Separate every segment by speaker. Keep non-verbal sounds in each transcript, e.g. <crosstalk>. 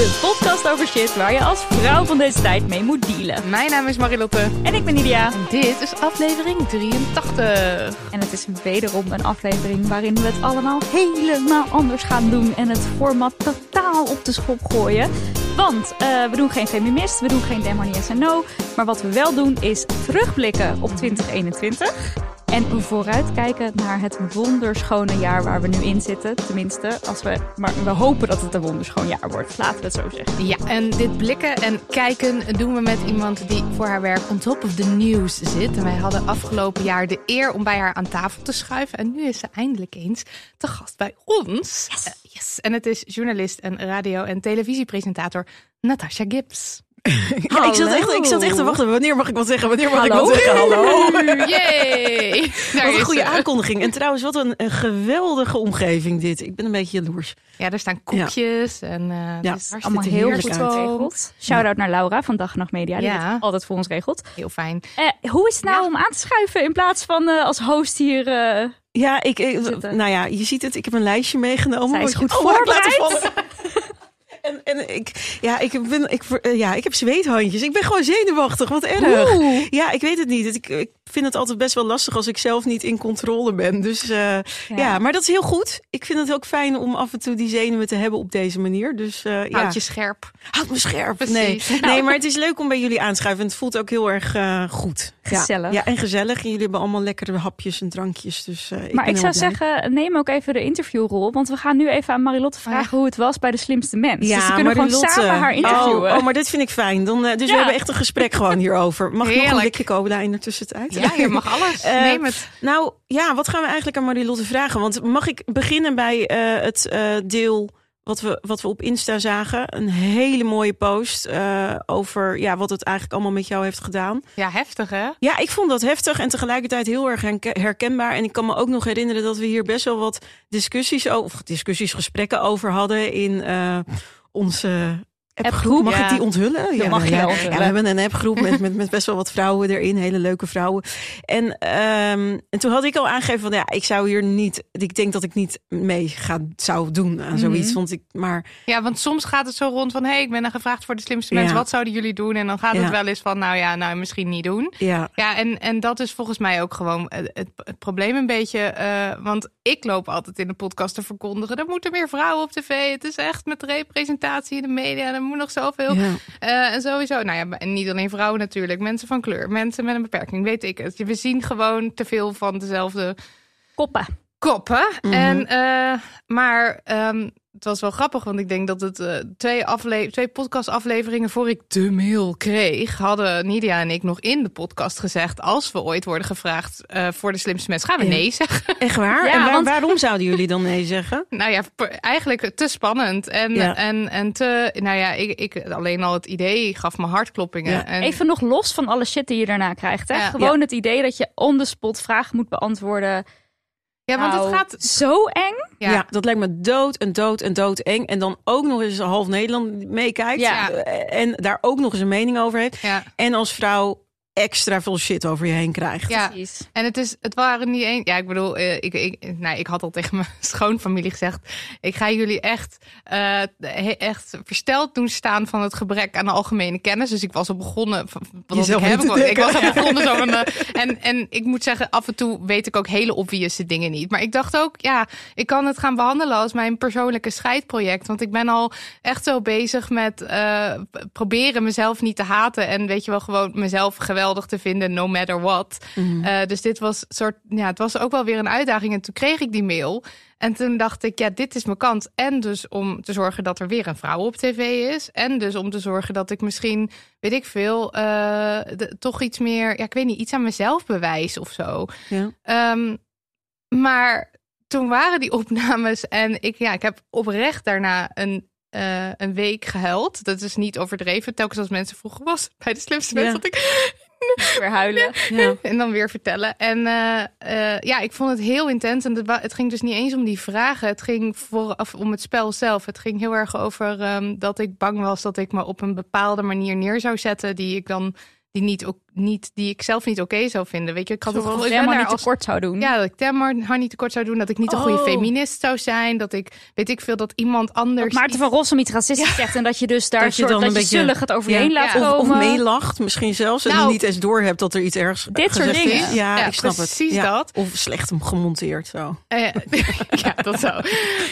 Speaker 1: De podcast over shit waar je als vrouw van deze tijd mee moet dealen.
Speaker 2: Mijn naam is Marilotte.
Speaker 1: En ik ben Nidia.
Speaker 2: Dit is aflevering 83.
Speaker 1: En het is wederom een aflevering waarin we het allemaal helemaal anders gaan doen. En het format totaal op de schop gooien. Want uh, we doen geen feminist, we doen geen Demon Yes No. Maar wat we wel doen is terugblikken op 2021. En vooruitkijken naar het wonderschone jaar waar we nu in zitten. Tenminste, als we, maar we hopen dat het een wonderschoon jaar wordt. Laten we het zo zeggen.
Speaker 2: Ja, en dit blikken en kijken doen we met iemand die voor haar werk on top of the news zit. En wij hadden afgelopen jaar de eer om bij haar aan tafel te schuiven. En nu is ze eindelijk eens te gast bij ons.
Speaker 1: Yes.
Speaker 2: Uh, yes. En het is journalist en radio- en televisiepresentator Natasha Gibbs.
Speaker 3: Ja, ik, zat echt, ik zat echt te wachten. Wanneer mag ik wat zeggen? Wanneer mag
Speaker 1: Hallo?
Speaker 3: ik wat zeggen? Hallo. <laughs>
Speaker 2: Yay! Daar
Speaker 3: Wat een goede aankondiging. En trouwens, wat een, een geweldige omgeving dit. Ik ben een beetje jaloers.
Speaker 2: Ja, er staan koekjes en eh
Speaker 3: Ja,
Speaker 2: het is
Speaker 1: Allemaal heel goed geregeld. Shout-out naar Laura van Dag en Nacht Media. Die
Speaker 2: Ja.
Speaker 1: het altijd voor ons regelt.
Speaker 2: heel fijn.
Speaker 1: Eh, hoe is het nou
Speaker 2: Ja.
Speaker 1: om aan te schuiven in plaats van eh, als host hier... eh,
Speaker 3: Ja, ik, nou ja, je ziet het. Ik heb een lijstje meegenomen.
Speaker 1: Zij is goed
Speaker 3: Oh,
Speaker 1: voorbereid.
Speaker 3: En, en ik, ja, ik, ben, ik, eh, ja, ik heb zweethandjes. Ik ben gewoon zenuwachtig. Wat erg.
Speaker 1: Oeh.
Speaker 3: Ja, ik weet het niet. Ik, ik vind het altijd best wel lastig als ik zelf niet in controle ben. Dus eh, ja. maar dat is heel goed. Ik vind het ook fijn om af en toe die zenuwen te hebben op deze manier. Dus ja,
Speaker 2: Houd je scherp.
Speaker 3: houd me scherp.
Speaker 2: Precies.
Speaker 3: Nee.
Speaker 2: Nou.
Speaker 3: nee, maar het is leuk om bij jullie aanschuiven. En het voelt ook heel erg goed. Ja.
Speaker 1: Gezellig.
Speaker 3: Ja, en gezellig. En jullie hebben allemaal lekkere hapjes en drankjes. Dus, ik
Speaker 1: maar ik zou
Speaker 3: blij.
Speaker 1: zeggen, neem ook even de interviewrol. Want we gaan nu even aan Marilotte vragen hoe het was bij de slimste mens. Dus we kunnen gewoon samen haar interviewen.
Speaker 3: Oh, oh, maar dit vind ik fijn. Dan, eh, dus
Speaker 1: Ja.
Speaker 3: we hebben echt een gesprek gewoon hierover. Mag ik nog een
Speaker 2: Heerlijk.
Speaker 3: blikje cola in de tussentijd?
Speaker 2: Ja, je mag alles. <laughs>
Speaker 3: Eh,
Speaker 2: Neem het.
Speaker 3: Nou ja, wat gaan we eigenlijk aan Marilotte vragen? Want mag ik beginnen bij eh, het deel wat we, wat we op Insta zagen? Een hele mooie post over ja, wat het eigenlijk allemaal met jou heeft gedaan.
Speaker 2: Ja, heftig hè?
Speaker 3: Ja, ik vond dat heftig en tegelijkertijd heel erg herke- herkenbaar. En ik kan me ook nog herinneren dat we hier best wel wat discussies over, of discussies, gesprekken over hadden in onze appgroep. Mag
Speaker 2: ja.
Speaker 3: ik die onthullen?
Speaker 1: Dat mag je
Speaker 3: ja.
Speaker 1: onthullen.
Speaker 3: Ja, we hebben een appgroep met, met, met best wel wat vrouwen erin, hele leuke vrouwen. En, ehm, en toen had ik al aangegeven van ja, ik zou hier niet, ik denk dat ik niet mee ga, zou doen aan zoiets.
Speaker 1: Mhm.
Speaker 3: Want ik, maar
Speaker 2: Ja, want soms gaat het zo rond van... hé, hey, ik ben dan gevraagd voor de slimste mensen.
Speaker 3: Ja.
Speaker 2: Wat zouden jullie doen? En dan gaat
Speaker 3: Ja.
Speaker 2: het wel eens van... nou ja, nou misschien niet doen.
Speaker 3: ja,
Speaker 2: Ja, en, en dat is volgens mij ook gewoon het, het, het probleem een beetje. eh, want ik loop altijd in de podcast te verkondigen... er moeten meer vrouwen op tv. Het is echt met representatie in de media. Er moet nog zoveel.
Speaker 3: ja.
Speaker 2: Eh, en sowieso, nou ja, en niet alleen vrouwen natuurlijk. Mensen van kleur, mensen met een beperking, weet ik het. We zien gewoon te veel van dezelfde
Speaker 1: Koppen.
Speaker 2: koppen.
Speaker 3: Mhm.
Speaker 2: En, eh, maar ehm, het was wel grappig, want ik denk dat het eh, twee, afle twee podcastafleveringen voor ik de mail kreeg, hadden Nidia en ik nog in de podcast gezegd: als we ooit worden gevraagd eh, voor de slimste mensen, gaan we nee zeggen. <laughs>
Speaker 3: Echt waar?
Speaker 1: Ja,
Speaker 3: en waar-
Speaker 1: want-
Speaker 3: waarom zouden jullie dan nee zeggen? <laughs>
Speaker 2: nou ja, eigenlijk te spannend en,
Speaker 3: Ja.
Speaker 2: en, en te, nou ja, ik, ik alleen al het idee gaf me hartkloppingen.
Speaker 3: Ja.
Speaker 2: En,
Speaker 1: Even nog los van alle shit die je daarna krijgt. Hè?
Speaker 2: Ja.
Speaker 1: Gewoon het idee dat je on the spot vragen moet beantwoorden.
Speaker 2: Ja, want
Speaker 1: Nou,
Speaker 2: het gaat.
Speaker 1: zo eng.
Speaker 2: Ja.
Speaker 3: Ja. dat lijkt me dood en dood en dood eng. En dan ook nog eens half Nederland meekijkt.
Speaker 1: Ja.
Speaker 3: En daar ook nog eens een mening over heeft.
Speaker 2: Ja.
Speaker 3: En als vrouw extra veel shit over je heen krijgt.
Speaker 2: Ja,
Speaker 1: Precies.
Speaker 2: en het, is, het waren niet één. Ja, ik bedoel, eh, ik, ik, nou, ik had al tegen mijn <laughs> schoonfamilie gezegd: ik ga jullie echt, eh, echt versteld doen staan van het gebrek aan algemene kennis. Dus ik was al begonnen. van- Wat ik, heb, ik, was al <laughs> begonnen zo van. en, en ik moet zeggen, af en toe weet ik ook hele obvious dingen niet. Maar ik dacht ook, ja, ik kan het gaan behandelen als mijn persoonlijke scheidproject. Want ik ben al echt zo bezig met eh, proberen mezelf niet te haten. En weet je wel, gewoon mezelf geweldig te vinden, no matter what. Eh, dus dit was soort, ja, het was ook wel weer een uitdaging. En toen kreeg ik die mail. En toen dacht ik, ja, dit is mijn kans. En dus om te zorgen dat er weer een vrouw op tv is. En dus om te zorgen dat ik misschien, weet ik veel, eh, de- toch iets meer, ja, ik weet niet, iets aan mezelf bewijs of zo.
Speaker 3: Ja.
Speaker 2: Ehm, maar toen waren die <laughs> opnames en ik, ja, ik heb oprecht daarna een, eh, een week gehuild. Dat is niet overdreven. Telkens als mensen vroegen was bij de slimste
Speaker 3: Ja.
Speaker 2: mensen dat ik <laughs>
Speaker 1: Weer huilen.
Speaker 3: Ja.
Speaker 2: en dan weer vertellen. En eh, eh, ja, ik vond het heel intens. En het, ging dus niet eens om die vragen. Het ging vooraf om het spel zelf. Het ging heel erg over ehm, dat ik bang was dat ik me op een bepaalde manier neer zou zetten. Die ik dan die niet, ook niet die ik zelf niet oké zou vinden. Weet je, ik had het gevoel, ik
Speaker 1: maar niet
Speaker 2: als
Speaker 1: tekort zou doen.
Speaker 2: ja, dat ik Temmer haar niet tekort zou doen. Dat ik niet een goede
Speaker 3: Oh.
Speaker 2: feminist zou zijn. Dat ik, weet ik veel, dat iemand anders...
Speaker 1: Dat Maarten van Rossum iets racistisch zegt en dat je dus daar
Speaker 3: Dat je
Speaker 1: soort,
Speaker 3: dan
Speaker 1: dat
Speaker 3: een
Speaker 1: je
Speaker 3: beetje-
Speaker 1: zullig het over je
Speaker 3: Ja.
Speaker 1: laat
Speaker 2: Ja.
Speaker 3: Of, of
Speaker 1: komen.
Speaker 3: meelacht, misschien zelfs. En
Speaker 2: Nou.
Speaker 3: niet eens door hebt dat er iets ergs
Speaker 1: Dit soort dingen.
Speaker 3: is. Ja,
Speaker 2: Ja,
Speaker 3: ik snap
Speaker 2: precies
Speaker 3: het. Ja.
Speaker 2: dat.
Speaker 3: Of slecht hem gemonteerd zo.
Speaker 2: Eh, <laughs> ja, dat zo.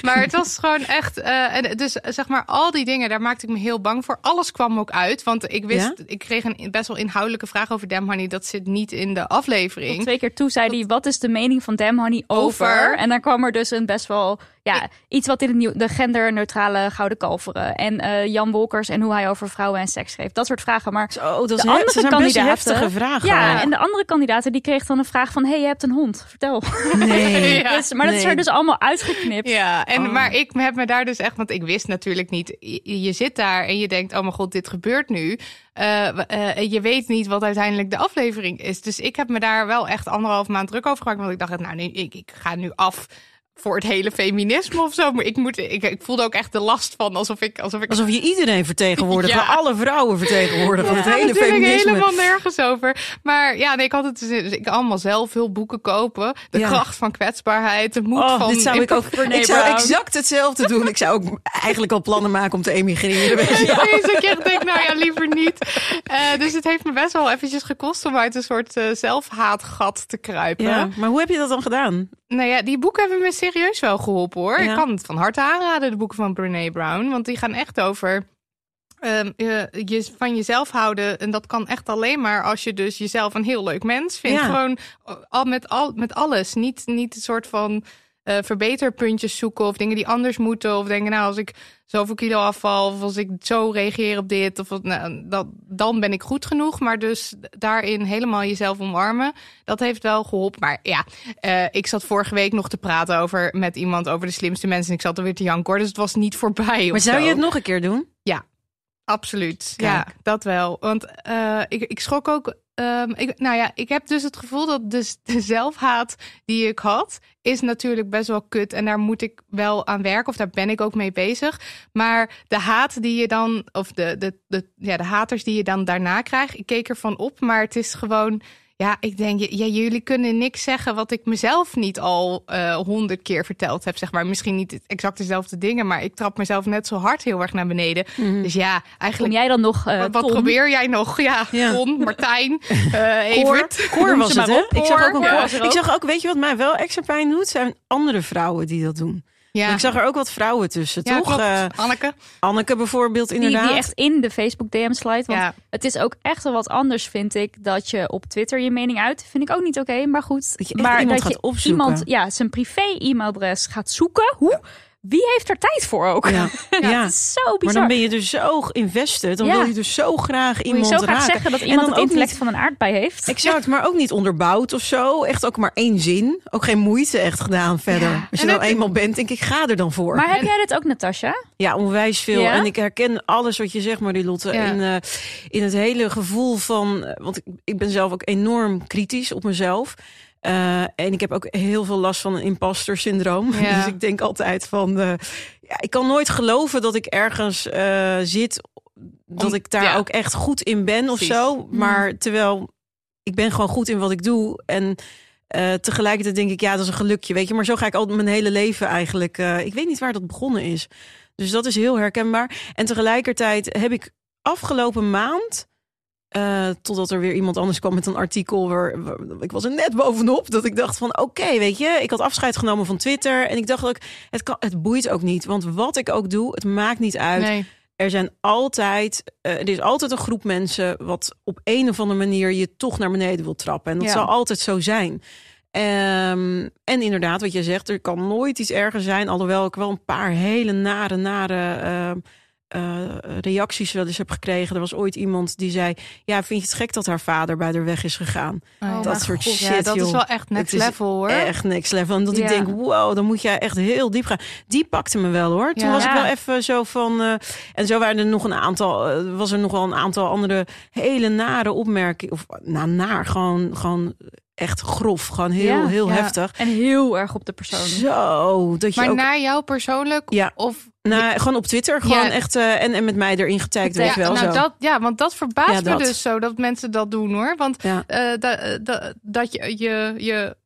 Speaker 2: Maar het was gewoon echt. eh, en dus zeg maar, al die dingen, daar maakte ik me heel bang voor. Alles kwam ook uit. Want ik wist,
Speaker 3: Ja?
Speaker 2: ik kreeg een best wel inhoudelijke vraag over Damn Honey. Dat zit niet in de aflevering.
Speaker 1: Twee keer toe zei hij, wat is de mening van Damn Honey over?
Speaker 2: Over?
Speaker 1: En dan kwam er dus een best wel, ja, iets wat in het nieuw, de genderneutrale Gouden Kalveren. En eh, Jan Wolkers en hoe hij over vrouwen en seks schreef. Dat soort vragen. Maar
Speaker 3: Zo, dat is
Speaker 1: De andere
Speaker 3: ze zijn best
Speaker 1: kandidaten-
Speaker 3: heftige vragen.
Speaker 1: ja, en de andere kandidaten die kreeg dan een vraag van, hey, je hebt een hond. Vertel.
Speaker 3: Nee. <laughs>
Speaker 2: Ja.
Speaker 1: Dus, maar dat is er dus allemaal uitgeknipt.
Speaker 2: Ja, en,
Speaker 3: Oh.
Speaker 2: maar ik heb me daar dus echt, want ik wist natuurlijk niet. Je, je zit daar en je denkt, oh mijn god, dit gebeurt nu. Eh, eh, je weet niet wat uiteindelijk de aflevering is. Dus ik heb me daar wel echt anderhalf maand druk over gemaakt. Want ik dacht, nou, nee, ik, ik ga nu af voor het hele feminisme of zo. Maar ik, moet, ik, ik voelde ook echt de last van alsof ik. Alsof ik
Speaker 3: Alsof je iedereen vertegenwoordigt. <laughs>
Speaker 2: Ja.
Speaker 3: alle vrouwen vertegenwoordigen.
Speaker 2: Ja,
Speaker 3: het hele feminisme.
Speaker 2: helemaal nergens over. Maar ja, nee, ik had het dus, dus ik allemaal zelf veel boeken kopen. De
Speaker 3: Ja.
Speaker 2: kracht van kwetsbaarheid, de moed
Speaker 3: Oh,
Speaker 2: van.
Speaker 3: dit zou ik ook. Ik zou exact hetzelfde doen. Ik zou ook eigenlijk al plannen maken om te emigreren. <laughs>
Speaker 2: Ja, je echt denkt, nou ja, liever niet. Eh, dus het heeft me best wel eventjes gekost om uit een soort eh, zelfhaatgat te kruipen.
Speaker 3: Maar hoe heb je dat dan gedaan?
Speaker 2: Nou ja, die boeken hebben me serieus wel geholpen hoor.
Speaker 3: Ja.
Speaker 2: Ik kan het van harte aanraden, de boeken van Brené Brown. Want die gaan echt over ehm, je, je van jezelf houden. En dat kan echt alleen maar als je dus jezelf een heel leuk mens vindt.
Speaker 3: Ja.
Speaker 2: Gewoon al met, al, met alles. Niet, niet een soort van eh, verbeterpuntjes zoeken of dingen die anders moeten. Of denken, nou, als ik zoveel kilo afval of als ik zo reageer op dit, of wat, nou, dat, dan ben ik goed genoeg. Maar dus daarin helemaal jezelf omarmen, dat heeft wel geholpen. Maar ja, eh, ik zat vorige week nog te praten over met iemand over de slimste mensen. En ik zat er weer te janken, hoor, dus het was niet voorbij.
Speaker 3: Maar zou
Speaker 2: zo.
Speaker 3: je het nog een keer doen?
Speaker 2: Absoluut.
Speaker 3: Kijk.
Speaker 2: Ja, dat wel. Want eh, ik, ik schrok ook. Ehm, ik, nou ja, ik heb dus het gevoel dat dus de zelfhaat die ik had, is natuurlijk best wel kut. En daar moet ik wel aan werken, of daar ben ik ook mee bezig. Maar de haat die je dan, of de, de, de, ja, de haters die je dan daarna krijgt, ik keek ervan op. Maar het is gewoon. Ja, ik denk, ja, jullie kunnen niks zeggen wat ik mezelf niet al eh, honderd keer verteld heb. Zeg maar. Misschien niet exact dezelfde dingen, maar ik trap mezelf net zo hard heel erg naar beneden. Dus ja,
Speaker 1: Kom
Speaker 2: eigenlijk.
Speaker 1: jij dan nog, eh
Speaker 2: wat probeer jij nog? Ja,
Speaker 3: Ja.
Speaker 2: Martijn, <laughs> eh Evert.
Speaker 3: Koor was het, hè? Ik zag ook, een koor. ik zag ook, weet je wat mij wel extra pijn doet? Zijn andere vrouwen die dat doen.
Speaker 2: Ja,
Speaker 3: Ik zag er ook wat vrouwen tussen,
Speaker 2: ja
Speaker 3: toch? Eh,
Speaker 2: Anneke.
Speaker 3: Anneke bijvoorbeeld,
Speaker 1: Die,
Speaker 3: inderdaad.
Speaker 1: die echt in de Facebook DM slide. Want
Speaker 2: Ja.
Speaker 1: het is ook echt wel wat anders, vind ik, dat je op Twitter je mening uit. Vind ik ook niet oké, maar goed.
Speaker 3: Dat je
Speaker 1: maar
Speaker 3: iemand
Speaker 1: dat je
Speaker 3: gaat opzoeken.
Speaker 1: iemand, ja, zijn privé-e-mailadres gaat zoeken. Hoe? Wie heeft er tijd voor ook?
Speaker 3: Ja. <laughs>
Speaker 1: Ja,
Speaker 3: Ja.
Speaker 1: het is zo
Speaker 3: Maar
Speaker 1: bizar.
Speaker 3: dan ben je dus zo invested. Dan
Speaker 1: Ja.
Speaker 3: wil je dus zo graag
Speaker 1: Wil je
Speaker 3: iemand
Speaker 1: zo graag
Speaker 3: raken.
Speaker 1: zeggen dat iemand het
Speaker 3: ook
Speaker 1: intellect
Speaker 3: niet-
Speaker 1: van een aardbei heeft?
Speaker 3: Exact, maar ook niet onderbouwd of zo. Echt ook maar één zin. Ook geen moeite echt gedaan verder.
Speaker 2: Ja.
Speaker 3: Als je nou eenmaal bent, denk ik, ga er dan voor.
Speaker 1: Maar heb jij dit ook, Natasja?
Speaker 3: Ja, onwijs veel. En ik herken alles wat je zegt, Marilotte.
Speaker 2: Ja.
Speaker 3: In, eh, in het hele gevoel van... eh, Want ik, ik ben zelf ook enorm kritisch op mezelf. Eh, en ik heb ook heel veel last van een imposter syndroom. <laughs>
Speaker 2: Ja.
Speaker 3: Dus ik denk altijd van... eh, ja, ik kan nooit geloven dat ik ergens eh, zit... dat
Speaker 2: Om-
Speaker 3: ik daar
Speaker 2: ja.
Speaker 3: ook echt goed in ben of zo. Maar terwijl ik ben gewoon goed in wat ik doe. En tegelijkertijd denk ik, ja, dat is een gelukje, weet je. Maar zo ga ik al mijn hele leven eigenlijk. ik weet niet waar dat begonnen is. Dus dat is heel herkenbaar. En tegelijkertijd heb ik afgelopen maand... eh, totdat er weer iemand anders kwam met een artikel. Waar, waar- ik was er net bovenop. Dat ik dacht van oké, weet je. Ik had afscheid genomen van Twitter. En ik dacht ook, het, kan, het boeit ook niet. Want wat ik ook doe, het maakt niet uit
Speaker 2: Nee.
Speaker 3: er zijn altijd, eh, er is altijd een groep mensen wat op een of andere manier je toch naar beneden wil trappen. En dat
Speaker 1: Ja.
Speaker 3: zal altijd zo zijn. Ehm, en inderdaad, wat je zegt, er kan nooit iets erger zijn. Alhoewel ik wel een paar hele nare, nare eh, eh, reacties wel eens heb gekregen. Er was ooit iemand die zei: Ja, vind je het gek dat haar vader bij haar weg is gegaan?
Speaker 2: Oh,
Speaker 1: Oh,
Speaker 3: dat soort
Speaker 1: god.
Speaker 3: shit.
Speaker 2: ja, dat is wel echt next
Speaker 3: Het
Speaker 2: level hoor.
Speaker 3: Echt next level. En dat ik denk, wow, dan moet jij echt heel diep gaan. Die pakte me wel hoor. Toen
Speaker 2: Ja.
Speaker 3: was ik wel even zo van. eh, en zo waren er nog een aantal. eh, was er nog wel een aantal andere hele nare opmerkingen. Of nou, naar. Gewoon, gewoon echt grof. Gewoon heel,
Speaker 1: Ja,
Speaker 3: heel
Speaker 2: ja.
Speaker 3: heftig.
Speaker 1: En heel erg op de persoon.
Speaker 3: Zo. Dat je
Speaker 2: maar
Speaker 3: ook.
Speaker 2: naar jou persoonlijk?
Speaker 3: Ja.
Speaker 2: Of
Speaker 3: nou, gewoon op Twitter. Gewoon
Speaker 2: Ja.
Speaker 3: echt. eh, en, en met mij erin getagd. Weet
Speaker 2: ja,
Speaker 3: je wel.
Speaker 2: nou,
Speaker 3: zo.
Speaker 2: dat, ja, want dat verbaast
Speaker 3: dat.
Speaker 2: me dus zo dat mensen dat doen hoor. Want eh, da- da- dat je, je, je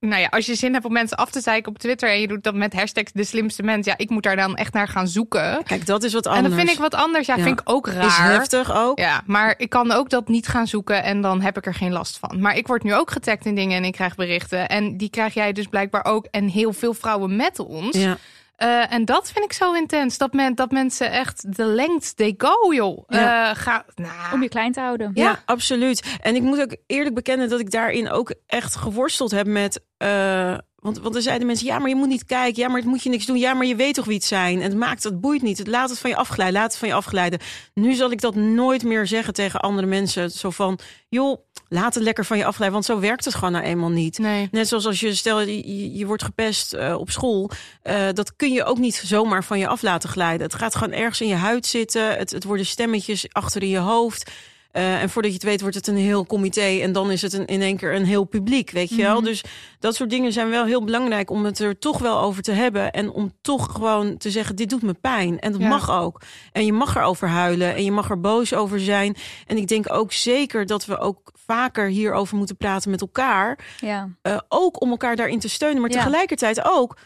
Speaker 2: nou ja, als je zin hebt om mensen af te zeiken op Twitter en je doet dat met hashtags de slimste mens, ja, ik moet daar dan echt naar gaan zoeken.
Speaker 3: Kijk, dat is wat
Speaker 2: En
Speaker 3: anders.
Speaker 2: dan vind ik wat anders. Ja,
Speaker 3: Ja.
Speaker 2: vind ik ook
Speaker 3: Is
Speaker 2: raar.
Speaker 3: heftig ook.
Speaker 2: Ja, maar ik kan ook dat niet gaan zoeken en dan heb ik er geen last van. Maar ik word nu ook getagd in dingen en ik krijg berichten. En die krijg jij dus blijkbaar ook. En heel veel vrouwen met ons.
Speaker 3: Ja.
Speaker 2: Eh, en dat vind ik zo intens. Dat, men, dat mensen echt de length they go, joh.
Speaker 3: Ja.
Speaker 2: Eh, ga, nou,
Speaker 1: Om je klein te houden.
Speaker 3: Ja, absoluut. En ik moet ook eerlijk bekennen dat ik daarin ook echt geworsteld heb met. eh, want, want er zeiden mensen, ja, maar je moet niet kijken. Ja, maar het moet je niks doen. Ja, maar je weet toch wie het zijn. En het maakt, het boeit niet. Het laat het van je afglijden. Laat het van je afglijden. Nu zal ik dat nooit meer zeggen tegen andere mensen. Zo van, joh, laat het lekker van je afglijden. Want zo werkt het gewoon nou eenmaal niet.
Speaker 2: nee.
Speaker 3: Net zoals als je, stel je, je, je wordt gepest eh, op school. eh, dat kun je ook niet zomaar van je af laten glijden. Het gaat gewoon ergens in je huid zitten. Het, het worden stemmetjes achter in je hoofd. Eh, en voordat je het weet wordt het een heel comité. En dan is het een, in één keer een heel publiek, weet je wel. Dus dat soort dingen zijn wel heel belangrijk om het er toch wel over te hebben. En om toch gewoon te zeggen, dit doet me pijn. En dat
Speaker 2: Ja.
Speaker 3: mag ook. En je mag erover huilen. En je mag er boos over zijn. En ik denk ook zeker dat we ook vaker hierover moeten praten met elkaar.
Speaker 1: Ja.
Speaker 3: Eh, ook om elkaar daarin te steunen. Maar
Speaker 1: Ja.
Speaker 3: tegelijkertijd ook,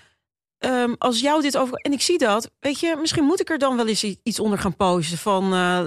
Speaker 3: ehm, als jou dit over... En ik zie dat, weet je, misschien moet ik er dan wel eens iets onder gaan posten van... eh,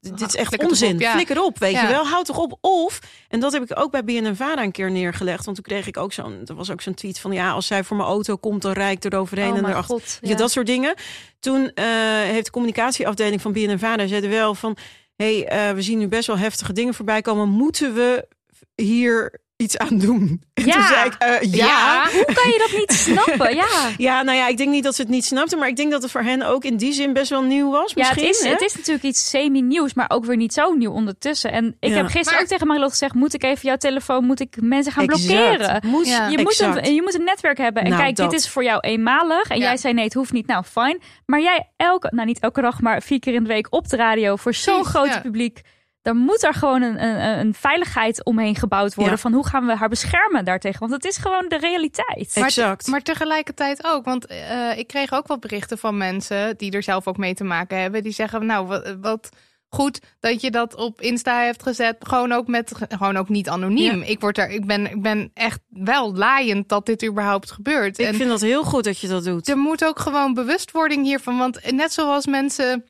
Speaker 3: dit is echt onzin.
Speaker 2: op, ja.
Speaker 3: Flikker op, weet
Speaker 2: Ja.
Speaker 3: je wel. Houd toch op. Of, en dat heb ik ook bij BNNVARA een keer neergelegd. Want toen kreeg ik ook zo'n... Er was ook zo'n tweet van... Ja, als zij voor mijn auto komt, dan rijd ik eroverheen
Speaker 1: Oh
Speaker 3: en erachter.
Speaker 1: god.
Speaker 3: Ja. dat soort dingen. Toen eh, heeft de communicatieafdeling van BNNVARA zeiden wel van... hey, eh, we zien nu best wel heftige dingen voorbij komen. Moeten we hier iets aan doen? <laughs> En
Speaker 1: Ja.
Speaker 3: toen zei ik, eh, ja.
Speaker 2: Ja.
Speaker 1: Hoe kan je dat niet <laughs> snappen? Ja.
Speaker 3: Ja, nou ja, ik denk niet dat ze het niet snapten, maar ik denk dat het voor hen ook in die zin best wel nieuw was.
Speaker 1: Ja, het
Speaker 3: Misschien,
Speaker 1: is,
Speaker 3: hè?
Speaker 1: het is natuurlijk iets semi-nieuws, maar ook weer niet zo nieuw ondertussen. En ik
Speaker 3: Ja.
Speaker 1: heb gisteren
Speaker 2: Maar-
Speaker 1: ook tegen Marilot gezegd, moet ik even jouw telefoon, moet ik mensen gaan
Speaker 3: Exact.
Speaker 1: blokkeren?
Speaker 3: Moet,
Speaker 2: Ja.
Speaker 1: Je moet, een, je moet een netwerk hebben. En
Speaker 3: Nou,
Speaker 1: kijk,
Speaker 3: dat.
Speaker 1: dit is voor jou eenmalig. En
Speaker 2: Ja.
Speaker 1: jij zei nee, het hoeft niet. Nou, fijn. Maar jij elke, nou niet elke dag, maar vier keer in de week op de radio voor zo'n groot
Speaker 2: ja.
Speaker 1: publiek. Dan moet er gewoon een, een, een veiligheid omheen gebouwd worden.
Speaker 3: Ja.
Speaker 1: Van hoe gaan we haar beschermen daartegen? Want het is gewoon de realiteit.
Speaker 2: Maar-
Speaker 3: Exact.
Speaker 2: Maar tegelijkertijd ook, want eh, ik kreeg ook wat berichten van mensen die er zelf ook mee te maken hebben. Die zeggen, nou, wat, wat goed dat je dat op Insta hebt gezet. Gewoon ook met, gewoon ook niet anoniem. Ik word er, ik ben, ik ben echt wel laaiend dat dit überhaupt gebeurt.
Speaker 3: ik
Speaker 2: en
Speaker 3: vind dat heel goed dat je dat doet.
Speaker 2: er moet ook gewoon bewustwording hiervan, want net zoals mensen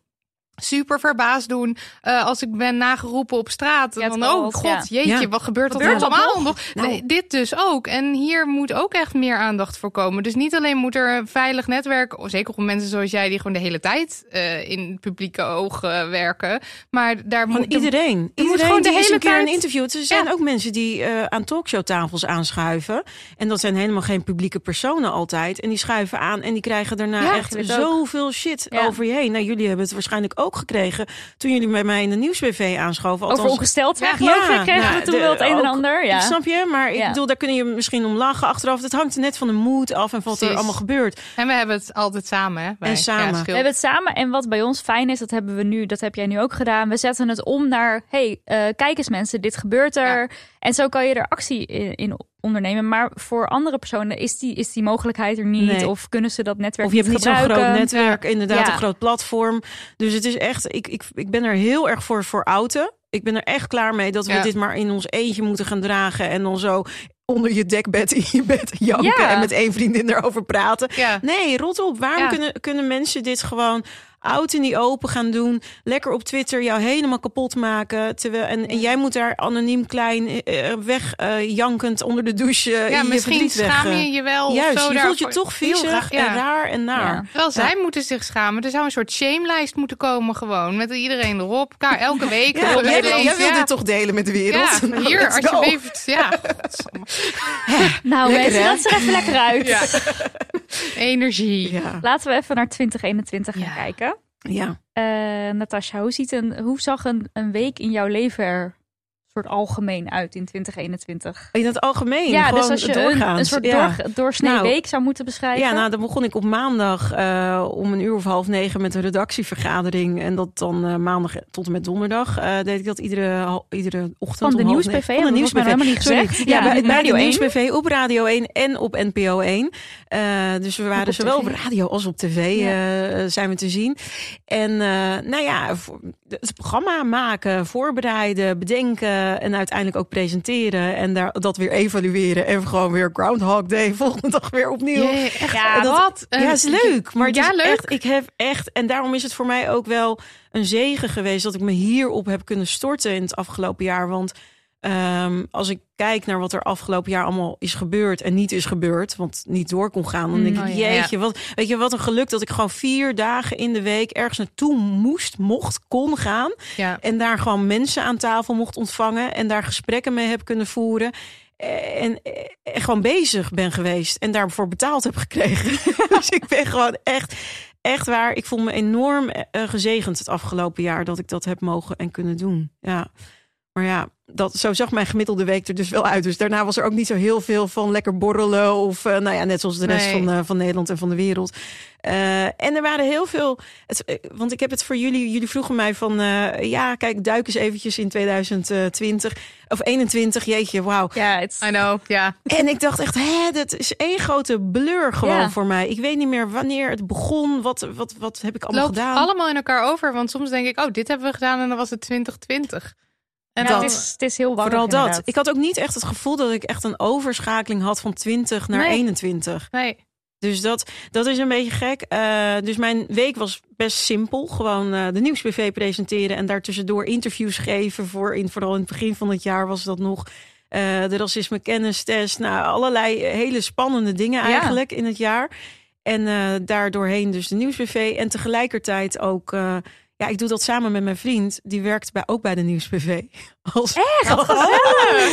Speaker 2: super verbaasd doen eh, als ik ben nageroepen op straat.
Speaker 1: Ja, valt,
Speaker 2: oh
Speaker 1: ja.
Speaker 2: god, jeetje,
Speaker 3: Ja.
Speaker 2: wat gebeurt er allemaal
Speaker 1: nog?
Speaker 3: Nou.
Speaker 2: Nee, dit dus ook. En hier moet ook echt meer aandacht voor komen. Dus niet alleen moet er een veilig netwerk, zeker voor mensen zoals jij die gewoon de hele tijd eh, in het publieke oog eh, werken, maar daar
Speaker 3: Van
Speaker 2: moet
Speaker 3: iedereen.
Speaker 2: moet
Speaker 3: Iedereen
Speaker 2: gewoon de
Speaker 3: die eens
Speaker 2: hele
Speaker 3: een keer
Speaker 2: tijd-
Speaker 3: een interview. Er zijn
Speaker 2: Ja.
Speaker 3: ook mensen die eh, aan talkshowtafels aanschuiven. En dat zijn helemaal geen publieke personen altijd. En die schuiven aan en die krijgen daarna
Speaker 2: Ja,
Speaker 3: echt
Speaker 1: ook.
Speaker 3: zoveel shit
Speaker 1: Ja.
Speaker 3: over je heen. Nou, jullie hebben het waarschijnlijk ook gekregen toen jullie bij mij in de nieuwsbv aanschoven.
Speaker 1: Over
Speaker 3: Althans,
Speaker 1: ongesteldheid,
Speaker 2: Ja.
Speaker 1: geloof ik, kregen
Speaker 3: nou,
Speaker 1: we toen
Speaker 3: de-
Speaker 1: wel het een en
Speaker 3: ook-
Speaker 1: ander. Ja.
Speaker 3: Snap je? Maar ik bedoel, daar kun je misschien om lachen achteraf. Het hangt er net van de moed af en wat er allemaal gebeurt.
Speaker 2: En we hebben het altijd samen, hè? wij.
Speaker 3: En samen.
Speaker 1: We hebben het samen en wat bij ons fijn is, dat hebben we nu, dat heb jij nu ook gedaan. We zetten het om naar, hey, eh, kijk eens mensen, dit gebeurt er. En zo kan je er actie in, in ondernemen. Maar voor andere personen is die, is die mogelijkheid er niet.
Speaker 3: Nee.
Speaker 1: Of kunnen ze dat netwerk
Speaker 3: Of je hebt niet zo'n groot netwerk, inderdaad,
Speaker 1: Ja.
Speaker 3: een groot platform. Dus het is echt, ik, ik, ik ben er heel erg voor voor outen. Ik ben er echt klaar mee dat we
Speaker 2: Ja.
Speaker 3: dit maar in ons eentje moeten gaan dragen. En dan zo onder je dekbed in je bed janken.
Speaker 1: Ja.
Speaker 3: En met één vriendin erover praten.
Speaker 2: Ja.
Speaker 3: Nee, rot op. Waarom
Speaker 2: Ja.
Speaker 3: kunnen, kunnen mensen dit gewoon oud in die open gaan doen? Lekker op Twitter jou helemaal kapot maken. Terwijl, en, en jij moet daar anoniem klein eh, weg eh, jankend onder de douche. eh,
Speaker 2: Ja,
Speaker 3: je
Speaker 2: misschien
Speaker 3: verdriet weg,
Speaker 2: schaam
Speaker 3: eh.
Speaker 2: je je wel. of
Speaker 3: Juist,
Speaker 2: zo
Speaker 3: je voelt je toch viezig
Speaker 2: ja.
Speaker 3: en raar en naar.
Speaker 1: Ja.
Speaker 2: Wel, zij moeten zich schamen. Er zou een soort shame-lijst moeten komen gewoon. Met iedereen erop. Ka- Elke <laughs> week.
Speaker 3: Ja, jij, wil, jij dit toch delen met de wereld?
Speaker 2: Ja, <laughs> <laughs>
Speaker 3: Nou,
Speaker 2: hier, alsjeblieft. Ja.
Speaker 1: Nou mensen, dat is er even lekker uit.
Speaker 2: Energie.
Speaker 3: Ja,
Speaker 1: Laten we even naar 2021 gaan
Speaker 2: Ja.
Speaker 1: kijken.
Speaker 3: ja.
Speaker 1: Eh Natasja, hoe, ziet een, hoe zag een, een week in jouw leven er soort algemeen uit in 2021?
Speaker 3: in het algemeen.
Speaker 1: ja, dus als je een,
Speaker 3: doorgaans.
Speaker 1: een soort
Speaker 3: ja.
Speaker 1: door, doorsnee
Speaker 3: Nou,
Speaker 1: week zou moeten beschrijven.
Speaker 3: Ja, nou, dan begon ik op maandag eh, om een uur of half negen met een redactievergadering. En dat dan eh, maandag tot en met donderdag eh, deed ik dat iedere, iedere ochtend.
Speaker 1: Van de Nieuwsbv.
Speaker 3: Van de Nieuwsbv.
Speaker 1: helemaal niet
Speaker 3: Sorry.
Speaker 1: gezegd.
Speaker 3: Ja,
Speaker 1: Ja,
Speaker 3: bij,
Speaker 1: op
Speaker 3: bij de
Speaker 1: Radio 1.
Speaker 3: Nieuwsbv op Radio 1 en op NPO 1. Eh, dus we waren
Speaker 1: op
Speaker 3: zowel op radio als op tv zijn we te zien. En nou ja, voor- het programma maken, voorbereiden, bedenken en uiteindelijk ook presenteren. En daar, dat weer evalueren en gewoon weer Groundhog Day <laughs> volgende dag weer opnieuw.
Speaker 2: Jee, echt,
Speaker 1: Ja,
Speaker 2: dat,
Speaker 1: wat
Speaker 3: Ja, is leuk. Maar
Speaker 2: ja, leuk.
Speaker 3: Echt, ik heb echt, en daarom is het voor mij ook wel een zegen geweest dat ik me hierop heb kunnen storten in het afgelopen jaar. Want ehm, als ik kijk naar wat er afgelopen jaar allemaal is gebeurd en niet is gebeurd, want niet door kon gaan, dan denk
Speaker 2: Mm,
Speaker 3: ik,
Speaker 2: oh ja,
Speaker 3: jeetje, wat, weet je, wat een geluk dat ik gewoon vier dagen in de week ergens naartoe moest, mocht, kon gaan.
Speaker 2: Ja.
Speaker 3: En daar gewoon mensen aan tafel mocht ontvangen. En daar gesprekken mee heb kunnen voeren. Eh, En, eh, en gewoon bezig ben geweest. En daarvoor betaald heb gekregen. <laughs> dus ik ben gewoon echt, echt waar. Ik voel me enorm eh, gezegend het afgelopen jaar. Dat ik dat heb mogen en kunnen doen. Ja. Maar ja, dat, zo zag mijn gemiddelde week er dus wel uit. Dus daarna was er ook niet zo heel veel van lekker borrelen. Of eh, nou ja, net zoals de rest
Speaker 2: Nee.
Speaker 3: van, eh, van Nederland en van de wereld. Eh, en er waren heel veel. Het, want ik heb het voor jullie. Jullie vroegen mij van. eh, ja, kijk, duik eens eventjes in 2020 of 21. Jeetje, wauw.
Speaker 1: Ja, het
Speaker 2: I know, ja.
Speaker 3: En ik dacht echt, hè, dat is één grote blur gewoon voor mij. Ik weet niet meer wanneer het begon. Wat, wat, wat heb ik allemaal
Speaker 2: loopt
Speaker 3: gedaan?
Speaker 2: allemaal in elkaar over. Want soms denk ik, oh, dit hebben we gedaan en dan was het 2020. En
Speaker 1: ja,
Speaker 2: dan,
Speaker 1: het, is, het is heel warrig
Speaker 3: Vooral dat. Ik had ook niet echt het gevoel dat ik echt een overschakeling had van 20 naar
Speaker 2: Nee.
Speaker 3: 21.
Speaker 2: nee.
Speaker 3: Dus dat, dat is een beetje gek. Eh, dus mijn week was best simpel. Gewoon eh, de nieuwsbv presenteren en daartussendoor interviews geven. Voor in, vooral in het begin van het jaar was dat nog. eh, de racisme kennistest. Nou, allerlei hele spannende dingen
Speaker 1: Ja.
Speaker 3: eigenlijk in het jaar. En daardoorheen dus de nieuwsbv. En tegelijkertijd ook... ja, ik doe dat samen met mijn vriend. Die werkt bij, ook bij de nieuwsbv. <laughs> Als, Echt? Ja,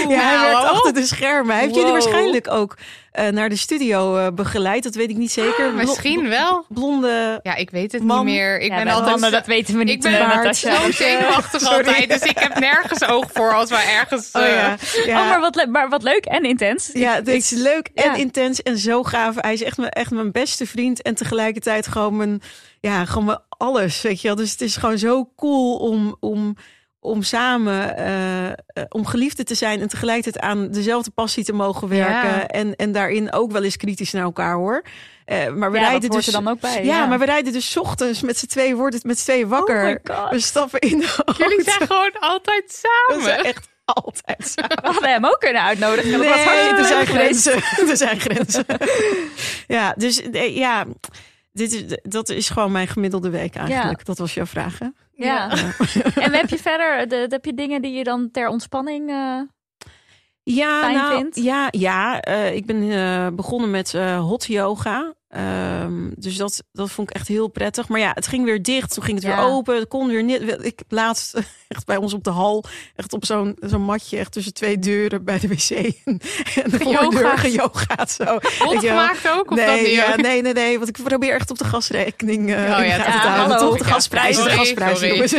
Speaker 3: hij
Speaker 2: Nou.
Speaker 3: werkt achter de schermen. Hij heeft jullie waarschijnlijk ook eh, naar de studio eh, begeleid. Dat weet ik niet zeker. Blo-
Speaker 2: Misschien wel.
Speaker 3: Blonde.
Speaker 2: Ja, ik weet het
Speaker 3: Man.
Speaker 2: niet meer. Ik
Speaker 1: Ja,
Speaker 2: ben altijd
Speaker 1: mannen, dat weten we niet.
Speaker 2: ik ben
Speaker 1: eh,
Speaker 3: baard,
Speaker 2: zo zenuwachtig altijd. Dus ik heb nergens oog voor als we ergens...
Speaker 3: Oh ja. ja.
Speaker 1: Oh, maar wat, maar wat leuk en intens.
Speaker 3: Ja, dit is leuk en intens en zo gaaf. Hij is echt mijn, echt mijn beste vriend en tegelijkertijd gewoon mijn, ja, gewoon alles, weet je wel. Dus het is gewoon zo cool om, om, om samen, eh, om geliefde te zijn en tegelijkertijd aan dezelfde passie te mogen werken.
Speaker 2: Ja.
Speaker 3: En, en daarin ook wel eens kritisch naar elkaar hoor. Eh, maar we
Speaker 1: Ja, dat
Speaker 3: rijden dus
Speaker 1: er dan ook bij.
Speaker 3: Ja, maar we rijden dus 's ochtends met z'n tweeën, worden het met z'n tweeën wakker.
Speaker 1: Oh God.
Speaker 3: we stappen in de auto.
Speaker 2: Jullie zijn gewoon altijd
Speaker 3: We zijn
Speaker 2: samen.
Speaker 3: echt altijd samen.
Speaker 1: We hadden hem ook kunnen uitnodigen.
Speaker 3: Nee, er zijn grenzen. <laughs> Er zijn grenzen. ja, dus ja, dit is, dat is gewoon mijn gemiddelde week eigenlijk. Dat was jouw vraag, hè?
Speaker 1: Ja. <laughs> En heb je <laughs> verder, de, heb je dingen die je dan ter ontspanning... eh,
Speaker 3: Ja,
Speaker 1: Fijn
Speaker 3: nou,
Speaker 1: vindt?
Speaker 3: ja, ja eh, ik ben eh, begonnen met eh, hot yoga. Ehm, dus dat, dat vond ik echt heel prettig. Maar ja, het ging weer dicht. Toen ging het
Speaker 1: Ja.
Speaker 3: weer open. Het kon weer niet. Ik laatst <laughs> echt bij ons op de hal, echt op zo'n zo'n matje, echt tussen twee deuren bij de wc. En, <laughs> en de voordeur geyogaat zo.
Speaker 2: Gemaakt ook? Of dat
Speaker 3: Nee, ja, nee, nee, nee. Want ik probeer echt op de gasrekening eh
Speaker 2: Oh ja,
Speaker 1: ja,
Speaker 3: te houden. Toch? De
Speaker 2: Ja,
Speaker 3: gasprijzen, de gasprijzen, jongens.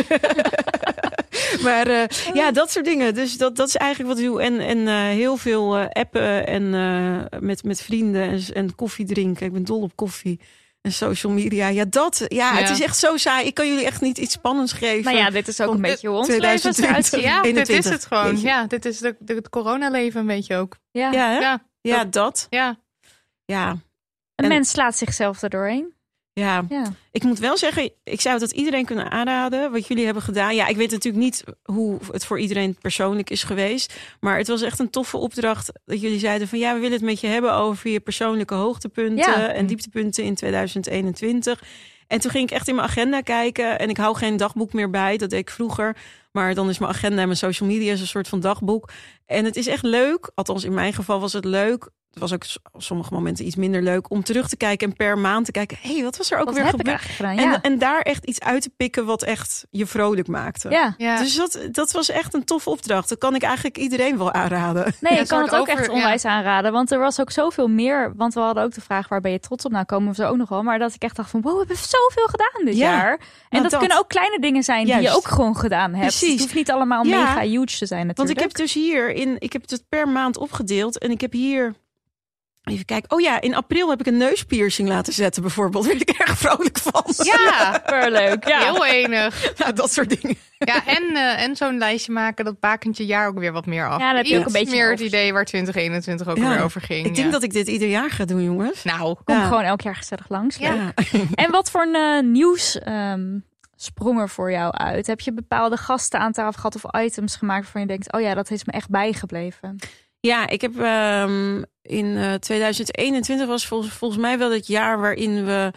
Speaker 3: <laughs> maar eh, ja, dat soort dingen. Dus dat, dat is eigenlijk wat ik doe. En, en eh, heel veel appen en met, met vrienden en, en koffie drinken. Ik ben dol op koffie. En social media. Ja, dat. Ja, het is echt zo saai. Ik kan jullie echt niet iets spannends geven.
Speaker 1: Nou ja, dit is ook een beetje hoe ons leven
Speaker 3: 2020.
Speaker 1: eruit ziet.
Speaker 2: Ja, <laughs> dit is
Speaker 3: 21.
Speaker 2: het gewoon. Ja, dit is de, de, het coronaleven een beetje ook.
Speaker 1: Ja.
Speaker 3: ja?
Speaker 2: Ja,
Speaker 3: ja, dat.
Speaker 2: ja.
Speaker 3: Ja,
Speaker 1: Een
Speaker 3: En-
Speaker 1: mens slaat zichzelf er doorheen.
Speaker 3: Ja,
Speaker 1: Ja.
Speaker 3: ik moet wel zeggen, ik zou dat iedereen kunnen aanraden wat jullie hebben gedaan. Ja, ik weet natuurlijk niet hoe het voor iedereen persoonlijk is geweest. Maar het was echt een toffe opdracht dat jullie zeiden van ja, we willen het met je hebben over je persoonlijke hoogtepunten
Speaker 1: Ja.
Speaker 3: en dieptepunten in 2021. En toen ging ik echt in mijn agenda kijken en ik hou geen dagboek meer bij. Dat deed ik vroeger. Maar dan is mijn agenda en mijn social media is een soort van dagboek. En het is echt leuk, althans in mijn geval was het leuk. Het was ook op sommige momenten iets minder leuk om terug te kijken en per maand te kijken. Hé, hey, wat was er ook
Speaker 1: Wat
Speaker 3: weer gebeurd?
Speaker 1: gedaan? Ja.
Speaker 3: en daar echt iets uit te pikken wat echt je vrolijk maakte.
Speaker 1: ja.
Speaker 2: Ja.
Speaker 3: Dus dat, dat was echt een toffe opdracht. Dat kan ik eigenlijk iedereen wel aanraden.
Speaker 1: Nee,
Speaker 2: Ja,
Speaker 1: ik kan het ook
Speaker 2: over-
Speaker 1: echt onwijs aanraden. Want er was ook zoveel meer. Want we hadden ook de vraag, waar ben je trots op? Nou, komen we zo ook nog wel. Maar dat ik echt dacht van, wow, we hebben zoveel gedaan dit
Speaker 3: Ja,
Speaker 1: jaar. En
Speaker 3: nou,
Speaker 1: dat,
Speaker 3: dat.
Speaker 1: kunnen ook kleine dingen zijn die je ook gewoon gedaan hebt.
Speaker 3: Precies.
Speaker 1: Het hoeft niet allemaal
Speaker 3: Ja.
Speaker 1: mega huge te zijn
Speaker 3: Want
Speaker 1: natuurlijk.
Speaker 3: ik heb dus hier in, ik heb het per maand opgedeeld en ik heb hier. Even kijken. Oh ja, in april heb ik een neuspiercing laten zetten, bijvoorbeeld. Daar ben ik erg vrolijk van.
Speaker 2: Ja, <laughs>
Speaker 1: super leuk. Ja.
Speaker 2: heel enig.
Speaker 3: Nou, dat soort dingen.
Speaker 2: Ja, en, eh, en zo'n lijstje maken, dat bakent je jaar ook weer wat meer af.
Speaker 1: Ja, heb je ook
Speaker 2: Iets
Speaker 1: een beetje
Speaker 2: meer het idee waar 2021 ook
Speaker 3: Ja.
Speaker 2: weer over ging.
Speaker 3: Ik denk
Speaker 2: ja.
Speaker 3: dat ik dit ieder jaar ga doen, jongens.
Speaker 2: Nou,
Speaker 1: Kom
Speaker 3: Ja.
Speaker 1: gewoon elk jaar gezellig langs.
Speaker 2: Ja. <laughs>
Speaker 1: En wat voor een eh, nieuws ehm, sprong er voor jou uit? Heb je bepaalde gasten aan tafel gehad of items gemaakt waarvan je denkt, oh ja, dat is me echt bijgebleven?
Speaker 3: Ja, ik heb ehm, in eh, 2021 was volgens, volgens mij wel het jaar waarin we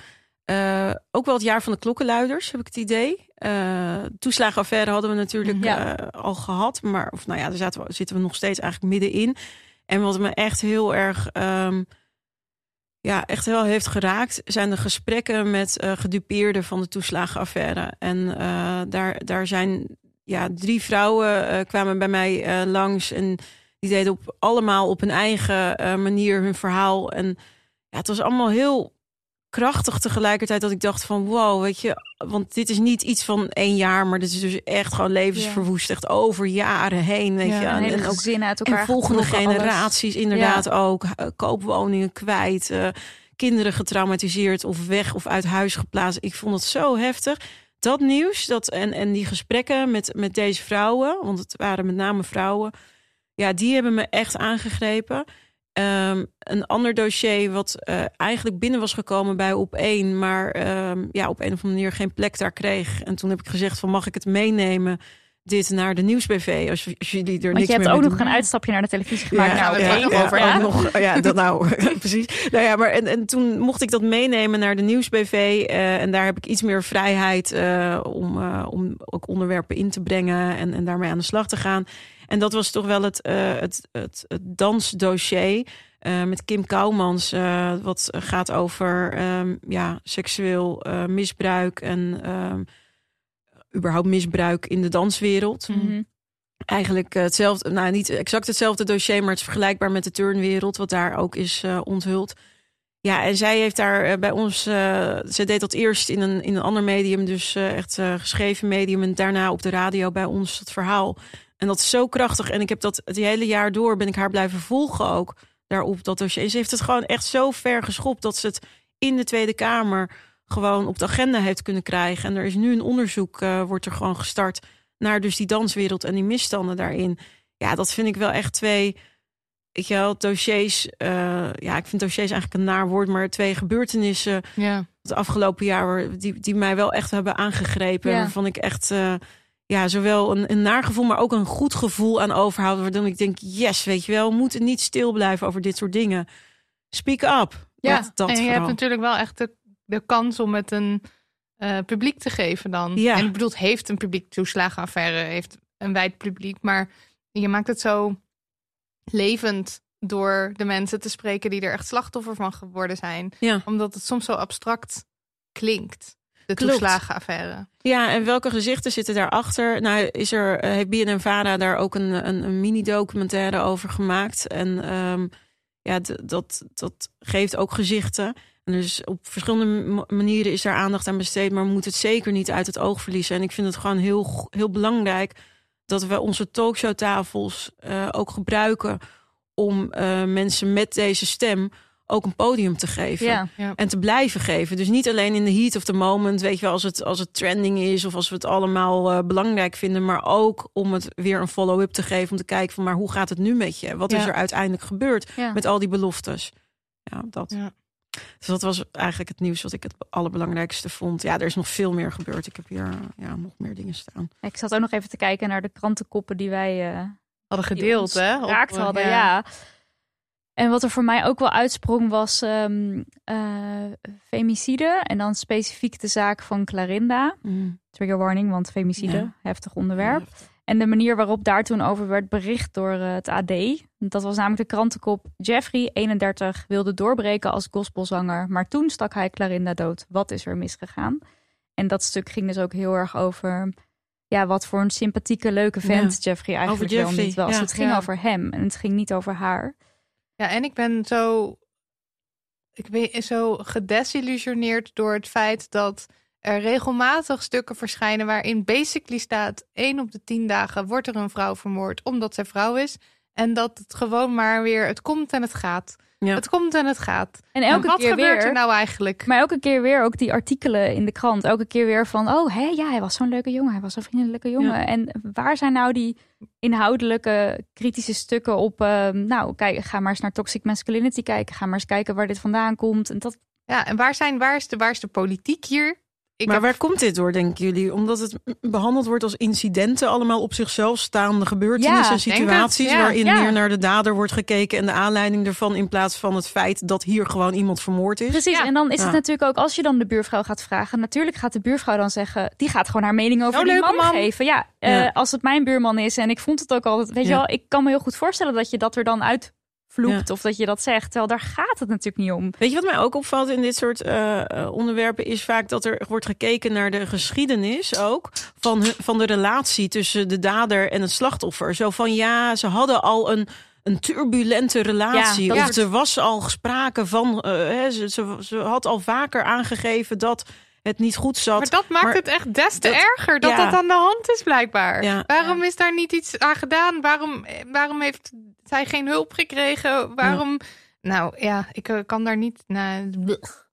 Speaker 3: eh, ook wel het jaar van de klokkenluiders, heb ik het idee. Eh toeslagenaffaire hadden we natuurlijk
Speaker 1: Ja.
Speaker 3: eh, al gehad, maar of nou ja, daar zaten we, zitten we nog steeds eigenlijk middenin. En wat me echt heel erg, ehm, ja, echt wel heeft geraakt, zijn de gesprekken met eh gedupeerden van de toeslagenaffaire. En eh, daar, daar zijn ja, drie vrouwen eh, kwamen bij mij eh, langs en die deden op, allemaal op hun eigen eh, manier hun verhaal. En ja, het was allemaal heel krachtig tegelijkertijd dat ik dacht van wow, weet je, want dit is niet iets van één jaar, maar dit is dus echt gewoon levensverwoest, echt over jaren heen, weet
Speaker 2: Ja,
Speaker 3: je. En, ook
Speaker 1: gezin uit elkaar
Speaker 3: en volgende
Speaker 1: alles.
Speaker 3: generaties inderdaad ook. eh, Koopwoningen kwijt, eh, kinderen getraumatiseerd of weg of uit huis geplaatst. Ik vond het zo heftig. Dat nieuws dat, en, en die gesprekken met, met deze vrouwen, want het waren met name vrouwen, ja, die hebben me echt aangegrepen. Ehm, een ander dossier wat eh, eigenlijk binnen was gekomen bij op één, maar ehm, ja, op een of andere manier geen plek daar kreeg. En toen heb ik gezegd van mag ik het meenemen, dit naar de nieuwsbv, als, als jullie er
Speaker 1: Want
Speaker 3: niks
Speaker 1: je hebt ook nog
Speaker 3: doen.
Speaker 1: een uitstapje naar de televisie gemaakt.
Speaker 2: Ja,
Speaker 1: nou,
Speaker 2: ook nog over
Speaker 1: Ja.
Speaker 3: nog, ja, dat nou, <laughs> precies. Nou ja, maar en, en toen mocht ik dat meenemen naar de nieuwsbv. eh, en daar heb ik iets meer vrijheid eh, om, om ook onderwerpen in te brengen en, en daarmee aan de slag te gaan. En dat was toch wel het, eh, het, het, het dansdossier. eh, met Kim Kouwmans, eh, wat gaat over ehm, ja, seksueel misbruik en ehm, überhaupt misbruik in de danswereld
Speaker 1: Mhm.
Speaker 3: eigenlijk hetzelfde, nou niet exact hetzelfde dossier, maar het is vergelijkbaar met de turnwereld, wat daar ook is onthuld. Ja, en zij heeft daar bij ons, eh zij deed dat eerst in een, in een ander medium, dus echt geschreven medium, en daarna op de radio bij ons het verhaal. En dat is zo krachtig. En ik heb dat het hele jaar door ben ik haar blijven volgen ook daarop dat dossier. Ze heeft het gewoon echt zo ver geschopt dat ze het in de Tweede Kamer gewoon op de agenda heeft kunnen krijgen. En er is nu een onderzoek, eh, wordt er gewoon gestart naar dus die danswereld en die misstanden daarin. Ja, dat vind ik wel echt twee, je wel, dossiers. eh, ja, ik vind dossiers eigenlijk een naar woord, maar twee gebeurtenissen
Speaker 2: ja.
Speaker 3: het afgelopen jaar die, die mij wel echt hebben aangegrepen.
Speaker 1: Ja.
Speaker 3: Waarvan ik echt, eh, ja, zowel een, een naar gevoel, maar ook een goed gevoel aan overhoud. Waardoor ik denk, yes, weet je wel, we moeten niet stil blijven over dit soort dingen. Speak up.
Speaker 2: Ja,
Speaker 3: Dat, dat
Speaker 2: en je hebt natuurlijk wel echt de, de kans om het een eh, publiek te geven dan.
Speaker 3: Ja.
Speaker 2: En ik bedoel, heeft een publiek toeslagenaffaire, heeft een wijd publiek, maar je maakt het zo levend door de mensen te spreken die er echt slachtoffer van geworden zijn.
Speaker 3: Ja.
Speaker 2: Omdat het soms zo abstract klinkt, de
Speaker 3: Klopt.
Speaker 2: toeslagenaffaire.
Speaker 3: Ja, en welke gezichten zitten daarachter? Nou, is er, eh, heeft BNN-Vara daar ook een, een, een mini-documentaire over gemaakt. En ehm, ja, dat, dat geeft ook gezichten. En dus op verschillende ma- manieren is daar aandacht aan besteed. Maar we moeten het zeker niet uit het oog verliezen. En ik vind het gewoon heel, heel belangrijk dat we onze talkshowtafels eh ook gebruiken om eh, mensen met deze stem ook een podium te geven.
Speaker 1: Ja.
Speaker 3: En te blijven geven. Dus niet alleen in de heat of the moment, weet je wel, als het, als het trending is of als we het allemaal eh, belangrijk vinden, maar ook om het weer een follow-up te geven. Om te kijken van, maar hoe gaat het nu met je? Wat is er uiteindelijk gebeurd
Speaker 1: Ja.
Speaker 3: met al die beloftes? Ja, dat.
Speaker 2: Ja.
Speaker 3: Dus dat was eigenlijk het nieuws wat ik het allerbelangrijkste vond. Ja, er is nog veel meer gebeurd. Ik heb hier ja, nog meer dingen staan.
Speaker 1: Ik zat ook nog even te kijken naar de krantenkoppen die wij uh,
Speaker 2: hadden gedeeld, hè?
Speaker 1: Geraakt hadden, ja. En wat er voor mij ook wel uitsprong was um, femicide. En dan specifiek de zaak van Clarinda. Mm. Trigger warning, want femicide, heftig onderwerp. En de manier waarop daar toen over werd bericht door uh, het AD. Dat was namelijk de krantenkop. Jeffrey, 31, wilde doorbreken als gospelzanger. Maar toen stak hij Clarinda dood. Wat is er misgegaan? En dat stuk ging dus ook heel erg over... Ja, wat voor een sympathieke, leuke vent Jeffrey eigenlijk wel niet was. Het ging over hem en het ging niet over haar.
Speaker 2: Ja, en ik ben zo... Ik ben zo gedesillusioneerd door het feit dat er regelmatig stukken verschijnen waarin basically staat: één op de tien dagen wordt er een vrouw vermoord omdat zij vrouw is. En dat het gewoon maar weer, het komt en het gaat. Ja. Het komt en het gaat.
Speaker 1: En elke
Speaker 2: wat
Speaker 1: keer
Speaker 2: gebeurt
Speaker 1: weer,
Speaker 2: er nou eigenlijk?
Speaker 1: Maar elke keer weer ook die artikelen in de krant. Elke keer weer van, oh hé, ja, hij was zo'n leuke jongen. Hij was een vriendelijke jongen. En waar zijn nou die inhoudelijke kritische stukken op? Uh, nou, kijk, ga maar eens naar toxic masculinity kijken. Ga maar eens kijken waar dit vandaan komt. En dat...
Speaker 2: Ja, en waar, zijn, waar, is de, waar is de politiek hier?
Speaker 3: Maar waar komt dit door, denken jullie? Omdat het behandeld wordt als incidenten, allemaal op zichzelf staande gebeurtenissen en situaties, waarin meer naar de dader wordt gekeken en de aanleiding ervan, in plaats van het feit dat hier gewoon iemand vermoord is.
Speaker 1: Precies, en dan is het natuurlijk ook, als je dan de buurvrouw gaat vragen, natuurlijk gaat de buurvrouw dan zeggen, die gaat gewoon haar mening over oh, die man, geven. Ja, uh, als het mijn buurman is en ik vond het ook altijd, weet je wel, ik kan me heel goed voorstellen dat je dat er dan uit vloekt of dat je dat zegt. Terwijl daar gaat het natuurlijk niet om.
Speaker 3: Weet je wat mij ook opvalt in dit soort uh, onderwerpen is vaak dat er wordt gekeken naar de geschiedenis ook van, van de relatie tussen de dader en het slachtoffer. Zo van ja, ze hadden al een een turbulente relatie. Ja, of er was al sprake van. Uh, ze, ze, ze, had al vaker aangegeven dat het niet goed zat.
Speaker 2: Maar dat maakt het echt des te erger dat dat aan de hand is blijkbaar. Waarom is daar niet iets aan gedaan? Waarom, waarom heeft zij geen hulp gekregen? Waarom? Nou ja, ik eh, kan daar niet naar.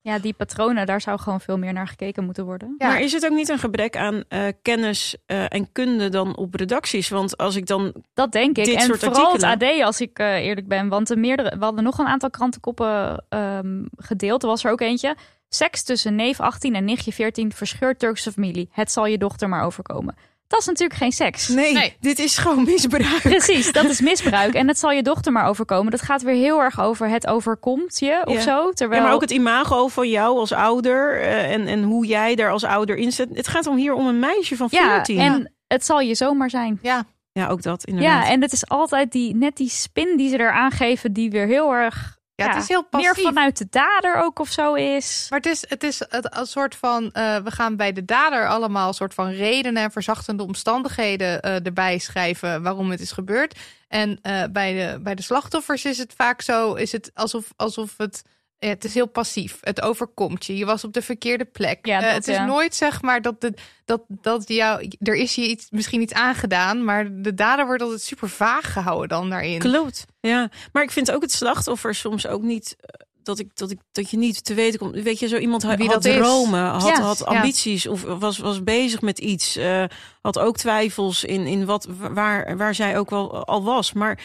Speaker 1: Ja, die patronen, daar zou gewoon veel meer naar gekeken moeten worden.
Speaker 3: Maar is het ook niet een gebrek aan uh, kennis uh, en kunde dan op redacties? Want als ik dan.
Speaker 1: Dat denk ik. en vooral artikelen... het AD, als ik uh, eerlijk ben. Want er meerdere, we hadden nog een aantal krantenkoppen um, gedeeld. Er was er ook eentje. Seks tussen neef 18 en nichtje 14 verscheurt Turkse familie. Het zal je dochter maar overkomen. Dat is natuurlijk geen seks.
Speaker 3: Nee, dit is gewoon misbruik.
Speaker 1: Precies, dat is <laughs> misbruik. En het zal je dochter maar overkomen. Dat gaat weer heel erg over het overkomt je of zo. Terwijl...
Speaker 3: Ja, maar ook het imago van jou als ouder uh, en, en hoe jij daar als ouder in zit. Het gaat om hier om een meisje van 14.
Speaker 1: Ja, en het zal je zomaar zijn.
Speaker 2: Ja.
Speaker 3: Ja, ook dat inderdaad.
Speaker 1: Ja, en het is altijd die, net die spin die ze er aangeven die weer heel erg
Speaker 2: ja, het is heel passief.
Speaker 1: Meer vanuit de dader ook of zo is.
Speaker 2: Maar het is, het is een soort van, uh, we gaan bij de dader allemaal een soort van redenen en verzachtende omstandigheden uh, erbij schrijven waarom het is gebeurd. En uh, bij, de, bij de slachtoffers is het vaak zo, is het alsof, alsof het ja, het is heel passief. Het overkomt je. Je was op de verkeerde plek. Ja, uh, het is nooit zeg maar dat, de, dat, dat jou. Er is je iets, misschien iets aangedaan, maar de dader wordt altijd super vaag gehouden dan daarin.
Speaker 3: Klopt. Ja, maar ik vind ook het slachtoffer soms ook niet. Eh, dat, ik, dat, ik, dat je niet te weten komt. Weet je, zo iemand Wie had dromen, had, had ambities of was, was bezig met iets. Uh, had ook twijfels in, in wat, waar, waar zij ook wel al was. Maar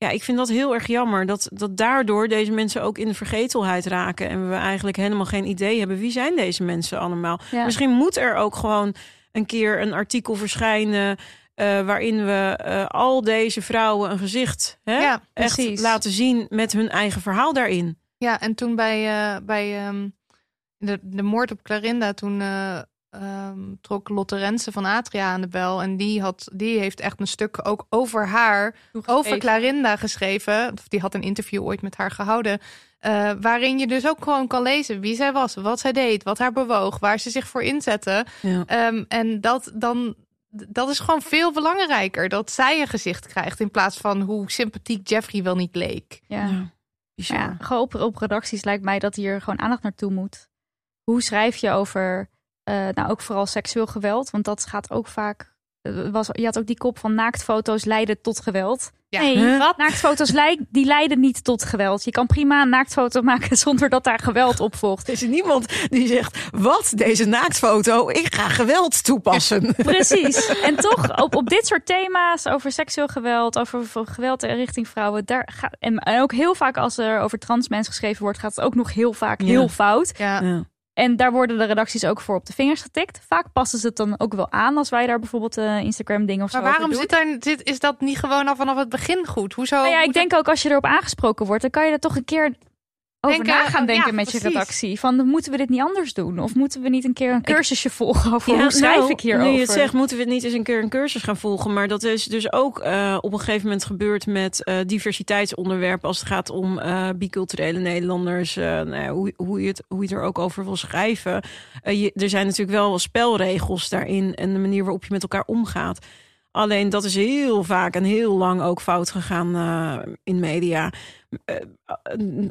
Speaker 3: ja, ik vind dat heel erg jammer. Dat, dat daardoor deze mensen ook in de vergetelheid raken. En we eigenlijk helemaal geen idee hebben wie zijn deze mensen allemaal. Misschien moet er ook gewoon een keer een artikel verschijnen. Uh, waarin we uh, al deze vrouwen een gezicht hè, ja, echt laten zien met hun eigen verhaal daarin.
Speaker 2: Ja, en toen bij, uh, bij um, de, de moord op Clarinda, toen um, trok Lotte Rensen van Atria aan de bel. En die, had, die heeft echt een stuk ook over haar, over Clarinda geschreven. Of die had een interview ooit met haar gehouden. Uh, waarin je dus ook gewoon kan lezen wie zij was, wat zij deed, wat haar bewoog, waar ze zich voor inzette. Ja. Um, en dat dan. Dat is gewoon veel belangrijker. Dat zij een gezicht krijgt. In plaats van hoe sympathiek Jeffrey wel niet leek.
Speaker 1: Ja. ja. ja gewoon op, op redacties lijkt mij dat hier gewoon aandacht naartoe moet. Hoe schrijf je over uh, nou, ook vooral seksueel geweld, want dat gaat ook vaak eh, was, je had ook die kop van naaktfoto's leiden tot geweld.
Speaker 2: Ja.
Speaker 1: Nee,
Speaker 3: Huh?
Speaker 1: wat? Naaktfoto's die leiden niet tot geweld. Je kan prima een naaktfoto maken <laughs> zonder dat daar geweld op volgt.
Speaker 3: Er is niemand die zegt, wat, deze naaktfoto, ik ga geweld toepassen.
Speaker 1: Precies. En toch, op, op dit soort thema's over seksueel geweld, over geweld richting vrouwen, daar gaat, en, en ook heel vaak als er over trans mensen geschreven wordt, gaat het ook nog heel vaak
Speaker 3: Ja.
Speaker 1: heel fout.
Speaker 2: Ja.
Speaker 3: Ja.
Speaker 1: En daar worden de redacties ook voor op de vingers getikt. Vaak passen ze het dan ook wel aan als wij daar bijvoorbeeld eh, Instagram dingen of
Speaker 2: Maar
Speaker 1: zo over
Speaker 2: waarom zit daar, zit, is dat niet gewoon al vanaf het begin goed? Hoezo?
Speaker 1: Nou ja, ik denk ook als je erop aangesproken wordt, dan kan je er toch een keer over
Speaker 2: Denken,
Speaker 1: na gaan denken
Speaker 2: ja,
Speaker 1: met je redactie. Van moeten we dit niet anders doen? Of moeten we niet een keer een cursusje volgen over hoe schrijf
Speaker 3: nou,
Speaker 1: ik hierover?
Speaker 3: Nu je het zegt, moeten we het niet eens een keer een cursus gaan volgen. Maar dat is dus ook eh, op een gegeven moment gebeurd met eh, diversiteitsonderwerpen. Als het gaat om eh, biculturele Nederlanders. nou ja, hoe, hoe, je het, hoe je het er ook over wil schrijven. Je, er zijn natuurlijk wel spelregels daarin. En de manier waarop je met elkaar omgaat. Alleen dat is heel vaak en heel lang ook fout gegaan in media. Eh,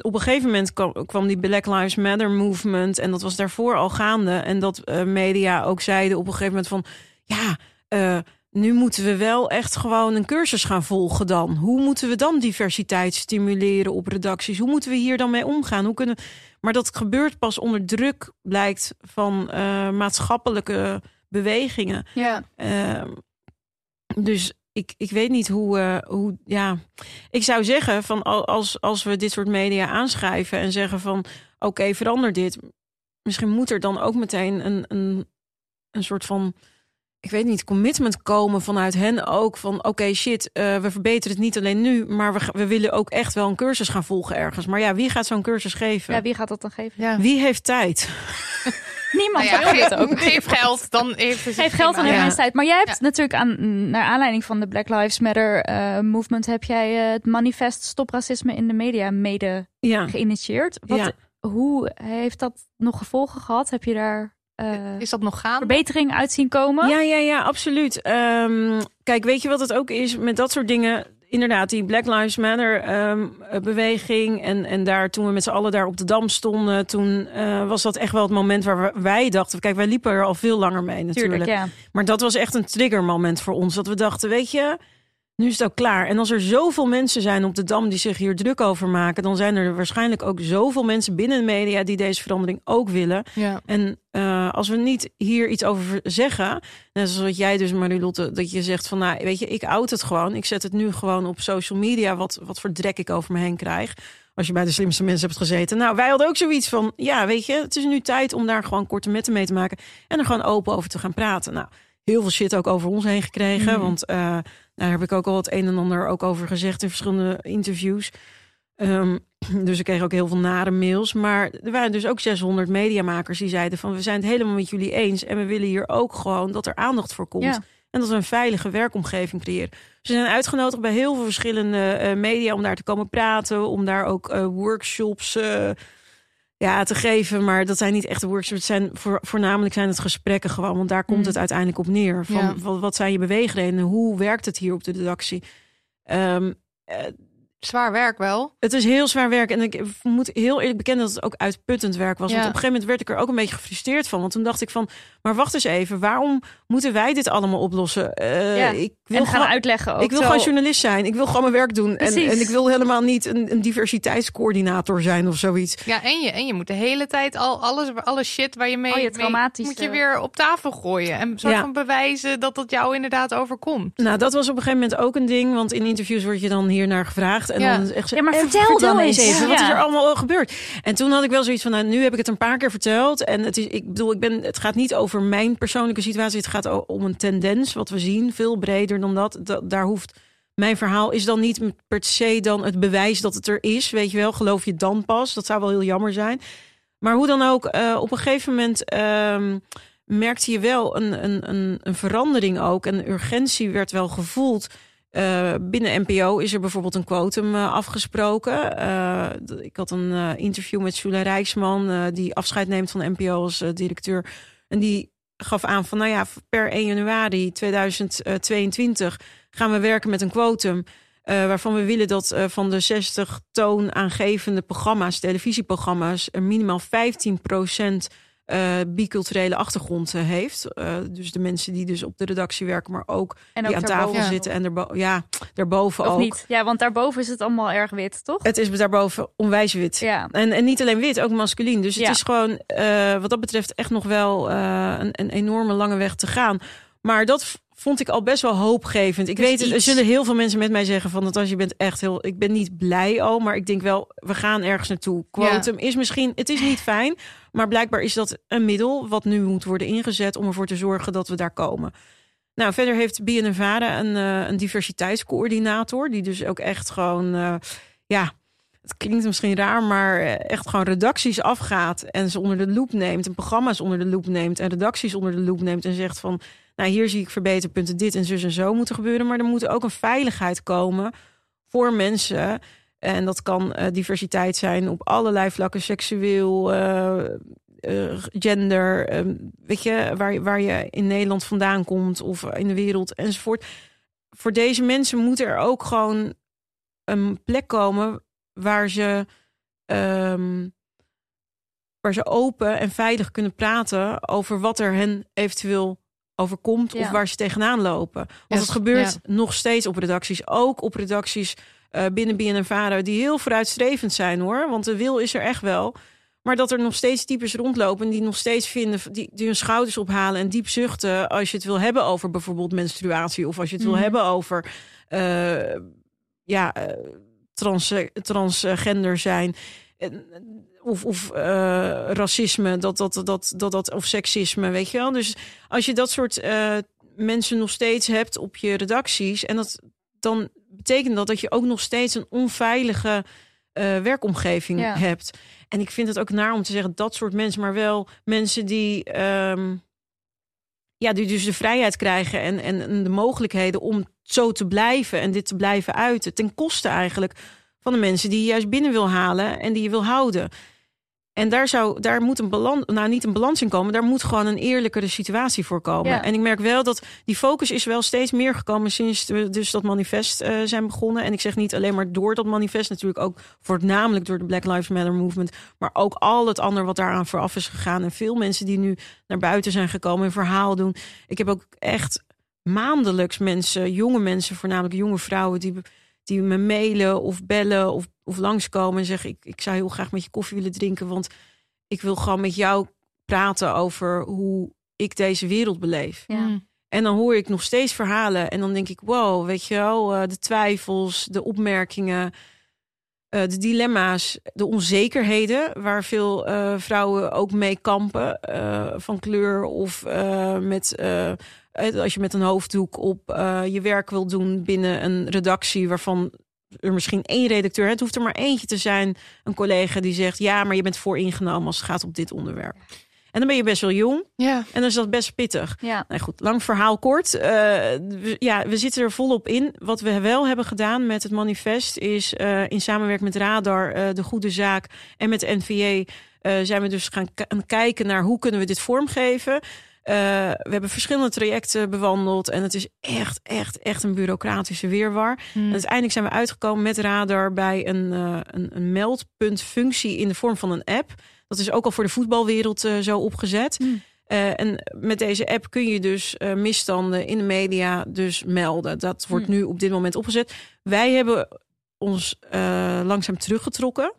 Speaker 3: op een gegeven moment kwam, kwam die Black Lives Matter movement. En dat was daarvoor al gaande. En dat eh, media ook zeiden op een gegeven moment van... ja, eh, nu moeten we wel echt gewoon een cursus gaan volgen dan. Hoe moeten we dan diversiteit stimuleren op redacties? Hoe moeten we hier dan mee omgaan? Hoe kunnen... Maar dat gebeurt pas onder druk, blijkt, van eh, maatschappelijke bewegingen.
Speaker 2: Ja.
Speaker 3: Ehm, dus ik, ik weet niet hoe, eh, hoe. Ja, ik zou zeggen van al- als, als we dit soort media aanschrijven en zeggen van oké, verander dit. Misschien moet er dan ook meteen een, een, een soort van. Ik weet niet, commitment komen vanuit hen ook. Van oké, shit, eh, we verbeteren het niet alleen nu, maar we, we willen ook echt wel een cursus gaan volgen ergens. Maar ja, wie gaat zo'n cursus geven?
Speaker 1: Ja, wie gaat dat dan geven?
Speaker 2: Ja.
Speaker 3: Wie heeft tijd? <laughs>
Speaker 1: Niemand
Speaker 2: Nou ja,
Speaker 1: het ook.
Speaker 2: geef, geld, dan heeft het
Speaker 1: Geef geld
Speaker 2: prima.
Speaker 1: heeft
Speaker 3: Ja.
Speaker 1: tijd. Maar jij hebt
Speaker 2: Ja.
Speaker 1: natuurlijk aan, naar aanleiding van de Black Lives Matter eh, movement... heb jij eh, het manifest Stop Racisme in de Media mede
Speaker 3: Ja.
Speaker 1: geïnitieerd. Wat,
Speaker 3: Ja.
Speaker 1: Hoe heeft dat nog gevolgen gehad? Heb je daar eh,
Speaker 2: Is dat nog gaan?
Speaker 1: verbetering uit zien komen?
Speaker 3: Ja, ja, ja, absoluut. Ehm, kijk, weet je wat het ook is met dat soort dingen? Inderdaad, die Black Lives Matter ehm, eh, beweging. En, en daar, toen we met z'n allen daar op de dam stonden, toen eh, was dat echt wel het moment waar we- wij dachten. Kijk, wij liepen er al veel langer mee natuurlijk.
Speaker 1: Tuurlijk, ja.
Speaker 3: Maar dat was echt een triggermoment voor ons. Dat we dachten, weet je, nu is het ook klaar. En als er zoveel mensen zijn op de Dam die zich hier druk over maken... dan zijn er waarschijnlijk ook zoveel mensen binnen de media... die deze verandering ook willen.
Speaker 2: Ja.
Speaker 3: En eh, als we niet hier iets over zeggen... net zoals wat jij dus, Marilotte, dat je zegt van... nou, weet je, ik oud het gewoon. Ik zet het nu gewoon op social media... wat, wat voor drek ik over me heen krijg. Als je bij de slimste mensen hebt gezeten. Nou, wij hadden ook zoiets van... ja, weet je, het is nu tijd om daar gewoon korte metten mee te maken... en er gewoon open over te gaan praten. Nou, heel veel shit ook over ons heen gekregen.
Speaker 1: Mhm.
Speaker 3: Want eh, daar heb ik ook al het een en ander ook over gezegd... in verschillende interviews... Ehm, <clears throat> dus ik kreeg ook heel veel nare mails. Maar er waren dus ook 600 mediamakers die zeiden van... we zijn het helemaal met jullie eens... en we willen hier ook gewoon dat er aandacht voor komt.
Speaker 1: Ja.
Speaker 3: En dat we een veilige werkomgeving creëren. Ze zijn uitgenodigd bij heel veel verschillende eh, media... om daar te komen praten, om daar ook eh, workshops eh, ja, te geven. Maar dat zijn niet echte workshops. Het zijn voor, voornamelijk zijn het gesprekken gewoon. Want daar komt
Speaker 1: Mm.
Speaker 3: het uiteindelijk op neer. Van,
Speaker 2: Ja.
Speaker 3: wat, wat zijn je beweegredenen? Hoe werkt het hier op de redactie? Ehm, eh,
Speaker 2: Zwaar werk wel.
Speaker 3: het is heel zwaar werk. En ik moet heel eerlijk bekennen dat het ook uitputtend werk was.
Speaker 2: Ja.
Speaker 3: Want op een gegeven moment werd ik er ook een beetje gefrustreerd van. Want toen dacht ik van, maar wacht eens even. Waarom moeten wij dit allemaal oplossen? Eh,
Speaker 1: Ja.
Speaker 3: Ik wil
Speaker 1: En gaan
Speaker 3: gewoon...
Speaker 1: uitleggen ook.
Speaker 3: Ik wil
Speaker 1: zo-
Speaker 3: gewoon journalist zijn. Ik wil gewoon mijn werk doen. En, en ik wil helemaal niet een, een diversiteitscoördinator zijn of zoiets.
Speaker 2: Ja, en je, en je moet de hele tijd al alles, alle shit waar je mee,
Speaker 1: Al je
Speaker 2: mee- moet je weer op tafel gooien. En
Speaker 3: Ja.
Speaker 2: van bewijzen dat het jou inderdaad overkomt.
Speaker 3: Nou, dat was op een gegeven moment ook een ding. Want in interviews word je dan hier naar gevraagd. En
Speaker 2: Ja.
Speaker 3: dan echt zo,
Speaker 1: Ja, maar
Speaker 3: "Eh,
Speaker 1: vertel dan
Speaker 3: eens
Speaker 1: eens."
Speaker 3: even. Wat is er allemaal gebeurd? En toen had ik wel zoiets van, nou, nu heb ik het een paar keer verteld. En het is, ik bedoel, ik ben, het gaat niet over mijn persoonlijke situatie. Het gaat om een tendens, wat we zien. Veel breder dan dat. Da- daar hoeft mijn verhaal is dan niet per se dan het bewijs dat het er is. Weet je wel, geloof je dan pas? Dat zou wel heel jammer zijn. Maar hoe dan ook, eh, op een gegeven moment ehm, merkte je wel een, een, een, verandering ook. En urgentie werd wel gevoeld. Eh, binnen NPO is er bijvoorbeeld een quotum eh, afgesproken. Ik had een interview met Sula Rijksman, die afscheid neemt van NPO als directeur. En die gaf aan van, nou ja, per 1 januari 2022 gaan we werken met een quotum. eh, waarvan we willen dat eh, van de 60 toonaangevende programma's, televisieprogramma's, er minimaal 15% eh, biculturele achtergrond eh, heeft. Eh, dus de mensen die dus op de redactie werken, maar ook,
Speaker 1: En
Speaker 3: die aan tafel.
Speaker 2: Ja.
Speaker 3: zitten en ja, daarboven
Speaker 1: Of
Speaker 3: ook.
Speaker 1: niet? Ja, want daarboven is het allemaal erg wit, toch?
Speaker 3: Het is daarboven onwijs wit.
Speaker 1: Ja.
Speaker 3: En, en niet alleen wit, ook masculien. Dus het
Speaker 1: Ja.
Speaker 3: is gewoon wat dat betreft echt nog wel een, een enorme lange weg te gaan. Maar dat vond ik al best wel hoopgevend. Ik weet, het, er zullen heel veel mensen met mij zeggen van... Natasja, je bent echt heel... Ik ben niet blij al, maar ik denk wel... we gaan ergens naartoe. Quantum is misschien... Het is niet fijn, maar blijkbaar is dat een middel... wat nu moet worden ingezet om ervoor te zorgen dat we daar komen. Nou, verder heeft BNNVARA een, eh, een diversiteitscoördinator... die dus ook echt gewoon... eh, ja, het klinkt misschien raar, maar eh, echt gewoon redacties afgaat en ze onder de loep neemt en programma's onder de loep neemt en redacties onder de loep neemt en zegt van, nou hier zie ik verbeterpunten, dit en zus en zo moeten gebeuren, maar er moet ook een veiligheid komen voor mensen. En dat kan eh, diversiteit zijn op allerlei vlakken, seksueel, eh, eh, gender, eh, weet je, waar, waar je in Nederland vandaan komt of in de wereld enzovoort. Voor deze mensen moet er ook gewoon een plek komen waar ze, ehm, waar ze open en veilig kunnen praten over wat er hen eventueel overkomt of waar ze tegenaan lopen. Want het gebeurt
Speaker 2: ja.
Speaker 3: nog steeds op redacties, ook op redacties eh, binnen BNNVARA die heel vooruitstrevend zijn hoor, want de wil is er echt wel. Maar dat er nog steeds types rondlopen die nog steeds vinden, die, die hun schouders ophalen en diep zuchten als je het wil hebben over bijvoorbeeld menstruatie of als je het wil
Speaker 1: Mhm.
Speaker 3: hebben over eh, ja, eh, trans, transgender zijn. Of, of eh, racisme, dat, dat, dat, dat, dat, of seksisme, weet je wel. Dus als je dat soort eh, mensen nog steeds hebt op je redacties, en dat, dan betekent dat dat je ook nog steeds een onveilige eh, werkomgeving
Speaker 1: Ja.
Speaker 3: hebt. En ik vind het ook naar om te zeggen dat soort mensen, maar wel mensen die, ehm, ja, die dus de vrijheid krijgen en, en, en de mogelijkheden om zo te blijven en dit te blijven uiten. Ten koste eigenlijk van de mensen die je juist binnen wil halen en die je wil houden. En daar, zou, daar moet een balans, nou niet een balans in komen, daar moet gewoon een eerlijkere situatie voor komen.
Speaker 1: Ja.
Speaker 3: En ik merk wel dat die focus is wel steeds meer gekomen sinds we dus dat manifest eh, zijn begonnen. En ik zeg niet alleen maar door dat manifest, natuurlijk ook voornamelijk door de Black Lives Matter movement, maar ook al het andere wat daaraan vooraf is gegaan. En veel mensen die nu naar buiten zijn gekomen en verhaal doen. Ik heb ook echt maandelijks mensen, jonge mensen, voornamelijk jonge vrouwen, die, die me mailen of bellen of, of langskomen en zeggen: ik, ik zou heel graag met je koffie willen drinken, want ik wil gewoon met jou praten over hoe ik deze wereld beleef.
Speaker 1: Ja.
Speaker 2: Mm.
Speaker 3: En dan hoor ik nog steeds verhalen en dan denk ik: wow, weet je wel, eh, de twijfels, de opmerkingen. eh, de dilemma's, de onzekerheden waar veel eh, vrouwen ook mee kampen eh, van kleur of eh, met eh, als je met een hoofddoek op eh, je werk wil doen binnen een redactie waarvan er misschien één redacteur, het hoeft er maar eentje te zijn, een collega die zegt ja, maar je bent vooringenomen als het gaat op dit onderwerp. En dan ben je best wel jong
Speaker 2: Ja.
Speaker 3: en dan is dat best pittig.
Speaker 1: Ja.
Speaker 3: Nou goed, lang verhaal kort. Eh, we- ja, we zitten er volop in. Wat we wel hebben gedaan met het manifest is eh, in samenwerking met Radar, eh, de Goede Zaak en met de NVA eh, zijn we dus gaan kijken naar hoe kunnen we dit vormgeven. Eh, we hebben verschillende trajecten bewandeld en het is echt, echt, echt een bureaucratische weerwar.
Speaker 2: Mm.
Speaker 3: En uiteindelijk zijn we uitgekomen met Radar bij een, eh, een, een meldpuntfunctie in de vorm van een app. Dat is ook al voor de voetbalwereld eh, zo opgezet.
Speaker 1: Hmm.
Speaker 3: En met deze app kun je dus misstanden in de media dus melden. Dat wordt
Speaker 1: Hmm.
Speaker 3: nu op dit moment opgezet. Wij hebben ons langzaam teruggetrokken.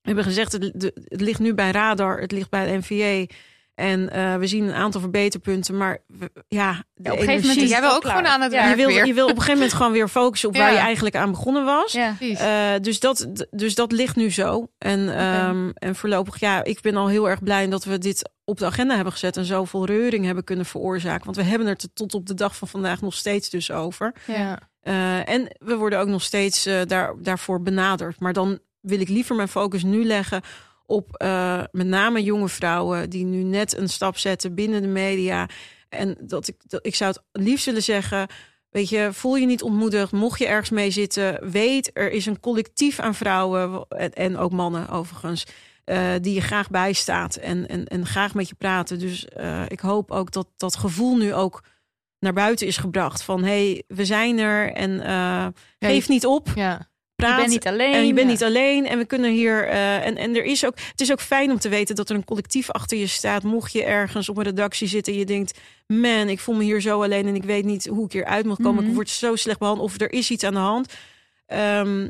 Speaker 3: We hebben gezegd, het, het ligt nu bij Radar, het ligt bij de NVA. En eh, we zien een aantal verbeterpunten, maar we- ja, de
Speaker 1: Ja, op een gegeven moment is
Speaker 2: Jij
Speaker 1: wel
Speaker 2: ook
Speaker 1: klaar.
Speaker 2: gewoon aan het
Speaker 1: Ja.
Speaker 2: werk
Speaker 3: je wil,
Speaker 2: weer.
Speaker 3: je wil op een gegeven moment gewoon weer focussen op waar je eigenlijk aan begonnen was. Eh, dus, dat, dus dat ligt nu zo. En, ehm, en voorlopig, ja, ik ben al heel erg blij dat we dit op de agenda hebben gezet en zoveel reuring hebben kunnen veroorzaken. Want we hebben het er tot op de dag van vandaag nog steeds dus over.
Speaker 2: ja.
Speaker 3: Eh, en we worden ook nog steeds daar, daarvoor benaderd. Maar dan wil ik liever mijn focus nu leggen op eh, met name jonge vrouwen die nu net een stap zetten binnen de media. En dat ik, dat, ik zou het liefst willen zeggen. Weet je, voel je niet ontmoedigd. Mocht je ergens mee zitten, weet er is een collectief aan vrouwen en, en ook mannen overigens. eh, die je graag bijstaat en, en, en graag met je praten. Dus eh, ik hoop ook dat dat gevoel nu ook naar buiten is gebracht. Van hé, hey, we zijn er en geef niet op.
Speaker 2: ja.
Speaker 3: Praat.
Speaker 1: Je bent niet alleen.
Speaker 3: En je bent
Speaker 1: ja.
Speaker 3: niet alleen. En we kunnen hier. eh, en, en er is ook. Het is ook fijn om te weten dat er een collectief achter je staat. Mocht je ergens op een redactie zitten en je denkt. Man, ik voel me hier zo alleen en ik weet niet hoe ik hier uit moet komen.
Speaker 1: Mhm.
Speaker 3: Ik word zo slecht behandeld. Of er is iets aan de hand. Ehm,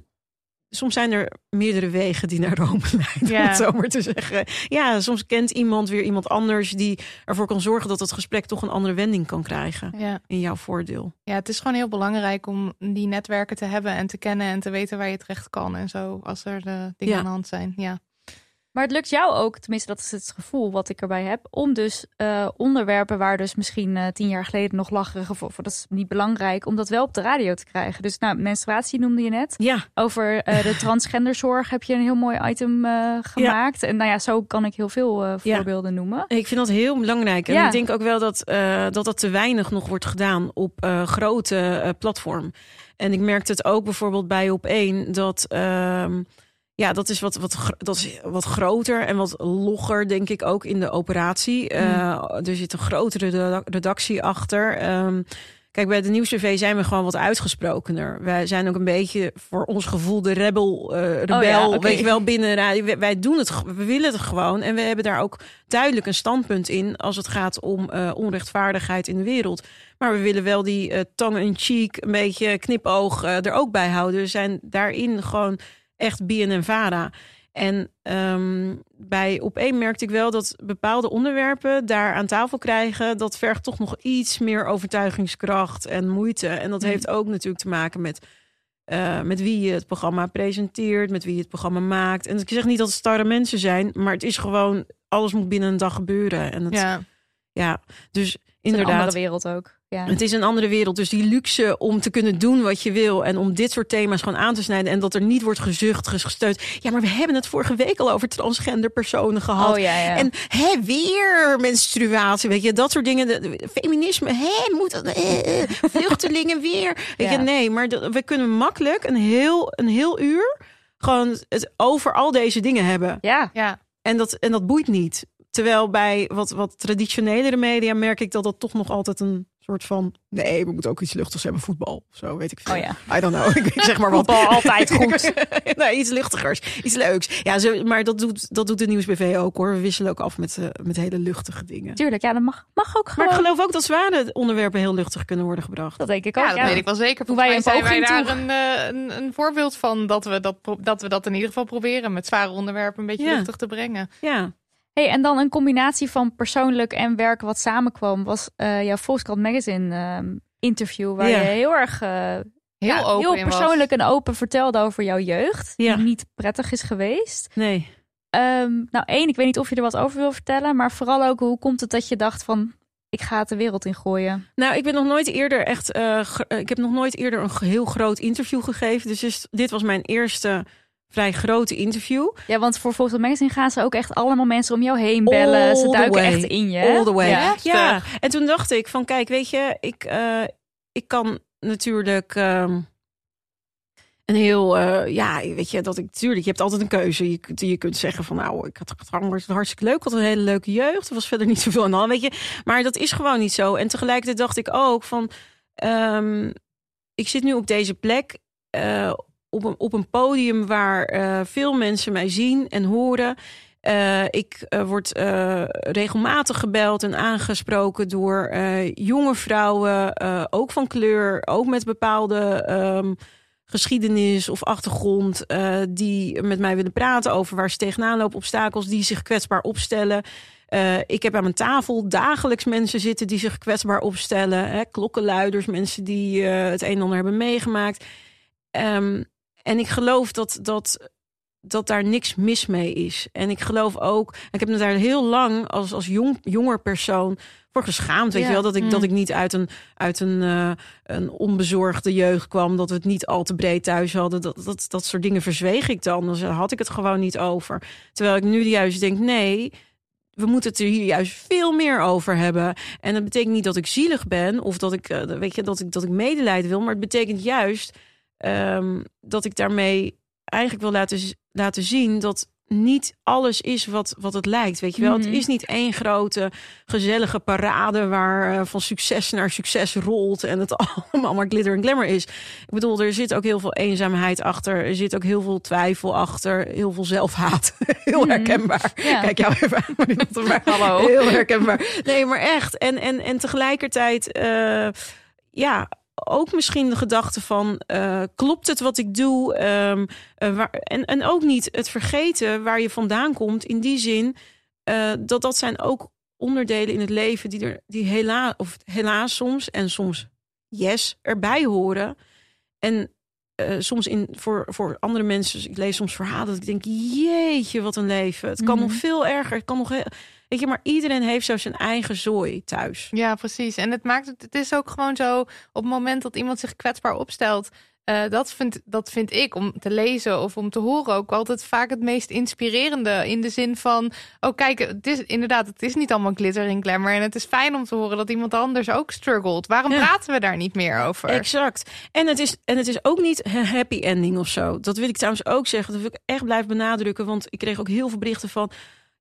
Speaker 3: soms zijn er meerdere wegen die naar Rome <laughs> leiden,
Speaker 2: Ja.
Speaker 3: om het zo maar te zeggen. Ja, soms kent iemand weer iemand anders die ervoor kan zorgen dat het gesprek toch een andere wending kan krijgen
Speaker 2: Ja.
Speaker 3: in jouw voordeel.
Speaker 2: ja, het is gewoon heel belangrijk om die netwerken te hebben en te kennen en te weten waar je terecht kan en zo als er eh, dingen
Speaker 3: Ja.
Speaker 2: aan de hand zijn. Ja.
Speaker 1: Maar het lukt jou ook, tenminste dat is het gevoel wat ik erbij heb, om dus eh, onderwerpen waar dus misschien eh, tien jaar geleden nog lacherig of, of dat is niet belangrijk, om dat wel op de radio te krijgen. Dus nou, menstruatie noemde je net.
Speaker 3: Ja,
Speaker 1: Over eh, de <laughs> transgenderzorg heb je een heel mooi item gemaakt. En nou ja, zo kan ik heel veel eh,
Speaker 3: Ja.
Speaker 1: voorbeelden noemen.
Speaker 3: ik vind dat heel belangrijk. En
Speaker 1: Ja.
Speaker 3: ik denk ook wel dat, dat dat te weinig nog wordt gedaan op grote platform. En ik merkte het ook bijvoorbeeld bij op één dat. Ja, dat is wat, wat, dat is wat groter en wat logger, denk ik, ook in de operatie. Eh, er zit een grotere reda- redactie achter. Ehm, kijk, bij de Nieuws-TV zijn we gewoon wat uitgesprokener. Wij zijn ook een beetje voor ons gevoel de rebel, eh, rebel,
Speaker 1: Oh ja, oké.
Speaker 3: weet je wel, binnen radio. Wij, doen het, we willen het gewoon. En we hebben daar ook duidelijk een standpunt in als het gaat om eh, onrechtvaardigheid in de wereld. Maar we willen wel die tongue in cheek, een beetje knipoog er ook bij houden. We zijn daarin gewoon echt BNN-Vara. En ehm, bij op één merkte ik wel dat bepaalde onderwerpen daar aan tafel krijgen. Dat vergt toch nog iets meer overtuigingskracht en moeite. En dat
Speaker 1: Mm.
Speaker 3: heeft ook natuurlijk te maken met, eh, met wie je het programma presenteert, met wie je het programma maakt. En ik zeg niet dat het starre mensen zijn, maar het is gewoon, alles moet binnen een dag gebeuren. En het, ja.
Speaker 2: Ja.
Speaker 3: dus
Speaker 1: een
Speaker 3: inderdaad.
Speaker 1: andere wereld ook. Ja.
Speaker 3: Het is een andere wereld. Dus die luxe om te kunnen doen wat je wil. En om dit soort thema's gewoon aan te snijden. En dat er niet wordt gezucht, gesteund. Ja, maar we hebben het vorige week al over transgender personen gehad.
Speaker 1: Oh ja, ja.
Speaker 3: En hè, weer menstruatie, weet je, dat soort dingen. Feminisme, hè, moet dat, eh, eh, vluchtelingen weer. <laughs> Weet
Speaker 1: Ja.
Speaker 3: je, nee, maar we kunnen makkelijk een heel, een heel uur gewoon het over al deze dingen hebben.
Speaker 1: ja.
Speaker 2: Ja.
Speaker 3: En dat, en dat boeit niet. Terwijl bij wat, wat traditionelere media merk ik dat dat toch nog altijd een soort van... Nee, we moeten ook iets luchtigs hebben, voetbal. Zo weet ik veel.
Speaker 1: Oh ja.
Speaker 3: I don't know. Ik, <laughs> ik zeg maar wat.
Speaker 1: Voetbal altijd goed. <laughs>
Speaker 3: nee, iets luchtigers, iets leuks. Ja, zo, maar dat doet, dat doet de Nieuwsbv ook hoor. We wisselen ook af met, eh, met hele luchtige dingen.
Speaker 1: Tuurlijk, ja, dat mag, mag ook
Speaker 3: Maar
Speaker 1: gewoon.
Speaker 3: ik geloof ook dat zware onderwerpen heel luchtig kunnen worden gebracht.
Speaker 1: dat denk ik ook.
Speaker 2: Ja, dat weet ik wel zeker. Volgens
Speaker 1: wij een
Speaker 2: zijn wij
Speaker 1: poging
Speaker 2: daar een, eh, een, een voorbeeld van dat we dat, dat we dat in ieder geval proberen met zware onderwerpen een beetje
Speaker 3: Ja.
Speaker 2: luchtig te brengen.
Speaker 3: Ja,
Speaker 1: Hey, en dan een combinatie van persoonlijk en werk wat samenkwam, was eh, jouw Volkskrant Magazine ehm, interview, waar
Speaker 3: Ja.
Speaker 1: je heel erg eh,
Speaker 2: Heel
Speaker 1: ja,
Speaker 2: open
Speaker 1: heel
Speaker 2: in was.
Speaker 1: persoonlijk en open vertelde over jouw jeugd,
Speaker 3: Ja.
Speaker 1: die niet prettig is geweest.
Speaker 3: nee.
Speaker 1: Ehm, nou, één, ik weet niet of je er wat over wil vertellen, maar vooral ook hoe komt het dat je dacht van, ik ga het de wereld in gooien.
Speaker 3: Nou, ik ben nog nooit eerder echt. eh, ik heb nog nooit eerder een heel groot interview gegeven. Dus is- dit was mijn eerste vrij grote interview.
Speaker 1: Ja, want voor Volkskrant Magazine gaan ze ook echt allemaal mensen om jou heen bellen.
Speaker 3: All
Speaker 1: ze duiken
Speaker 3: way.
Speaker 1: echt in je.
Speaker 3: All the way.
Speaker 1: Ja.
Speaker 3: Ja. En toen dacht ik van, kijk, weet je, ik, eh, ik kan natuurlijk ehm, een heel, eh, ja, weet je, dat ik natuurlijk, je hebt altijd een keuze. Je, kunt- je kunt zeggen van, nou, ik had het gewoon hartstikke leuk, had een hele leuke jeugd. Er was verder niet zoveel aan de hand, weet je. Maar dat is gewoon niet zo. En tegelijkertijd dacht ik ook van, ehm, ik zit nu op deze plek. eh, op een, op een podium waar eh, veel mensen mij zien en horen. Eh, ik eh, word regelmatig gebeld en aangesproken door jonge vrouwen, ook van kleur, ook met bepaalde ehm, geschiedenis of achtergrond, die met mij willen praten over waar ze tegenaan lopen, obstakels, die zich kwetsbaar opstellen. Ik heb aan mijn tafel dagelijks mensen zitten die zich kwetsbaar opstellen. Hè, klokkenluiders, mensen die het een en ander hebben meegemaakt. Ehm, en ik geloof dat, dat, dat daar niks mis mee is. En ik geloof ook, ik heb me daar heel lang als, als jong, jonger persoon voor geschaamd. Weet
Speaker 1: Ja.
Speaker 3: je wel, dat ik,
Speaker 1: Mm.
Speaker 3: dat ik niet uit, een, uit een, eh, een onbezorgde jeugd kwam. Dat we het niet al te breed thuis hadden. Dat, dat, dat soort dingen verzweeg ik dan. Dan had ik het gewoon niet over. Terwijl ik nu juist denk, nee, we moeten het er hier juist veel meer over hebben. En dat betekent niet dat ik zielig ben of dat ik, eh, weet je, dat ik, dat ik medelijden wil. Maar het betekent juist ehm, dat ik daarmee eigenlijk wil laten, laten zien dat niet alles is wat, wat het lijkt. Weet je wel,
Speaker 1: Mhm.
Speaker 3: het is niet één grote gezellige parade waar eh, van succes naar succes rolt en het <laughs> allemaal maar glitter en glamour is. Ik bedoel, er zit ook heel veel eenzaamheid achter. Er zit ook heel veel twijfel achter. Heel veel zelfhaat. <laughs> heel
Speaker 1: Mhm.
Speaker 3: herkenbaar.
Speaker 1: Ja.
Speaker 3: Kijk jou even aan. Maar <laughs>
Speaker 2: Hallo.
Speaker 3: Heel herkenbaar. Nee, maar echt. En, en, en tegelijkertijd, eh, ja, ook misschien de gedachte van, eh, klopt het wat ik doe? Ehm, eh, waar, en, en ook niet het vergeten waar je vandaan komt. In die zin, eh, dat dat zijn ook onderdelen in het leven die er die helaas, of helaas soms en soms yes erbij horen. En soms in, voor, voor andere mensen, ik lees soms verhalen dat ik denk, jeetje, wat een leven. Het kan
Speaker 1: Mhm.
Speaker 3: nog veel erger. Het kan nog, heel- weet je, maar iedereen heeft zo zijn eigen zooi thuis.
Speaker 2: Ja, precies. En het maakt het, het is ook gewoon zo op het moment dat iemand zich kwetsbaar opstelt. eh, dat, vind, dat vind ik om te lezen of om te horen ook altijd vaak het meest inspirerende. In de zin van: oh, kijk, het is inderdaad, het is niet allemaal glitter en glamour. En het is fijn om te horen dat iemand anders ook struggelt. Waarom
Speaker 3: Ja.
Speaker 2: praten we daar niet meer over?
Speaker 3: Exact. En het, is, en het is ook niet een happy ending of zo. Dat wil ik trouwens ook zeggen. Dat wil ik echt blijven benadrukken. Want ik kreeg ook heel veel berichten van...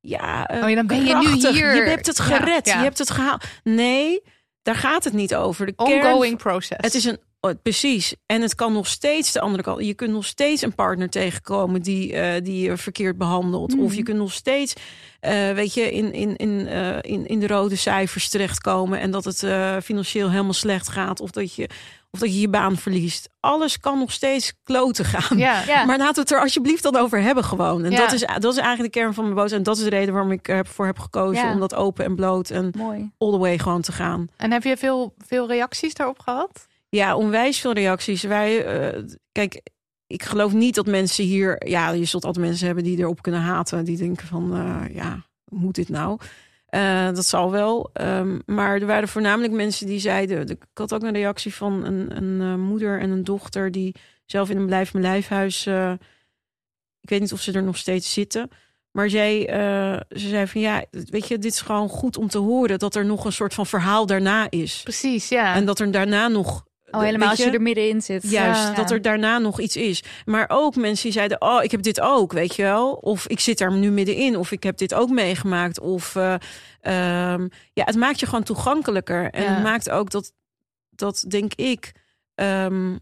Speaker 3: Ja, eh,
Speaker 2: Oh ja, dan ben je nu hier.
Speaker 3: Je hebt het gered.
Speaker 2: ja.
Speaker 3: Je hebt het gehaald. Nee, daar gaat het niet over. De kern
Speaker 2: Ongoing process.
Speaker 3: Het is een oh, precies. En het kan nog steeds de andere kant. Je kunt nog steeds een partner tegenkomen die, eh, die je verkeerd behandelt. Of je kunt nog steeds, eh, weet je, in, in, in, in, in de rode cijfers terechtkomen. En dat het financieel helemaal slecht gaat. Of dat, je, of dat je je baan verliest. Alles kan nog steeds kloten gaan.
Speaker 2: ja.
Speaker 1: Ja.
Speaker 3: Maar laten we het er alsjeblieft dan over hebben gewoon. En
Speaker 2: Ja.
Speaker 3: dat, is, dat is eigenlijk de kern van mijn boodschap. En dat is de reden waarom ik ervoor heb gekozen
Speaker 1: Ja.
Speaker 3: om dat open en bloot en
Speaker 1: Mooi.
Speaker 3: all the way gewoon te gaan.
Speaker 2: En heb je veel, veel reacties daarop gehad?
Speaker 3: Ja, onwijs veel reacties. Wij, eh, kijk, ik geloof niet dat mensen hier... Ja, je zult altijd mensen hebben die erop kunnen haten. Die denken van, eh, ja, hoe moet dit nou? Eh, dat zal wel. Ehm, maar er waren voornamelijk mensen die zeiden... Ik had ook een reactie van een, een eh, moeder en een dochter... die zelf in een blijf mijn lijfhuis... eh, ik weet niet of ze er nog steeds zitten... Maar zij, ze zei van ja, weet je, dit is gewoon goed om te horen dat er nog een soort van verhaal daarna is.
Speaker 2: Precies, ja.
Speaker 3: En dat er daarna nog
Speaker 1: Oh, helemaal als
Speaker 3: weet
Speaker 1: je er middenin zit.
Speaker 3: Juist,
Speaker 1: Ja.
Speaker 3: dat er daarna nog iets is. Maar ook mensen die zeiden, oh, ik heb dit ook, weet je wel. Of ik zit daar nu middenin, of ik heb dit ook meegemaakt. Of eh, ehm, ja, het maakt je gewoon toegankelijker. En
Speaker 2: Ja.
Speaker 3: het maakt ook dat, dat denk ik, ehm,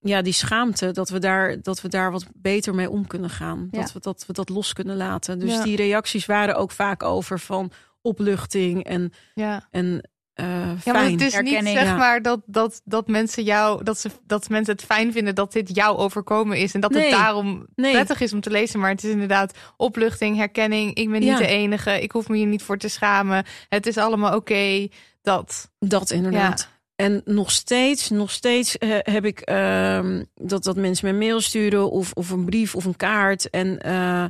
Speaker 3: ja, die schaamte, dat we, daar, dat we daar wat beter mee om kunnen gaan.
Speaker 1: Ja.
Speaker 3: Dat, we, dat we dat los kunnen laten. Dus die reacties waren ook vaak over van opluchting en,
Speaker 2: ja.
Speaker 3: en eh
Speaker 2: Ja, maar het is niet zeg
Speaker 3: Ja.
Speaker 2: maar dat, dat, dat mensen jou dat ze dat mensen het fijn vinden dat dit jou overkomen is en dat
Speaker 3: Nee.
Speaker 2: het daarom
Speaker 3: Nee.
Speaker 2: prettig is om te lezen. Maar het is inderdaad opluchting, herkenning. Ik ben niet
Speaker 3: Ja.
Speaker 2: de enige. Ik hoef me hier niet voor te schamen. Het is allemaal oké. dat.
Speaker 3: Dat inderdaad. En nog steeds, nog steeds eh, heb ik ehm, dat, dat mensen me mail sturen of, of een brief of een kaart. En, eh,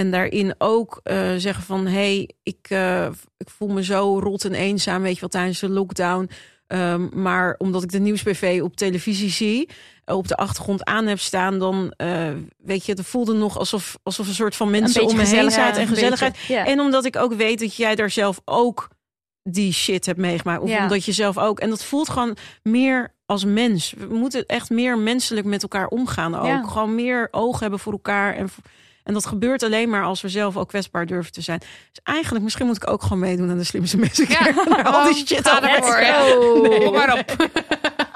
Speaker 3: en daarin ook eh, zeggen van hey, ik, eh, ik voel me zo rot en eenzaam, weet je wel, tijdens de lockdown. Ehm, maar omdat ik de nieuwsbv op televisie zie, eh, op de achtergrond aan heb staan, dan weet je, het voelde nog alsof, alsof een soort van mensen om me heen zaten en gezelligheid.
Speaker 1: beetje. Ja.
Speaker 3: En omdat ik ook weet dat jij daar zelf ook die shit hebt meegemaakt. Of
Speaker 1: Ja.
Speaker 3: omdat je zelf ook. En dat voelt gewoon meer als mens. We moeten echt meer menselijk met elkaar omgaan ook.
Speaker 1: Ja.
Speaker 3: Gewoon meer oog hebben voor elkaar. En, en dat gebeurt alleen maar als we zelf ook kwetsbaar durven te zijn. Dus eigenlijk, misschien moet ik ook gewoon meedoen aan de slimste mensen.
Speaker 2: Ja, <laughs>
Speaker 3: al die
Speaker 2: gewoon,
Speaker 3: shit
Speaker 2: ga
Speaker 3: al
Speaker 2: ervoor.
Speaker 1: Oh.
Speaker 2: Kom maar op. <laughs>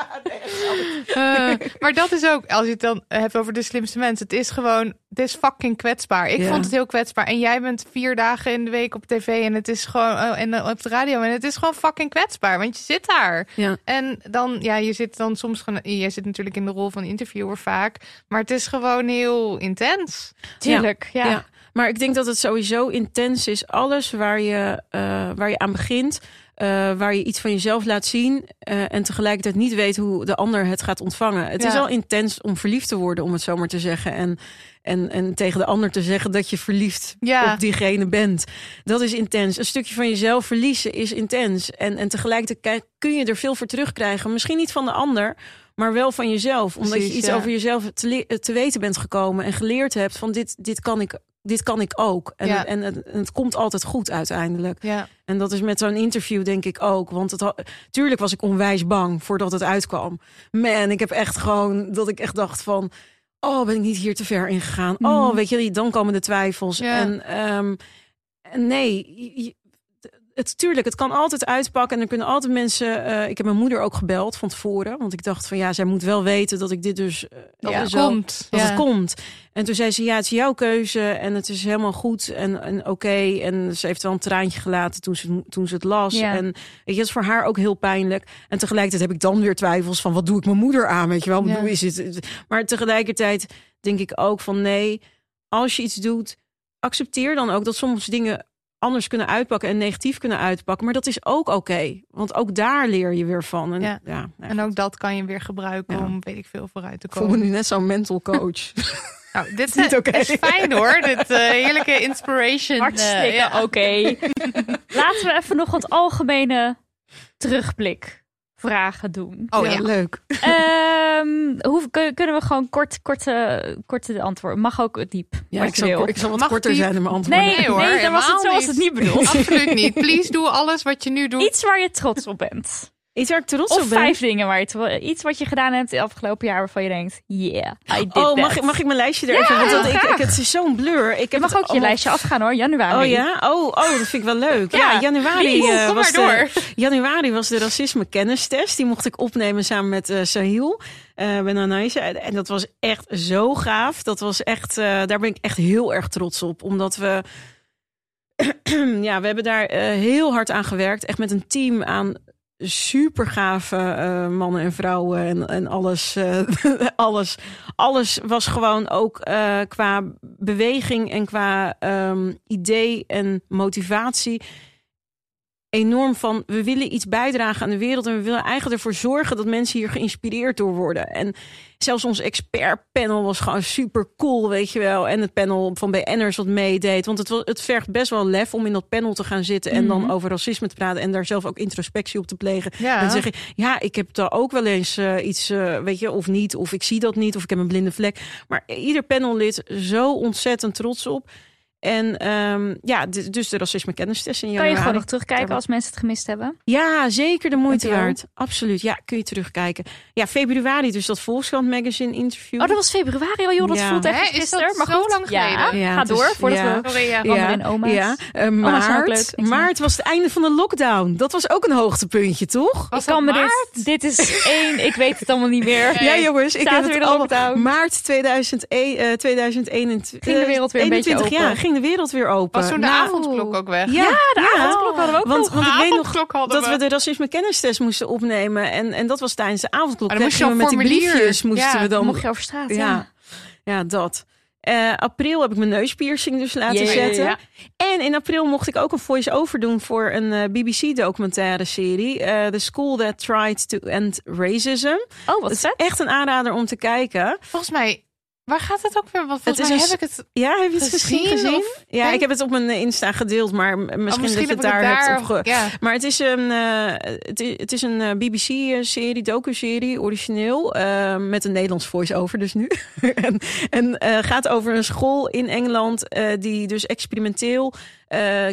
Speaker 2: Eh, maar dat is ook, als je het dan hebt over de slimste mensen, het is gewoon, het is fucking kwetsbaar. Ik
Speaker 3: Ja.
Speaker 2: vond het heel kwetsbaar. En jij bent vier dagen in de week op tv en het is gewoon, oh, en eh, op de radio en het is gewoon fucking kwetsbaar, want je zit daar.
Speaker 3: Ja.
Speaker 2: En dan, ja, je zit dan soms gewoon, jij zit natuurlijk in de rol van interviewer vaak, maar het is gewoon heel intens.
Speaker 1: Tuurlijk, ja.
Speaker 3: Ja. Maar ik denk dat het sowieso intens is. Alles waar je, eh, waar je aan begint. Eh, waar je iets van jezelf laat zien. eh, en tegelijkertijd niet weet hoe de ander het gaat ontvangen. Het is al intens om verliefd te worden, om het zo maar te zeggen. En, en, en tegen de ander te zeggen dat je verliefd
Speaker 2: Ja.
Speaker 3: op diegene bent. Dat is intens. Een stukje van jezelf verliezen is intens. En, en tegelijkertijd kun je er veel voor terugkrijgen. Misschien niet van de ander, maar wel van jezelf. Omdat
Speaker 2: Precies,
Speaker 3: je iets
Speaker 2: ja.
Speaker 3: over jezelf te, te weten bent gekomen en geleerd hebt van dit, dit kan ik. Dit kan ik ook. En,
Speaker 2: Ja.
Speaker 3: het, en, het, en het komt altijd goed uiteindelijk.
Speaker 2: Ja.
Speaker 3: En dat is met zo'n interview denk ik ook. Want het, tuurlijk was ik onwijs bang voordat het uitkwam. Man, ik heb echt gewoon dat ik echt dacht van... oh, ben ik niet hier te ver in gegaan?
Speaker 1: Mhm.
Speaker 3: Oh, weet je, dan komen de twijfels.
Speaker 2: Ja.
Speaker 3: En en nee, het, tuurlijk, het kan altijd uitpakken. En er kunnen altijd mensen... eh, ik heb mijn moeder ook gebeld van tevoren. Want ik dacht van, ja, zij moet wel weten dat ik dit dus... eh,
Speaker 2: Dat
Speaker 3: ja,
Speaker 2: het
Speaker 3: zo-
Speaker 2: komt.
Speaker 3: dat
Speaker 2: Ja.
Speaker 3: het komt. En toen zei ze, ja, het is jouw keuze en het is helemaal goed en, en oké. En ze heeft wel een traantje gelaten toen ze, toen ze het las.
Speaker 1: Ja.
Speaker 3: En weet je, het is voor haar ook heel pijnlijk. En tegelijkertijd heb ik dan weer twijfels van, wat doe ik mijn moeder aan, weet je wel? Bedoel, Is het, maar tegelijkertijd denk ik ook van, nee, als je iets doet, accepteer dan ook dat soms dingen anders kunnen uitpakken en negatief kunnen uitpakken. Maar dat is ook oké, want ook daar leer je weer van. En,
Speaker 2: Ja.
Speaker 3: ja. nou,
Speaker 2: En ook dat kan je weer gebruiken
Speaker 3: Ja.
Speaker 2: om, weet ik veel, vooruit te
Speaker 3: ik voel me
Speaker 2: komen.
Speaker 3: nu net zo'n mental coach. <laughs> <laughs>
Speaker 2: Nou, dit
Speaker 3: Niet
Speaker 2: is,
Speaker 3: oké.
Speaker 2: is fijn hoor. Dit eh, heerlijke inspiration.
Speaker 1: Hartstikke
Speaker 2: eh, ja.
Speaker 1: oké. <laughs> Laten we even nog wat algemene terugblik vragen doen.
Speaker 2: Oh
Speaker 3: ja,
Speaker 2: ja.
Speaker 3: leuk.
Speaker 1: Ehm, hoe, kun- kunnen we gewoon kort, korte, korte antwoorden? Mag ook diep.
Speaker 3: Ja, ik zal, ik zal wat
Speaker 2: Mag
Speaker 3: korter zijn in mijn antwoorden.
Speaker 1: Nee,
Speaker 2: Nee, hoor,
Speaker 1: nee, dan was het zo was het
Speaker 2: niet.
Speaker 1: niet bedoeld.
Speaker 2: Absoluut niet. Please doe alles wat je nu doet.
Speaker 1: Iets waar je trots op bent.
Speaker 3: Iets waar ik trots op ben.
Speaker 1: vijf dingen waar je iets wat je gedaan hebt het afgelopen jaar waarvan je denkt, yeah, I did
Speaker 3: Oh, mag ik, mag ik mijn lijstje er even? Want ik, ik, het is zo'n blur. Ik
Speaker 1: Je
Speaker 3: heb
Speaker 1: mag ook je lijstje afgaan hoor, januari.
Speaker 3: Oh ja? Oh, oh, dat vind ik wel leuk. Ja,
Speaker 1: Ja,
Speaker 3: januari, eh,
Speaker 2: kom
Speaker 3: was
Speaker 2: maar
Speaker 3: de,
Speaker 2: door. <laughs>
Speaker 3: januari was de racisme kennistest. Die mocht ik opnemen samen met eh Sahil. ben Anaïs. En dat was echt zo gaaf. Dat was echt, daar ben ik echt heel erg trots op. Omdat we, <clears throat> ja, we hebben daar heel hard aan gewerkt. Echt met een team aan super gave eh, mannen en vrouwen en, en alles, eh, <laughs> alles. Alles was gewoon ook eh, qua beweging en qua ehm, idee en motivatie enorm van we willen iets bijdragen aan de wereld en we willen eigenlijk ervoor zorgen dat mensen hier geïnspireerd door worden. En zelfs ons expertpanel was gewoon super cool, weet je wel. En het panel van BN'ers wat meedeed, want het, wa- het vergt best wel lef om in dat panel te gaan zitten en
Speaker 1: Mhm.
Speaker 3: dan over racisme te praten en daar zelf ook introspectie op te plegen.
Speaker 2: Ja.
Speaker 3: En zeggen, ja, ik heb daar ook wel eens eh, iets, eh, weet je, of niet, of ik zie dat niet, of ik heb een blinde vlek. Maar ieder panellid zo ontzettend trots op. En ehm, ja, dus de racisme kennistest in
Speaker 1: kan je
Speaker 3: januari.
Speaker 1: gewoon nog terugkijken als mensen het gemist hebben?
Speaker 3: Ja, zeker de moeite waard. Absoluut. Ja, kun je terugkijken. Ja, februari dus dat Volkskrant magazine interview.
Speaker 1: Oh, dat was februari al, joh. Dat
Speaker 3: Ja.
Speaker 1: voelt echt
Speaker 2: Hè, is
Speaker 1: gisteren.
Speaker 2: dat
Speaker 1: Maar
Speaker 2: zo
Speaker 1: goed,
Speaker 2: lang
Speaker 1: ja,
Speaker 2: geleden?
Speaker 3: Ja,
Speaker 1: ga
Speaker 3: het is-
Speaker 1: door voordat
Speaker 3: ja.
Speaker 1: we
Speaker 2: Sorry, ja.
Speaker 1: Anderen en oma's.
Speaker 3: Ja, eh,
Speaker 1: ook
Speaker 3: maart, maart was het einde van de lockdown. Dat was ook een hoogtepuntje, toch?
Speaker 2: Was
Speaker 1: ik kan me dit, dit is <laughs> één, ik weet het allemaal niet meer.
Speaker 3: Ja, jongens, ik
Speaker 1: Staat
Speaker 3: heb
Speaker 1: er
Speaker 3: het
Speaker 1: weer de
Speaker 3: allemaal.
Speaker 1: lockdown?
Speaker 3: Maart 2001, eh 2021.
Speaker 1: Ging de wereld weer een beetje
Speaker 3: 21 jaar
Speaker 1: open?
Speaker 3: Ging de wereld weer open.
Speaker 2: Was toen de
Speaker 3: Nou,
Speaker 2: avondklok ook weg?
Speaker 3: Ja,
Speaker 1: de avondklok hadden we ook
Speaker 3: want,
Speaker 1: nog.
Speaker 3: want ik weet nog dat we de racisme kennistest moesten opnemen. En, en dat was tijdens de avondklok.
Speaker 2: Maar dan moest je
Speaker 3: we met die briefjes moesten
Speaker 2: Ja,
Speaker 3: we dan...
Speaker 1: mocht je over straat. Ja.
Speaker 3: ja, ja, dat. Eh, april heb ik mijn neuspiercing dus laten zetten. En in april mocht ik ook een voice-over doen voor een eh, BBC-documentaire serie. eh The School That Tried to End Racism.
Speaker 1: Oh, wat
Speaker 3: is
Speaker 1: vet.
Speaker 3: echt een aanrader om te kijken.
Speaker 2: Volgens mij, waar gaat het ook weer? Want
Speaker 3: Het is een
Speaker 2: heb ik het...
Speaker 3: Ja, heb je het
Speaker 2: Gezien
Speaker 3: gezien? gezien?
Speaker 2: of-
Speaker 3: Ja, ik heb het op mijn Insta gedeeld, maar misschien,
Speaker 2: Oh, misschien
Speaker 3: dat je het daar, hebt
Speaker 2: ja.
Speaker 3: Maar het is een, eh, het is, het is een eh, BBC-serie, docu-serie, origineel, eh, met een Nederlands voice-over dus nu. <laughs> en en gaat over een school in Engeland die dus experimenteel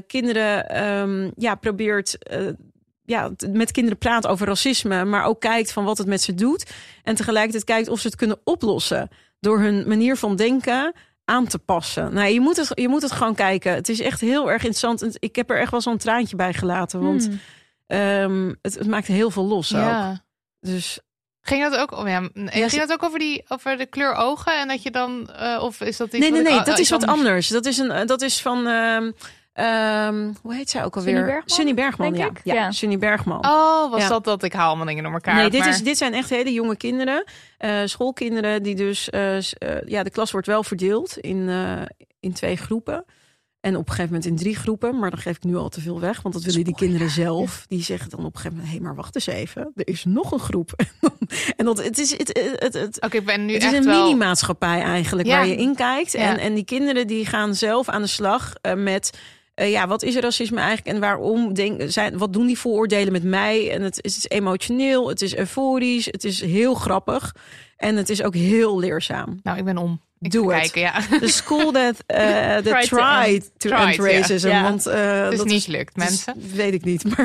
Speaker 3: kinderen ehm, ja, probeert... ja, met kinderen praat over racisme, maar ook kijkt van wat het met ze doet. En tegelijkertijd kijkt of ze het kunnen oplossen door hun manier van denken aan te passen. Nou, je moet het, je moet het gewoon kijken. Het is echt heel erg interessant. Ik heb er echt wel zo'n traantje bij gelaten, want
Speaker 1: Hmm.
Speaker 3: ehm, het, het maakt heel veel los ook.
Speaker 2: ja.
Speaker 3: Dus
Speaker 2: Ging dat ook, oh ja, nee,
Speaker 3: Ja,
Speaker 2: ging dat ook over, die, over de kleur ogen? En dat je dan, eh, of is dat iets
Speaker 3: nee, nee, nee,
Speaker 2: oh,
Speaker 3: dat
Speaker 2: oh,
Speaker 3: is wat anders. Dat is een, eh, dat is van. ehm, ehm, hoe heet zij ook alweer?
Speaker 1: Sunny Bergman,
Speaker 3: Sunny Bergman,
Speaker 1: denk
Speaker 3: ja.
Speaker 1: ik.
Speaker 3: ja.
Speaker 1: Ja.
Speaker 3: Sunny Bergman.
Speaker 2: Oh, was
Speaker 3: Ja.
Speaker 2: dat dat? Ik haal allemaal dingen door elkaar.
Speaker 3: Nee, dit,
Speaker 2: maar-
Speaker 3: is, dit zijn echt hele jonge kinderen. eh, schoolkinderen die dus... eh, eh, ja, de klas wordt wel verdeeld in, eh, in twee groepen. En op een gegeven moment in drie groepen. Maar dan geef ik nu al te veel weg. Want dat willen die kinderen zelf. Die zeggen dan op een gegeven moment... Hé, maar wacht eens even. Er is nog een groep. <laughs> en dat, het is, het, het, het,
Speaker 2: Oké, ik ben nu
Speaker 3: het is een
Speaker 2: wel...
Speaker 3: mini-maatschappij eigenlijk
Speaker 2: Ja.
Speaker 3: waar je in kijkt.
Speaker 2: Ja.
Speaker 3: En, en die kinderen die gaan zelf aan de slag eh, met... eh, ja, wat is racisme eigenlijk en waarom? Denk, zijn, wat doen die vooroordelen met mij? En het is, het is emotioneel, het is euforisch, het is heel grappig. En het is ook heel leerzaam.
Speaker 2: Nou, ik ben om. Ik
Speaker 3: do
Speaker 2: ga
Speaker 3: it.
Speaker 2: kijken, ja.
Speaker 3: The school that, <laughs> uh, that
Speaker 1: Tried to
Speaker 3: end racism. Want uh,
Speaker 2: Het is
Speaker 3: dat
Speaker 2: niet gelukt,
Speaker 3: het is-
Speaker 2: mensen.
Speaker 3: weet ik niet, <laughs>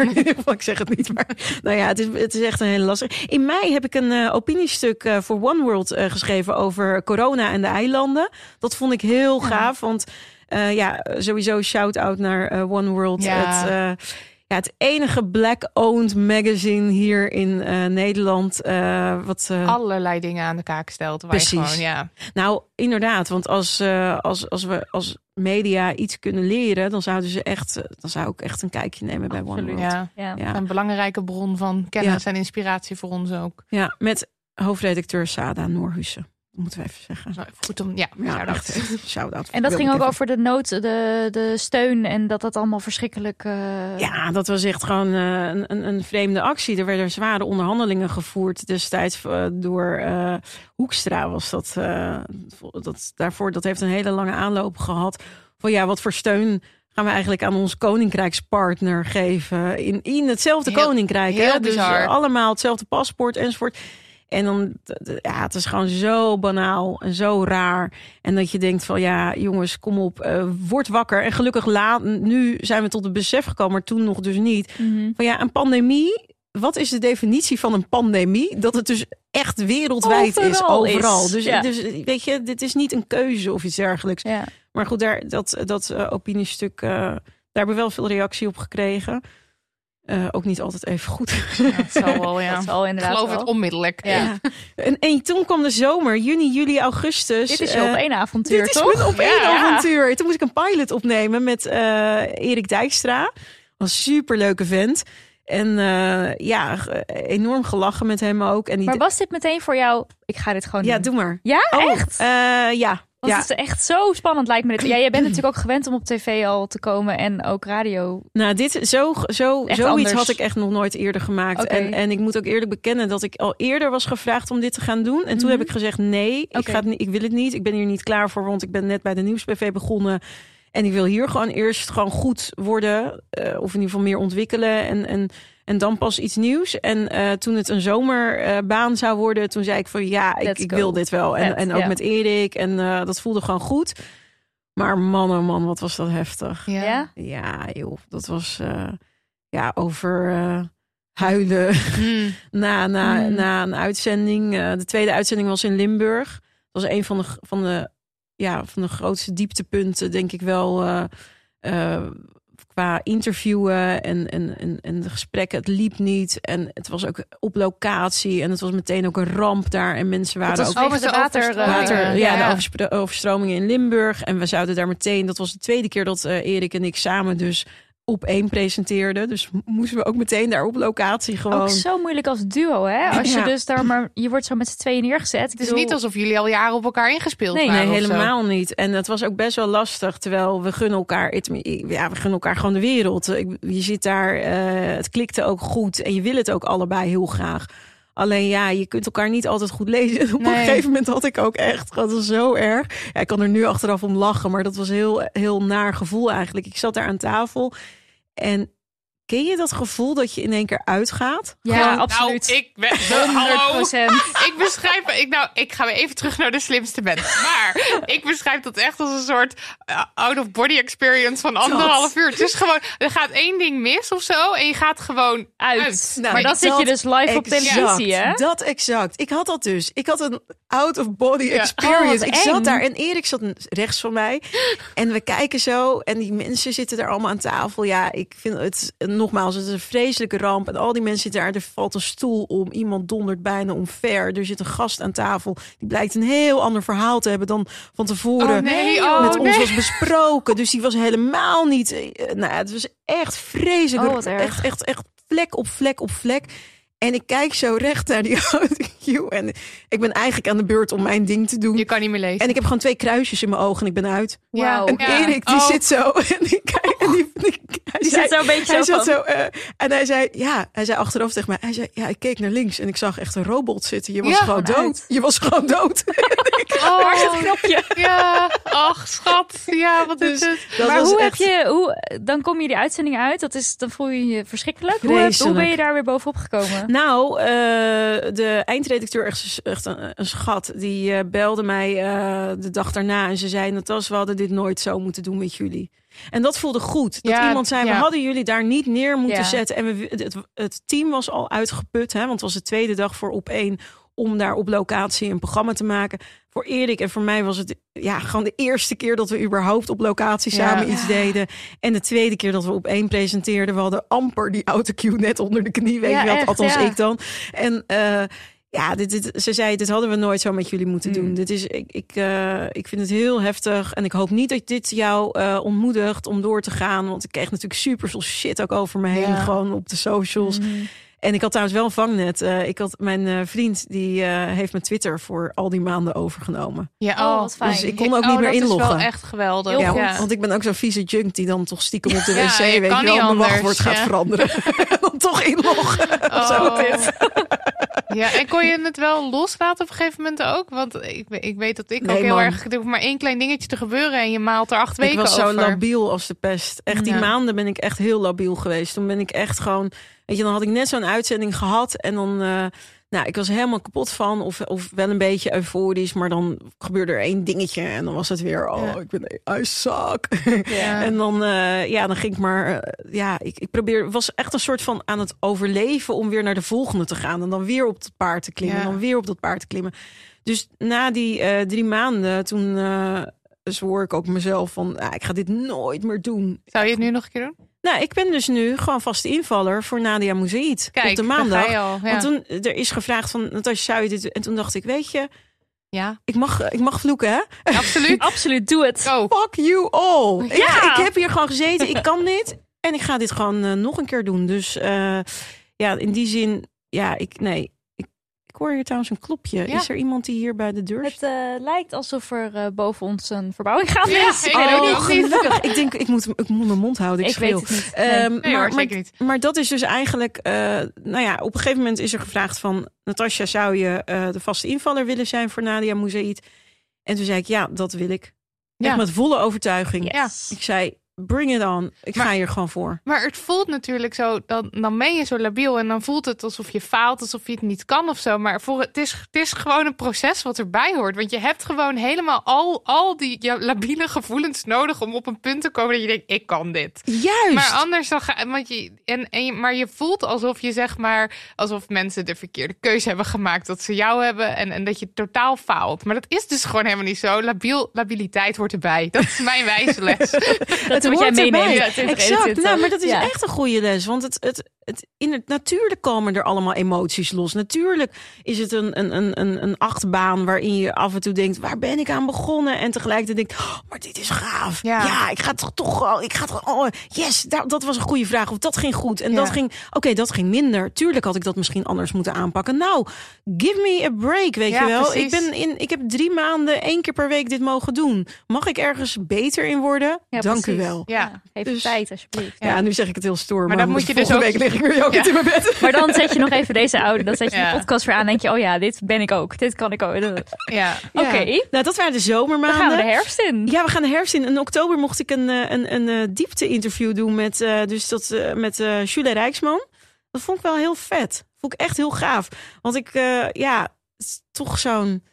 Speaker 3: maar ik zeg het niet. Maar nou ja, het is, het is echt een hele lastige. In mei heb ik een eh, opiniestuk eh, voor One World eh, geschreven over corona en de eilanden. Dat vond ik heel gaaf, want eh, ja, sowieso shout-out naar eh, One World.
Speaker 2: Ja.
Speaker 3: Het, eh, ja, het enige black-owned magazine hier in Nederland. wat,
Speaker 2: Allerlei dingen aan de kaak stelt. Waar
Speaker 3: Precies.
Speaker 2: Je gewoon, ja.
Speaker 3: nou, inderdaad, want als, als, als we als media iets kunnen leren, dan zouden ze echt, dan zou ik echt een kijkje nemen bij One. World.
Speaker 2: Ja.
Speaker 1: Ja.
Speaker 3: Ja.
Speaker 2: Een belangrijke bron van kennis en inspiratie voor ons ook.
Speaker 3: Ja, met hoofdredacteur Sada Noorhussen. Dat moeten we even zeggen.
Speaker 2: Nou, Goed om, ja,
Speaker 3: Ja,
Speaker 2: shout-out.
Speaker 3: echt. echt Shout-out.
Speaker 1: En dat ging ook
Speaker 3: even-
Speaker 1: over de nood, de, de steun en dat dat allemaal verschrikkelijk... eh,
Speaker 3: Ja, dat was echt gewoon eh, een, een, een vreemde actie. Er werden zware onderhandelingen gevoerd destijds eh, door eh, Hoekstra. Was dat, eh, dat daarvoor? Dat heeft een hele lange aanloop gehad. Van ja, wat voor steun gaan we eigenlijk aan ons koninkrijkspartner geven in, in hetzelfde
Speaker 2: Heel-
Speaker 3: koninkrijk?
Speaker 2: heel
Speaker 3: hè? Dus
Speaker 2: bizar.
Speaker 3: allemaal hetzelfde paspoort enzovoort. En dan, ja, het is gewoon zo banaal en zo raar. En dat je denkt van, ja, jongens, kom op, eh, word wakker. En gelukkig laat, nu zijn we tot het besef gekomen, maar toen nog dus niet.
Speaker 1: mhm.
Speaker 3: Van ja, een pandemie, wat is de definitie van een pandemie? Dat het dus echt wereldwijd is,
Speaker 1: Overal is,
Speaker 3: Dus,
Speaker 1: ja.
Speaker 3: dus weet je, dit is niet een keuze of iets dergelijks.
Speaker 1: Ja.
Speaker 3: Maar goed, daar, dat, dat eh, opiniestuk, eh, daar hebben we wel veel reactie op gekregen. Eh, ook niet altijd even goed.
Speaker 2: Ja, dat zal wel, <laughs> ja.
Speaker 1: Dat zal
Speaker 2: Ik
Speaker 1: inderdaad
Speaker 2: geloof
Speaker 1: wel.
Speaker 2: het onmiddellijk.
Speaker 1: Ja.
Speaker 3: Ja. En, en toen kwam de zomer, juni, juli, augustus.
Speaker 1: Dit is je
Speaker 3: Eh,
Speaker 1: op één avontuur,
Speaker 3: Dit is
Speaker 1: toch?
Speaker 3: mijn op één
Speaker 1: Ja.
Speaker 3: avontuur. Toen moest ik een pilot opnemen met eh, Erik Dijkstra. Een superleuke vent. En eh, ja, enorm gelachen met hem ook. En die
Speaker 1: Maar was dit meteen voor jou? Ik ga dit gewoon
Speaker 3: ja,
Speaker 1: doen.
Speaker 3: doe maar.
Speaker 1: Ja,
Speaker 3: Oh,
Speaker 1: echt?
Speaker 3: eh, ja.
Speaker 1: Want
Speaker 3: ja.
Speaker 1: het is echt zo spannend lijkt me dit. Ja, jij bent natuurlijk ook gewend om op tv al te komen en ook radio.
Speaker 3: Nou, dit, zo, zo,
Speaker 1: Echt
Speaker 3: zoiets
Speaker 1: anders.
Speaker 3: had ik echt nog nooit eerder gemaakt. En, en ik moet ook eerlijk bekennen dat ik al eerder was gevraagd om dit te gaan doen. En toen
Speaker 1: Mhm.
Speaker 3: heb ik gezegd nee, ik, ga het ik wil het niet. Ik ben hier niet klaar voor, want ik ben net bij de Nieuwsbv begonnen. En ik wil hier gewoon eerst gewoon goed worden. eh, of in ieder geval meer ontwikkelen. En, en, en dan pas iets nieuws. En eh, toen het een zomerbaan zou worden, toen zei ik van ja, ik, wil dit wel. En,
Speaker 1: Vet,
Speaker 3: en ook
Speaker 1: ja.
Speaker 3: met Erik. En eh, dat voelde gewoon goed. Maar man, oh man, wat was dat heftig.
Speaker 2: Ja.
Speaker 1: Ja?
Speaker 3: Joh, dat was eh, ja, over eh, huilen
Speaker 2: Hmm. <laughs>
Speaker 3: na, na,
Speaker 1: Hmm.
Speaker 3: na een uitzending. Eh, de tweede uitzending was in Limburg. Dat was een van de, van de, ja, van de grootste dieptepunten, denk ik wel. eh, eh, qua interviewen en, en, en, en de gesprekken. Het liep niet. En het was ook op locatie. En het was meteen ook een ramp daar. En mensen waren ook
Speaker 2: met
Speaker 1: de water.
Speaker 3: ja,
Speaker 2: ja.
Speaker 3: de overstromingen in Limburg. En we zouden daar meteen, dat was de tweede keer dat eh, Erik en ik samen dus op één presenteerden. Dus moesten we ook meteen daar op locatie gewoon.
Speaker 1: Ook zo moeilijk als duo, hè? Als je
Speaker 3: Ja.
Speaker 1: dus daar maar... Je wordt zo met z'n tweeën neergezet.
Speaker 2: Het is niet alsof jullie al jaren op elkaar ingespeeld
Speaker 1: Nee,
Speaker 2: waren.
Speaker 3: Nee,
Speaker 2: of zo.
Speaker 3: helemaal niet. En het was ook best wel lastig. Terwijl we gunnen elkaar, ja, we gunnen elkaar gewoon de wereld. Je zit daar, eh, het klikte ook goed. En je wil het ook allebei heel graag. Alleen ja, je kunt elkaar niet altijd goed lezen. En <laughs> op een gegeven moment had ik ook echt, dat was zo erg. Ja, ik kan er nu achteraf om lachen, maar dat was heel, heel naar gevoel eigenlijk. Ik zat daar aan tafel en ken je dat gevoel dat je in één keer uitgaat?
Speaker 1: Ja,
Speaker 2: Gewoon,
Speaker 1: absoluut.
Speaker 2: Nou, ik ben,
Speaker 1: 100
Speaker 2: hallo. Ik beschrijf, ik, nou, ik ga weer even terug naar de slimste mens. Maar ik beschrijf dat echt als een soort uh, out-of-body experience van anderhalf uur. Het is gewoon, er gaat één ding mis of zo en je gaat gewoon
Speaker 1: Uit.
Speaker 2: uit.
Speaker 3: Nou,
Speaker 1: maar
Speaker 3: dat
Speaker 1: zit je dus live op televisie, hè?
Speaker 3: Dat exact. Ik had dat dus. Ik had een out-of-body
Speaker 2: Ja.
Speaker 3: experience.
Speaker 1: Oh,
Speaker 3: ik
Speaker 1: eng.
Speaker 3: zat daar en Erik zat rechts van mij. En we kijken zo. En die mensen zitten daar allemaal aan tafel. Ja, ik vind het, nogmaals, het is een vreselijke ramp. En al die mensen zitten daar. Er valt een stoel om. Iemand dondert bijna omver. Er zit een gast aan tafel. Die blijkt een heel ander verhaal te hebben dan van tevoren.
Speaker 2: Oh, nee, oh,
Speaker 3: met ons
Speaker 2: nee.
Speaker 3: was besproken. Dus die was helemaal niet. eh, Nou, het was echt vreselijk.
Speaker 1: Oh,
Speaker 3: echt, echt, echt vlek op vlek op vlek. En ik kijk zo recht naar die <laughs> audio. En ik ben eigenlijk aan de beurt om mijn ding te doen.
Speaker 2: Je kan niet meer lezen.
Speaker 3: En ik heb gewoon twee kruisjes in mijn ogen en ik ben uit.
Speaker 2: Ja.
Speaker 1: Wauw.
Speaker 3: En
Speaker 2: Ja.
Speaker 3: Erik die
Speaker 2: Oh.
Speaker 3: zit zo. <laughs> En die, kijkt, en die- hij
Speaker 1: Die zit zo een beetje
Speaker 3: hij
Speaker 1: zo
Speaker 3: zo, eh, en hij zei, ja, hij zei achteraf tegen mij, hij zei, ja, ik keek naar links en ik zag echt een robot zitten. Je was
Speaker 2: Ja,
Speaker 3: gewoon dood. Je was gewoon dood. <laughs>
Speaker 2: Oh,
Speaker 1: Waar is het knopje?
Speaker 2: Ja, ach schat. Ja, wat is
Speaker 3: Dus
Speaker 2: het?
Speaker 3: dat
Speaker 1: maar
Speaker 3: was
Speaker 1: hoe
Speaker 3: echt-
Speaker 1: heb je, hoe, dan kom je die uitzending uit, dat is, dan voel je je verschrikkelijk. Hoe, heb- hoe ben je daar weer bovenop gekomen?
Speaker 3: Nou, eh, de eindredacteur, echt, echt een, een schat, die eh, belde mij eh, de dag daarna en ze zei: Natas, we hadden dit nooit zo moeten doen met jullie. En dat voelde goed. Dat
Speaker 2: Ja,
Speaker 3: iemand zei: We hadden jullie daar niet neer moeten
Speaker 1: Ja.
Speaker 3: zetten. En we, het, het team was al uitgeput, hè, want het was de tweede dag voor op één om daar op locatie een programma te maken. Voor Erik en voor mij was het ja, gewoon de eerste keer dat we überhaupt op locatie
Speaker 2: Ja.
Speaker 3: samen iets deden. En de tweede keer dat we op één presenteerden. We hadden amper die autocue net onder de knie, weet
Speaker 1: Ja,
Speaker 3: je
Speaker 1: echt,
Speaker 3: Althans,
Speaker 1: ja.
Speaker 3: ik dan. En eh, ja, dit, dit, ze zei, dit hadden we nooit zo met jullie moeten doen.
Speaker 1: Mm.
Speaker 3: Dit is, ik, ik, eh, ik vind het heel heftig. En ik hoop niet dat dit jou eh, ontmoedigt om door te gaan. Want ik kreeg natuurlijk super veel shit ook over me heen.
Speaker 2: Ja.
Speaker 3: Gewoon op de socials.
Speaker 1: Mhm.
Speaker 3: En ik had trouwens wel een vangnet. Eh, ik had mijn eh, vriend, die eh, heeft mijn Twitter voor al die maanden overgenomen.
Speaker 2: Ja,
Speaker 1: Oh, wat fijn.
Speaker 3: Dus ik kon ook
Speaker 2: oh,
Speaker 3: niet meer
Speaker 2: dat
Speaker 3: inloggen.
Speaker 2: is wel echt geweldig.
Speaker 3: Ja, want, want ik ben ook zo'n vieze junk die dan toch stiekem op de
Speaker 2: Ja,
Speaker 3: wc,
Speaker 2: je
Speaker 3: weet je wel, mijn wachtwoord gaat veranderen. <laughs> en dan toch inloggen.
Speaker 2: Oh.
Speaker 3: Zo dit. <laughs>
Speaker 2: Ja, en kon je het wel loslaten op een gegeven moment ook? Want ik, ik weet dat ik
Speaker 3: Nee,
Speaker 2: ook heel
Speaker 3: man.
Speaker 2: erg... Er hoeft maar één klein dingetje te gebeuren en je maalt er acht
Speaker 3: Ik
Speaker 2: weken
Speaker 3: was zo
Speaker 2: over.
Speaker 3: labiel als de pest. Echt, die
Speaker 2: Ja.
Speaker 3: maanden ben ik echt heel labiel geweest. Toen ben ik echt gewoon... Weet je, dan had ik net zo'n uitzending gehad. En dan... eh, nou, ik was helemaal kapot van. Of, of wel een beetje euforisch. Maar dan gebeurde er één dingetje. En dan was het weer... Oh,
Speaker 2: Ja.
Speaker 3: ik ben... I suck.
Speaker 2: Ja. <laughs>
Speaker 3: En dan, eh, ja, dan ging ik maar... eh, ja, ik, ik probeer... was echt een soort van aan het overleven... om weer naar de volgende te gaan. En dan weer op het paard te klimmen.
Speaker 2: Ja.
Speaker 3: En dan weer op dat paard te klimmen. Dus na die eh, drie maanden... toen zwoer ik ook mezelf van... ah, ik ga dit nooit meer doen.
Speaker 2: Zou je het nu nog een keer doen?
Speaker 3: Nou, ik ben dus nu gewoon vaste invaller voor Nadia
Speaker 2: Kijk,
Speaker 3: op de maandag.
Speaker 2: al. Ja.
Speaker 3: Want toen er is gevraagd van Natasja, zou je dit? En toen dacht ik, weet je,
Speaker 2: ja,
Speaker 3: ik mag, ik mag vloeken, hè?
Speaker 2: absoluut. <laughs>
Speaker 1: Absoluut, doe het.
Speaker 3: Fuck you all. Ik,
Speaker 1: Ja.
Speaker 3: ik heb hier gewoon gezeten, ik kan dit. En ik ga dit gewoon eh, nog een keer doen. Dus eh, ja, in die zin, ja, ik, nee. Ik, hoor hier trouwens een klopje.
Speaker 2: Ja.
Speaker 3: Is er iemand die hier bij de deur
Speaker 1: Het eh, lijkt alsof er eh, boven ons een verbouwing gaande
Speaker 2: Ja,
Speaker 1: is.
Speaker 2: ik ook
Speaker 3: Oh, gelukkig. Ik denk, ik moet, ik moet mijn mond houden. Ik,
Speaker 1: Ik weet
Speaker 3: schreeuw.
Speaker 1: het niet.
Speaker 3: Ehm.
Speaker 2: Nee
Speaker 3: maar,
Speaker 2: hoor,
Speaker 3: maar,
Speaker 2: zeker niet.
Speaker 3: maar dat is dus eigenlijk, eh, nou ja, op een gegeven moment is er gevraagd van, Natasja, zou je eh, de vaste invaller willen zijn voor Nadia Moussaïd? En toen zei ik, ja, dat wil ik.
Speaker 2: Ja.
Speaker 3: Echt met volle overtuiging.
Speaker 1: Yes.
Speaker 3: Ik zei, bring it on. Ik
Speaker 2: Maar-
Speaker 3: ga hier gewoon voor.
Speaker 2: Maar het voelt natuurlijk zo, dan, dan ben je zo labiel en dan voelt het alsof je faalt, alsof je het niet kan of zo. Maar voor, het, is, het is gewoon een proces wat erbij hoort. Want je hebt gewoon helemaal al, al die labiele gevoelens nodig om op een punt te komen dat je denkt, ik kan dit.
Speaker 3: Juist.
Speaker 2: Maar anders dan ga, want je, en, en je, maar je voelt alsof je zeg maar, alsof mensen de verkeerde keuze hebben gemaakt dat ze jou hebben en, en dat je totaal faalt. Maar dat is dus gewoon helemaal niet zo. Labiel, labiliteit hoort erbij. Dat is mijn wijze les. <laughs> <laughs>
Speaker 1: Wat jij
Speaker 3: erbij.
Speaker 1: meeneemt
Speaker 3: Exact.
Speaker 1: 21.
Speaker 3: Nou, maar dat is
Speaker 1: Ja.
Speaker 3: echt een goede les. Want het, het, het, in het, natuurlijk komen er allemaal emoties los. Natuurlijk is het een, een, een, een, een achtbaan waarin je af en toe denkt: waar ben ik aan begonnen? En tegelijkertijd denkt: oh, maar dit is gaaf. Ja,
Speaker 2: Ja.
Speaker 3: ik ga toch toch wel. Ik ga toch. Oh, yes, dat, dat was een goede vraag. Of dat ging goed. En
Speaker 2: Ja.
Speaker 3: dat ging. Oké, dat ging minder. Tuurlijk had ik dat misschien anders moeten aanpakken. Nou, give me a break, weet
Speaker 2: Ja,
Speaker 3: je wel. Ik, ben in, ik heb drie maanden één keer per week dit mogen doen. Mag ik ergens beter in worden?
Speaker 1: Ja,
Speaker 3: Dank u
Speaker 1: precies.
Speaker 3: Wel.
Speaker 2: Ja.
Speaker 1: Geef
Speaker 3: Dus-
Speaker 1: tijd, alsjeblieft.
Speaker 3: Ja, nu zeg ik het heel stoer. Maar,
Speaker 2: dan moet je dus ook-
Speaker 3: week lig ik weer ook
Speaker 2: Ja.
Speaker 3: in mijn bed. <laughs>
Speaker 1: Maar dan zet je nog even deze oude, dan zet je
Speaker 2: Ja.
Speaker 1: de podcast weer aan en denk je, oh ja, dit ben ik ook. Dit kan ik ook. <laughs> Oké,
Speaker 2: ja.
Speaker 3: Ja. Nou, dat waren de
Speaker 1: dan
Speaker 3: zomermaanden.
Speaker 1: gaan we de herfst in.
Speaker 3: Ja, we gaan de herfst in. In oktober mocht ik een, eh, een, een, eh, diepte-interview doen met, eh, dus dat, met eh Jules Rijksman. Dat vond ik wel heel vet. Vond ik echt heel gaaf. Want ik, eh, ja, toch zo'n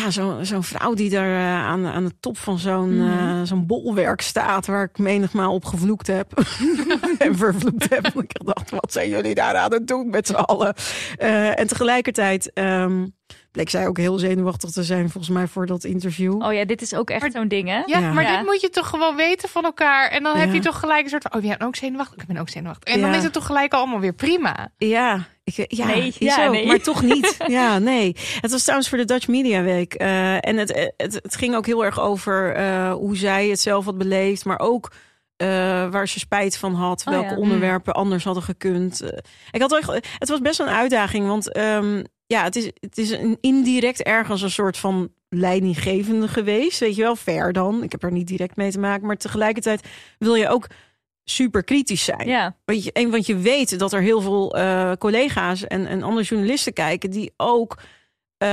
Speaker 3: ja, zo, zo'n vrouw die daar eh, aan, aan de top van zo'n
Speaker 1: Mhm.
Speaker 3: eh, zo'n bolwerk staat... waar ik menigmaal op gevloekt heb. <laughs> en vervloekt heb. Ik dacht, wat zijn jullie daar aan het doen met z'n allen? Eh, en tegelijkertijd ehm, bleek zij ook heel zenuwachtig te zijn... volgens mij voor dat interview.
Speaker 1: Oh ja, dit is ook echt zo'n ding, hè?
Speaker 2: Ja,
Speaker 3: Ja.
Speaker 2: maar
Speaker 1: Ja.
Speaker 2: dit moet je toch gewoon weten van elkaar. En dan heb je toch gelijk een soort van... Oh, jij bent ook zenuwachtig? Ik ben ook zenuwachtig. En dan is het toch gelijk allemaal weer prima.
Speaker 3: Ja, ik, ja,
Speaker 1: Nee, ja,
Speaker 3: ook,
Speaker 1: nee.
Speaker 3: maar toch niet. <laughs> Ja, nee. Het was trouwens voor de Dutch Media Week. Eh, en het, het, het ging ook heel erg over eh, hoe zij het zelf had beleefd, maar ook eh, waar ze spijt van had,
Speaker 1: Oh,
Speaker 3: welke
Speaker 1: ja.
Speaker 3: onderwerpen anders hadden gekund. Eh, ik had echt, het was best een uitdaging, want ehm, ja, het is, het is een indirect ergens een soort van leidinggevende geweest, weet je wel, ver dan. Ik heb er niet direct mee te maken, maar tegelijkertijd wil je ook super kritisch zijn.
Speaker 1: Ja.
Speaker 3: Want, je, en, want je weet dat er heel veel eh, collega's en, en andere journalisten kijken die ook eh,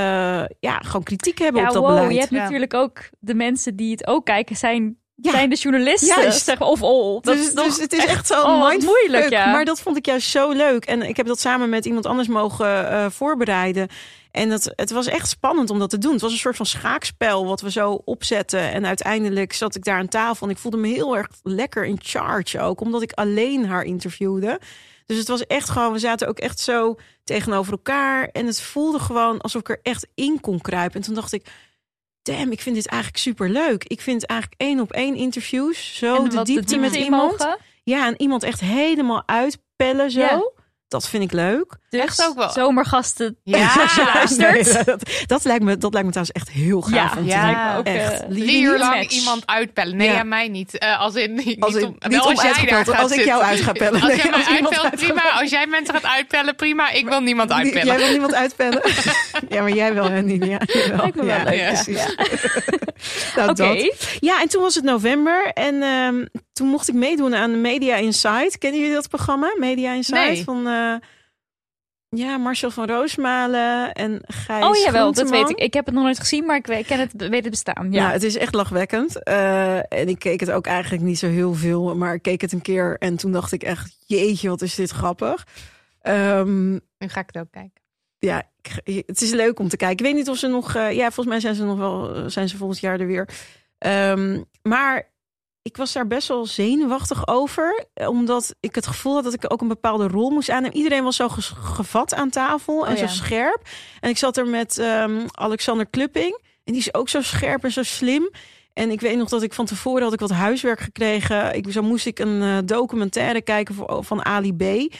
Speaker 3: ja, gewoon kritiek hebben
Speaker 1: Ja,
Speaker 3: op dat
Speaker 1: wow,
Speaker 3: beleid.
Speaker 1: je hebt
Speaker 2: Ja.
Speaker 1: natuurlijk ook de mensen die het ook kijken, zijn,
Speaker 3: Ja.
Speaker 1: zijn de journalisten.
Speaker 3: Juist.
Speaker 1: Zeg, of all. Dat
Speaker 3: dus,
Speaker 1: is
Speaker 3: dus het is echt, zo
Speaker 1: oh, moeilijk, ja.
Speaker 3: Maar dat vond ik juist zo leuk. En ik heb dat samen met iemand anders mogen eh, voorbereiden. En dat, het was echt spannend om dat te doen. Het was een soort van schaakspel wat we zo opzetten. En uiteindelijk zat ik daar aan tafel. En ik voelde me heel erg lekker in charge ook. Omdat ik alleen haar interviewde. Dus het was echt gewoon, we zaten ook echt zo tegenover elkaar. En het voelde gewoon alsof ik er echt in kon kruipen. En toen dacht ik, damn, ik vind dit eigenlijk super leuk. Ik vind eigenlijk één op één interviews. Zo de diepte met iemand.
Speaker 1: mogen.
Speaker 3: Ja, en iemand echt helemaal uitpellen zo.
Speaker 1: Ja.
Speaker 3: Dat vind ik leuk.
Speaker 1: Dus
Speaker 2: Echt ook wel.
Speaker 1: zomergasten.
Speaker 2: Ja.
Speaker 1: als je luistert.
Speaker 3: Nee, dat, dat lijkt me, dat lijkt me trouwens echt heel gaaf
Speaker 1: Ja,
Speaker 3: om te
Speaker 2: ja.
Speaker 1: ook,
Speaker 3: echt. Lieve
Speaker 2: Drie uur
Speaker 3: niet?
Speaker 2: lang
Speaker 1: match.
Speaker 2: iemand uitpellen. Nee,
Speaker 3: Ja.
Speaker 2: ja, mij niet. Eh, als in, niet,
Speaker 3: Als in-
Speaker 2: om,
Speaker 3: niet
Speaker 2: wel
Speaker 3: om
Speaker 2: als jij daar
Speaker 3: uitgepeld,
Speaker 2: gaat
Speaker 3: als ik jou uit ga <laughs> pellen.
Speaker 2: Als
Speaker 3: Nee,
Speaker 2: jij mij
Speaker 3: iemand
Speaker 2: uitpelt,
Speaker 3: uit-
Speaker 2: prima. Als jij mensen gaat uitpellen, prima. Ik wil niemand uitpellen.
Speaker 3: Jij wil niemand uitpellen? <laughs> ja, maar jij wel, hè, Nini? Ja. <laughs>
Speaker 1: Lijkt me wel
Speaker 3: ja,
Speaker 1: leuk,
Speaker 3: precies.
Speaker 1: Ja.
Speaker 3: Nou,
Speaker 1: Oké.
Speaker 3: dat. Ja, en toen was het november en ehm, toen mocht ik meedoen aan Media Insight. Kennen jullie dat programma? Media Insight
Speaker 2: Nee.
Speaker 3: van eh, ja, Marcel van Roosmalen en Gijs
Speaker 1: Oh jawel, dat weet ik. Ik heb het nog nooit gezien, maar ik weet, ken het, weet het bestaan. Ja.
Speaker 3: Ja, het is echt lachwekkend. Eh, en ik keek het ook eigenlijk niet zo heel veel, maar ik keek het een keer en toen dacht ik echt, jeetje, wat is dit grappig. Ehm,
Speaker 2: Nu ga ik het ook kijken.
Speaker 3: ja, ik- het is leuk om te kijken. Ik weet niet of ze nog, eh, ja, volgens mij zijn ze nog wel, zijn ze volgend jaar er weer. Ehm, maar ik was daar best wel zenuwachtig over, eh, omdat ik het gevoel had dat ik ook een bepaalde rol moest aannemen. Iedereen was zo gevat aan tafel en
Speaker 1: Oh,
Speaker 3: zo
Speaker 1: ja.
Speaker 3: scherp. En ik zat er met ehm, Alexander Klupping en die is ook zo scherp en zo slim. En ik weet nog dat ik van tevoren had ik wat huiswerk gekregen. Ik, zo moest ik een eh, documentaire kijken voor, van Ali B.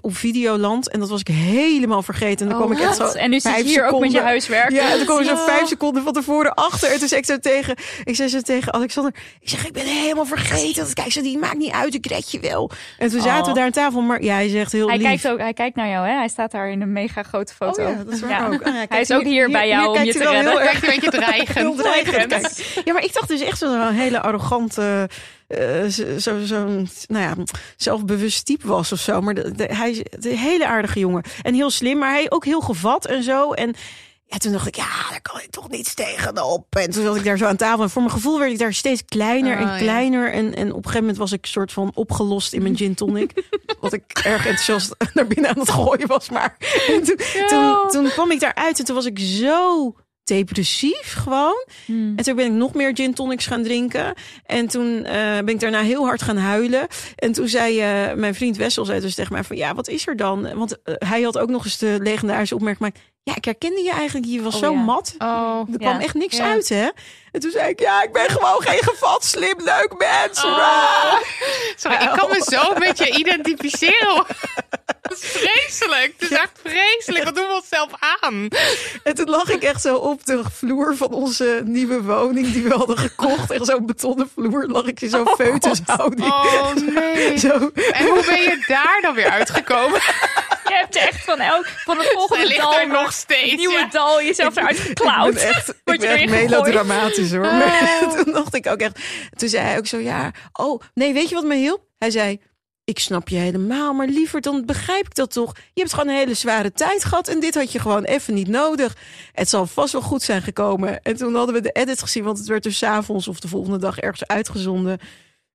Speaker 3: op Videoland. En dat was ik helemaal vergeten. En dan kwam ik echt zo
Speaker 1: Oh, En nu zit je hier ook met je huiswerk.
Speaker 3: ja, en toen kwam ik zo vijf seconden van tevoren achter. En toen zei ik zo tegen, ik zei zo tegen Alexander, ik zeg, ik ben helemaal vergeten. Kijk, zo, die maakt niet uit, ik red je wel. En toen zaten
Speaker 1: Oh.
Speaker 3: we daar aan tafel, maar ja, hij zegt heel
Speaker 1: Hij
Speaker 3: lief.
Speaker 1: kijkt, ook, hij kijkt naar jou, hè? Hij staat daar in een mega grote foto.
Speaker 3: Oh ja, dat is waar
Speaker 1: Ja.
Speaker 3: ook. Ah,
Speaker 1: Hij is ook hier bij jou om je te
Speaker 3: wel heel
Speaker 1: redden.
Speaker 3: erg
Speaker 2: een beetje <laughs> dreigend.
Speaker 3: Dreigend. Ja, maar ik dacht dus echt zo'n hele arrogante, eh, zo, zo, zo'n, nou ja, zelfbewust type was of zo. Maar de, de- hij is een hele aardige jongen. En heel slim, maar hij ook heel gevat en zo. En ja, toen dacht ik, ja, daar kan ik toch niets tegenop. En toen zat ik daar zo aan tafel. En voor mijn gevoel werd ik daar steeds kleiner
Speaker 2: Oh,
Speaker 3: en
Speaker 2: ja.
Speaker 3: kleiner. En, en op een gegeven moment was ik soort van opgelost in mijn gin tonic. <laughs> wat ik erg enthousiast <laughs> naar binnen aan het gooien was. Maar en <laughs> toen, toen, toen kwam ik daaruit en toen was ik zo depressief gewoon.
Speaker 1: Hmm.
Speaker 3: En toen ben ik nog meer gin tonics gaan drinken. En toen eh, ben ik daarna heel hard gaan huilen. En toen zei eh, mijn vriend Wessel zei dus tegen mij van... ja, wat is er dan? Want eh, hij had ook nog eens de legendarische opmerking gemaakt... ja, ik herkende je eigenlijk. Je was
Speaker 1: Oh,
Speaker 3: zo
Speaker 1: ja.
Speaker 3: mat.
Speaker 2: Oh.
Speaker 3: Er
Speaker 1: Ja.
Speaker 3: kwam echt niks
Speaker 2: Ja.
Speaker 3: uit, hè? En toen zei ik, ja, ik ben gewoon geen gevat, slim, leuk mens.
Speaker 2: Oh. Sorry, ik kan me zo met je identificeren. <laughs> Dat is vreselijk. Het is echt vreselijk. Wat doen we onszelf aan?
Speaker 3: En toen lag ik echt zo op de vloer van onze nieuwe woning... die we hadden gekocht. Echt zo'n betonnen vloer. Lag ik in zo'n foetushouding.
Speaker 2: Oh nee.
Speaker 3: Zo.
Speaker 2: En hoe ben je daar dan weer uitgekomen?
Speaker 1: Je hebt echt van, elk, van het volgende
Speaker 2: ligt
Speaker 1: dal,
Speaker 2: er nog steeds.
Speaker 1: nieuwe
Speaker 2: ja.
Speaker 1: dal, jezelf eruit
Speaker 3: Ik
Speaker 1: geklauwd.
Speaker 3: ben echt, ik
Speaker 1: Word je
Speaker 3: ben echt melodramatisch hoor. Maar <laughs> toen dacht ik ook echt. Toen zei hij ook zo: ja, oh nee, weet je wat me hielp? Hij zei: Ik snap je helemaal, maar liever dan begrijp ik dat toch. Je hebt gewoon een hele zware tijd gehad en dit had je gewoon even niet nodig. Het zal vast wel goed zijn gekomen. En toen hadden we de edit gezien, want het werd dus avonds of de volgende dag ergens uitgezonden.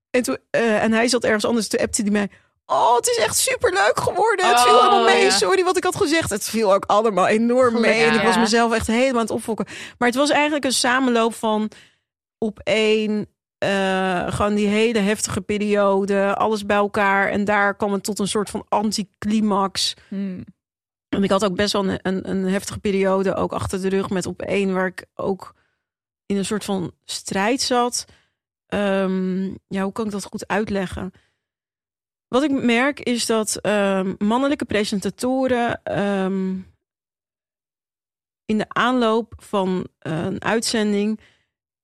Speaker 3: En, toen, eh, en hij zat ergens anders, toen appte hij mij. Oh, het is echt superleuk geworden. Het viel
Speaker 2: Oh,
Speaker 3: allemaal mee.
Speaker 2: ja.
Speaker 3: Sorry wat ik had gezegd. Het viel ook allemaal enorm mee. En ik was mezelf echt helemaal aan het opfokken. Maar het was eigenlijk een samenloop van op één... eh, gewoon die hele heftige periode. Alles bij elkaar. En daar kwam het tot een soort van anticlimax.
Speaker 1: Hmm.
Speaker 3: En ik had ook best wel een, een, een heftige periode ook achter de rug met op één, waar ik ook in een soort van strijd zat. Ehm, ja, hoe kan ik dat goed uitleggen? Wat ik merk is dat ehm, mannelijke presentatoren ehm, in de aanloop van eh, een uitzending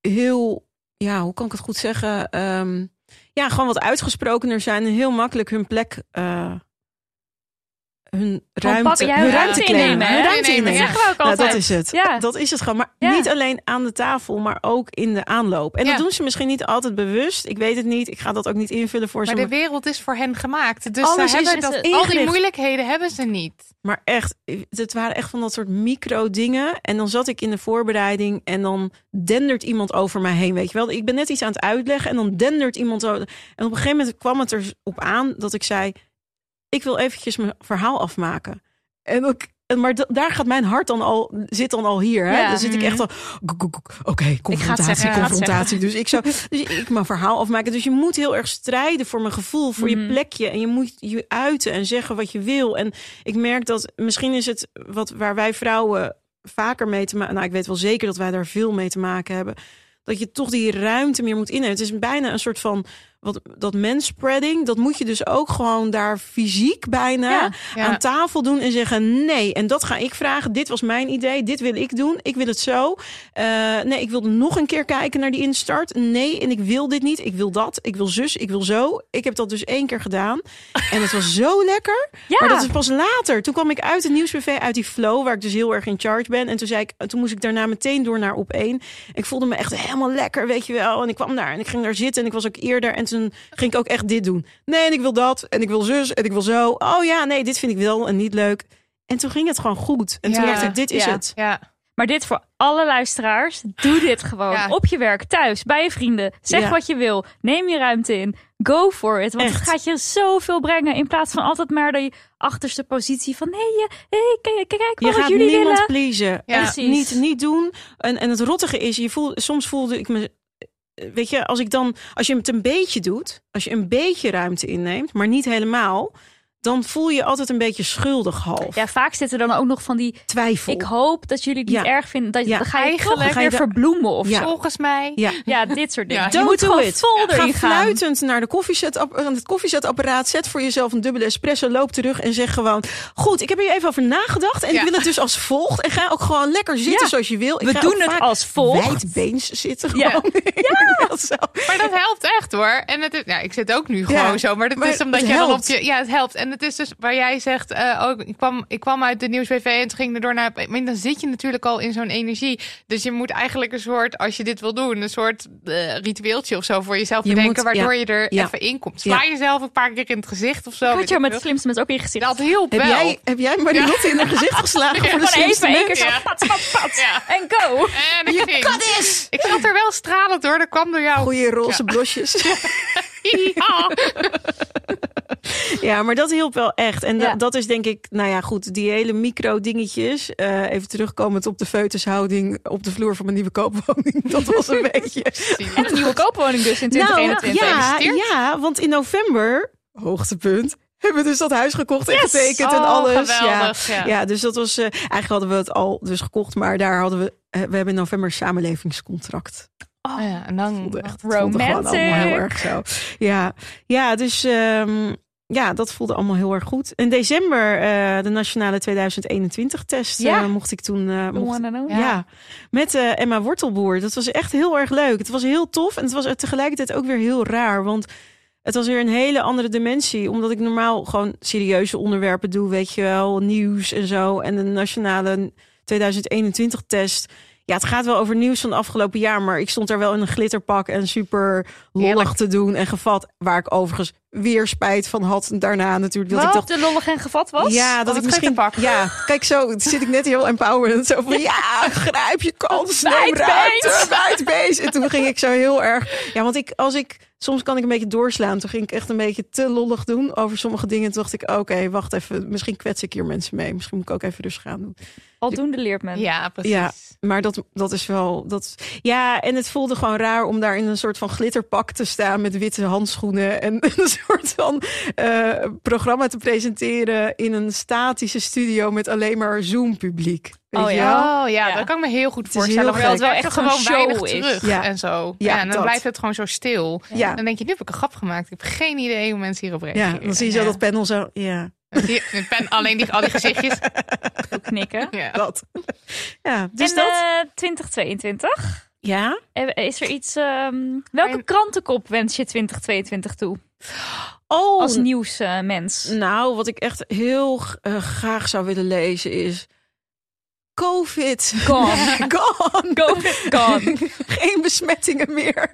Speaker 3: heel, ja, hoe kan ik het goed zeggen? Ehm, ja, gewoon wat uitgesprokener zijn en heel makkelijk hun plek eh, hun ruimte, hun ruimte
Speaker 1: innemen,
Speaker 3: Hun ruimte
Speaker 2: Innemen,
Speaker 1: zeggen we ook
Speaker 3: Nou, dat is het.
Speaker 1: Ja.
Speaker 3: Dat is het gewoon. Maar
Speaker 1: Ja.
Speaker 3: niet alleen aan de tafel, maar ook in de aanloop. En
Speaker 2: Ja.
Speaker 3: dat doen ze misschien niet altijd bewust. Ik weet het niet. Ik ga dat ook niet invullen voor
Speaker 2: Maar
Speaker 3: ze.
Speaker 2: de wereld is voor hen gemaakt. Dus
Speaker 3: Alles
Speaker 2: ze hebben dat, al die moeilijkheden hebben ze niet.
Speaker 3: Maar echt, het waren echt van dat soort micro dingen. En dan zat ik in de voorbereiding en dan dendert iemand over mij heen. Weet je wel, ik ben net iets aan het uitleggen en dan dendert iemand zo. En op een gegeven moment kwam het erop aan dat ik zei: Ik wil eventjes mijn verhaal afmaken. En ook. Maar da- daar gaat mijn hart dan al, zit dan al hier. Hè?
Speaker 1: Ja.
Speaker 3: Dan zit ik echt al, oké, confrontatie,
Speaker 1: zeggen,
Speaker 3: confrontatie. Dus ik zou, dus ik mijn verhaal afmaken. Dus je moet heel erg strijden voor mijn gevoel, voor
Speaker 1: Mhm.
Speaker 3: je plekje. En je moet je uiten en zeggen wat je wil. En ik merk dat misschien is het wat waar wij vrouwen vaker mee te maken. Nou, ik weet wel zeker dat wij daar veel mee te maken hebben. Dat je toch die ruimte meer moet innemen. Het is bijna een soort van wat dat manspreading. Dat moet je dus ook gewoon daar fysiek bijna
Speaker 1: Ja,
Speaker 2: ja.
Speaker 3: aan tafel doen en zeggen nee. En dat ga ik vragen. Dit was mijn idee. Dit wil ik doen. Ik wil het zo. Eh, nee, ik wilde nog een keer kijken naar die instart. Nee, en ik wil dit niet. Ik wil dat. Ik wil zus. Ik wil zo. Ik heb dat dus één keer gedaan. En het was zo lekker. <laughs>
Speaker 1: Ja.
Speaker 3: Maar dat is pas later. Toen kwam ik uit het nieuwsbv, uit die flow, waar ik dus heel erg in charge ben. En toen zei ik, toen moest ik daarna meteen door naar op één. Ik voelde me echt helemaal lekker, weet je wel. En ik kwam daar en ik ging daar zitten en ik was ook eerder. En toen ging ik ook echt dit doen. Nee, en ik wil dat. En ik wil zus. En ik wil zo. Oh ja, nee, dit vind ik wel en niet leuk. En toen ging het gewoon goed. En toen dacht ik, dit is
Speaker 1: Ja.
Speaker 3: het.
Speaker 2: Ja.
Speaker 1: Maar dit voor alle luisteraars. Doe dit gewoon.
Speaker 2: Ja.
Speaker 1: Op je werk, thuis, bij je vrienden. Zeg
Speaker 3: Ja.
Speaker 1: wat je wil. Neem je ruimte in. Go for it. Want het gaat je zoveel brengen. In plaats van altijd maar de achterste positie van... Nee, je- hey, kijk, kijk
Speaker 3: Je
Speaker 1: wat
Speaker 3: gaat
Speaker 1: jullie
Speaker 3: niemand
Speaker 1: willen.
Speaker 3: pleasen.
Speaker 2: Ja.
Speaker 1: Precies.
Speaker 3: niet, niet doen. En, en het rottige is, je voel, soms voelde ik me... Weet je, als ik dan, als je het een beetje doet, als je een beetje ruimte inneemt, maar niet helemaal, dan voel je altijd een beetje schuldig half.
Speaker 1: Ja, vaak zitten er dan ook nog van die...
Speaker 3: Twijfel.
Speaker 1: Ik hoop dat jullie het niet
Speaker 3: Ja.
Speaker 1: erg vinden. Dat,
Speaker 3: Ja.
Speaker 1: Dan ga je
Speaker 2: Eigenlijk
Speaker 1: toch
Speaker 3: ga je
Speaker 1: weer
Speaker 3: er-
Speaker 1: verbloemen of
Speaker 3: Ja.
Speaker 2: Volgens mij.
Speaker 3: Ja.
Speaker 1: Ja, dit soort dingen.
Speaker 2: Ja.
Speaker 1: je moet
Speaker 3: do
Speaker 1: gewoon
Speaker 3: it.
Speaker 1: vol
Speaker 3: Ga
Speaker 1: gaan.
Speaker 3: fluitend naar, de koffiezet, aan het koffiezetapparaat. Zet voor jezelf een dubbele espresso. Loop terug en zeg gewoon... Goed, ik heb hier even over nagedacht. En
Speaker 2: Ja.
Speaker 3: ik wil het dus als volgt. En ga ook gewoon lekker zitten
Speaker 1: Ja.
Speaker 3: zoals je wil. Ik
Speaker 1: We
Speaker 3: ga
Speaker 1: doen het als volgt.
Speaker 3: Wijdbeens zitten
Speaker 1: Ja.
Speaker 3: gewoon. Ja. Zo.
Speaker 2: Maar dat helpt echt hoor. En het is, ja, ik zit ook nu gewoon
Speaker 3: Ja,
Speaker 2: zo. Maar dat
Speaker 3: maar
Speaker 2: is omdat je dan op
Speaker 3: helpt.
Speaker 2: je. Ja, het helpt. En het is dus waar jij zegt. eh, oh, ik, kwam, ik kwam uit de nieuwsbv en toen ging ik er door naar. Maar dan zit je natuurlijk al in zo'n energie. Dus je moet eigenlijk een soort, als je dit wil doen, een soort eh, ritueeltje of zo voor jezelf
Speaker 3: Je
Speaker 2: bedenken.
Speaker 3: moet-
Speaker 2: waardoor
Speaker 3: ja.
Speaker 2: je er
Speaker 3: Ja.
Speaker 2: even in komt. Sla
Speaker 3: Ja.
Speaker 2: jezelf een paar keer in het gezicht of zo.
Speaker 1: Ik had jou met het slimste met ook in je gezicht.
Speaker 2: Dat hielp
Speaker 3: Heb
Speaker 2: wel.
Speaker 3: jij, heb jij Marilotte in haar gezicht geslagen <laughs>
Speaker 2: Ja,
Speaker 3: voor de slimste
Speaker 1: even
Speaker 3: mens?
Speaker 2: Ja.
Speaker 1: pat, pat, pat.
Speaker 2: Ja.
Speaker 1: En go.
Speaker 2: En ik ging.
Speaker 3: is!
Speaker 2: Ik zat er wel stralend door. Dat kwam door jou.
Speaker 3: Goeie roze
Speaker 2: Ja.
Speaker 3: blosjes. <laughs> Ja, maar dat hielp wel echt. En da-
Speaker 1: Ja.
Speaker 3: dat is denk ik, nou ja, goed, die hele micro dingetjes. eh, even terugkomend op de feutushouding op de vloer van mijn nieuwe koopwoning. <laughs> Dat was een beetje.
Speaker 1: En een nieuwe koopwoning dus in
Speaker 3: Nou,
Speaker 1: 2021.
Speaker 3: ja,
Speaker 2: Gefeliciteerd.
Speaker 3: ja, want in november, hoogtepunt, hebben we dus dat huis gekocht en
Speaker 1: Yes!
Speaker 3: getekend en
Speaker 2: Oh,
Speaker 3: alles.
Speaker 2: geweldig,
Speaker 3: Ja.
Speaker 2: ja.
Speaker 3: Ja. dus dat was. eh, eigenlijk hadden we het al dus gekocht, maar daar hadden we. eh, we hebben in november een samenlevingscontract.
Speaker 2: Oh ja, en dan.
Speaker 3: voelde echt,
Speaker 1: Romantic.
Speaker 3: allemaal heel erg zo. Ja, ja dus ehm, ja, dat voelde allemaal heel erg goed. In december eh, de nationale 2021 test
Speaker 1: Ja.
Speaker 3: eh, mocht ik toen.
Speaker 1: The
Speaker 3: mocht, ja.
Speaker 2: Ja.
Speaker 3: met Emma Wortelboer. Dat was echt heel erg leuk. Het was heel tof en het was tegelijkertijd ook weer heel raar, want het was weer een hele andere dimensie. Omdat ik normaal gewoon serieuze onderwerpen doe, weet je wel, nieuws en zo. En de nationale 2021 test. Ja, het gaat wel over nieuws van het afgelopen jaar, maar ik stond daar wel in een glitterpak en super lollig
Speaker 2: Heerlijk.
Speaker 3: te doen en gevat. Waar ik overigens weer spijt van had daarna natuurlijk. Dat ik dacht,
Speaker 1: de lollig en gevat was?
Speaker 3: ja, dat ik misschien.
Speaker 2: glitterpak.
Speaker 3: Ja, kijk zo zit ik net heel empowerend. Zo van ja, grijp je kans, neem ruimte. En toen ging ik zo heel erg. Ja, want ik als ik soms kan ik een beetje doorslaan. Toen ging ik echt een beetje te lollig doen over sommige dingen. Toen dacht ik, oké, wacht even. Misschien kwets ik hier mensen mee. Misschien moet ik ook even rustig gaan doen.
Speaker 1: Aldoende leert men.
Speaker 2: Ja, precies.
Speaker 3: Ja. Maar dat, dat is wel. Dat, ja, en het voelde gewoon raar om daar in een soort van glitterpak te staan met witte handschoenen. En <laughs> soort van eh, programma te presenteren in een statische studio met alleen maar Zoom-publiek. Weet
Speaker 1: Oh
Speaker 3: je
Speaker 1: ja.
Speaker 3: wel?
Speaker 2: Oh ja,
Speaker 1: Ja.
Speaker 2: dat kan ik me heel goed voorstellen. maar het wel
Speaker 1: Echt gewoon
Speaker 2: weinig
Speaker 1: is.
Speaker 2: terug
Speaker 3: Ja.
Speaker 2: en zo.
Speaker 3: Ja,
Speaker 2: Ja, en dan
Speaker 3: dat.
Speaker 2: blijft het gewoon zo stil.
Speaker 3: Ja.
Speaker 2: Dan denk je, nu heb ik een grap gemaakt. Ik heb geen idee hoe mensen hierop reageren.
Speaker 3: Ja, dan zie je zo
Speaker 2: Ja.
Speaker 3: dat panel zo. Ja,
Speaker 2: ben alleen die, al die gezichtjes.
Speaker 1: Ook knikken.
Speaker 2: Ja.
Speaker 3: dat. Ja, dus
Speaker 1: en
Speaker 3: dat.
Speaker 1: eh, 2022?
Speaker 3: Ja?
Speaker 1: Is er iets... ehm, welke
Speaker 2: Mijn-
Speaker 1: krantenkop wens je 2022 toe?
Speaker 3: Oh,
Speaker 1: Als nieuwsmens.
Speaker 3: nou, wat ik echt heel eh, graag zou willen lezen is... COVID.
Speaker 1: Gone. <laughs>
Speaker 3: Gone.
Speaker 1: COVID gone.
Speaker 3: Geen besmettingen meer.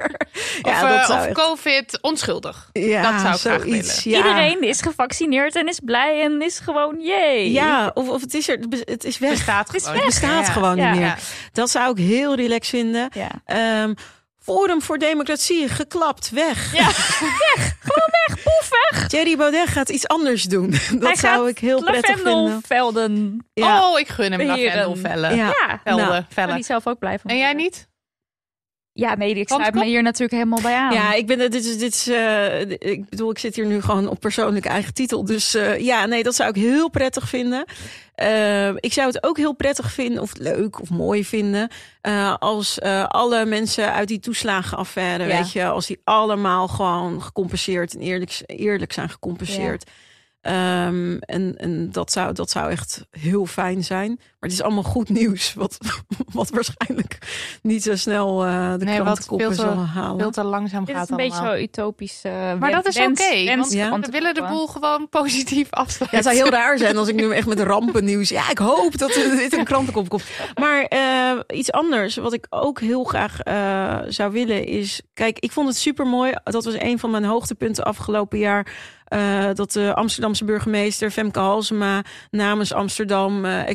Speaker 2: Of,
Speaker 3: ja,
Speaker 2: eh,
Speaker 3: dat zou
Speaker 2: of
Speaker 3: echt-
Speaker 2: COVID onschuldig.
Speaker 3: ja,
Speaker 2: dat zou ik graag willen.
Speaker 3: Ja.
Speaker 1: Iedereen is gevaccineerd en is blij en is gewoon jee.
Speaker 3: Ja, of, of het is er, het is weg.
Speaker 2: Bestaat
Speaker 1: Het is
Speaker 2: gewoon.
Speaker 3: bestaat
Speaker 2: Ja.
Speaker 3: gewoon
Speaker 1: Ja.
Speaker 3: niet meer.
Speaker 2: Ja.
Speaker 3: Dat zou ik heel relaxed vinden.
Speaker 1: Ja.
Speaker 3: Ehm, Forum voor Democratie, geklapt, weg.
Speaker 1: Ja, <laughs> weg. Gewoon weg. Poef, weg.
Speaker 3: Thierry Baudet gaat iets anders doen. <laughs> Dat
Speaker 1: Hij
Speaker 3: zou
Speaker 1: gaat
Speaker 3: ik heel prettig vinden.
Speaker 1: Lavendelvelden.
Speaker 3: Ja.
Speaker 2: Oh, ik gun hem
Speaker 1: Beheren.
Speaker 2: lavendelvellen.
Speaker 3: Ja.
Speaker 1: Ja,
Speaker 2: Velden,
Speaker 3: Nou,
Speaker 1: zelf ook blijven.
Speaker 2: En jij niet?
Speaker 1: Ja, nee, ik sluit me hier natuurlijk helemaal bij aan.
Speaker 3: Ja, ik ben dit is, dit is eh, ik bedoel, ik zit hier nu gewoon op persoonlijke eigen titel. Dus eh, ja, nee, dat zou ik heel prettig vinden. Eh, ik zou het ook heel prettig vinden, of leuk of mooi vinden, als alle mensen uit die toeslagenaffaire,
Speaker 1: Ja.
Speaker 3: weet je, als die allemaal gewoon gecompenseerd en eerlijk, eerlijk zijn gecompenseerd. Ehm, en en dat, zou, dat zou echt heel fijn zijn. Maar het is allemaal goed nieuws, wat, <laughs> wat waarschijnlijk niet zo snel eh de
Speaker 2: Nee,
Speaker 3: krantenkoppen zal halen.
Speaker 2: Veel te langzaam gaat
Speaker 1: is een
Speaker 2: allemaal.
Speaker 1: beetje zo utopisch. eh,
Speaker 2: Maar dat is oké, want
Speaker 3: Ja.
Speaker 2: we willen de boel gewoon positief <laughs>
Speaker 3: Ja,
Speaker 2: afsluiten.
Speaker 3: het zou heel raar zijn als ik nu echt met rampennieuws. Ja, ik hoop dat er dit een krantenkop komt. Maar eh, iets anders, wat ik ook heel graag eh, zou willen, is. Kijk, ik vond het super mooi. Dat was een van mijn hoogtepunten afgelopen jaar. eh, dat de Amsterdamse burgemeester Femke Halsema namens Amsterdam eh,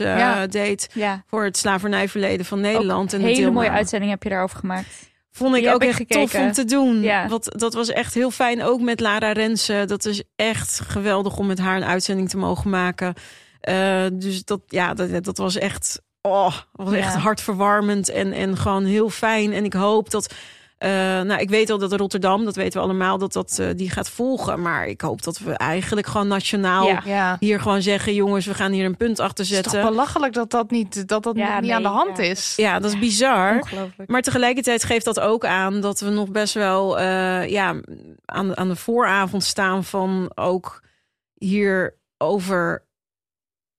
Speaker 3: eh,
Speaker 2: Ja.
Speaker 3: deed
Speaker 1: Ja,
Speaker 3: voor het slavernijverleden van Nederland.
Speaker 1: een hele mooie uitzending heb je daarover gemaakt.
Speaker 3: Vond ik
Speaker 1: Die
Speaker 3: ook echt tof om te doen.
Speaker 1: Ja.
Speaker 3: Wat, dat was echt heel fijn. Ook met Lara Rensen. Dat is echt geweldig om met haar een uitzending te mogen maken. Eh, dus dat, ja, dat, dat was echt, oh, was echt hartverwarmend en, en gewoon heel fijn. En ik hoop dat. Eh, nou, ik weet al dat Rotterdam, dat weten we allemaal, dat dat eh, die gaat volgen. Maar ik hoop dat we eigenlijk gewoon nationaal
Speaker 1: Ja.
Speaker 2: Ja.
Speaker 3: hier gewoon zeggen: jongens, we gaan hier een punt achter
Speaker 2: Het is toch
Speaker 3: zetten.
Speaker 2: belachelijk dat dat niet, dat dat
Speaker 1: Ja,
Speaker 2: niet
Speaker 1: nee,
Speaker 2: aan de hand
Speaker 1: ja.
Speaker 2: is.
Speaker 3: Ja, dat is bizar.
Speaker 1: Ongelooflijk.
Speaker 3: Maar tegelijkertijd geeft dat ook aan dat we nog best wel eh, ja, aan, de- aan de vooravond staan van ook hier over.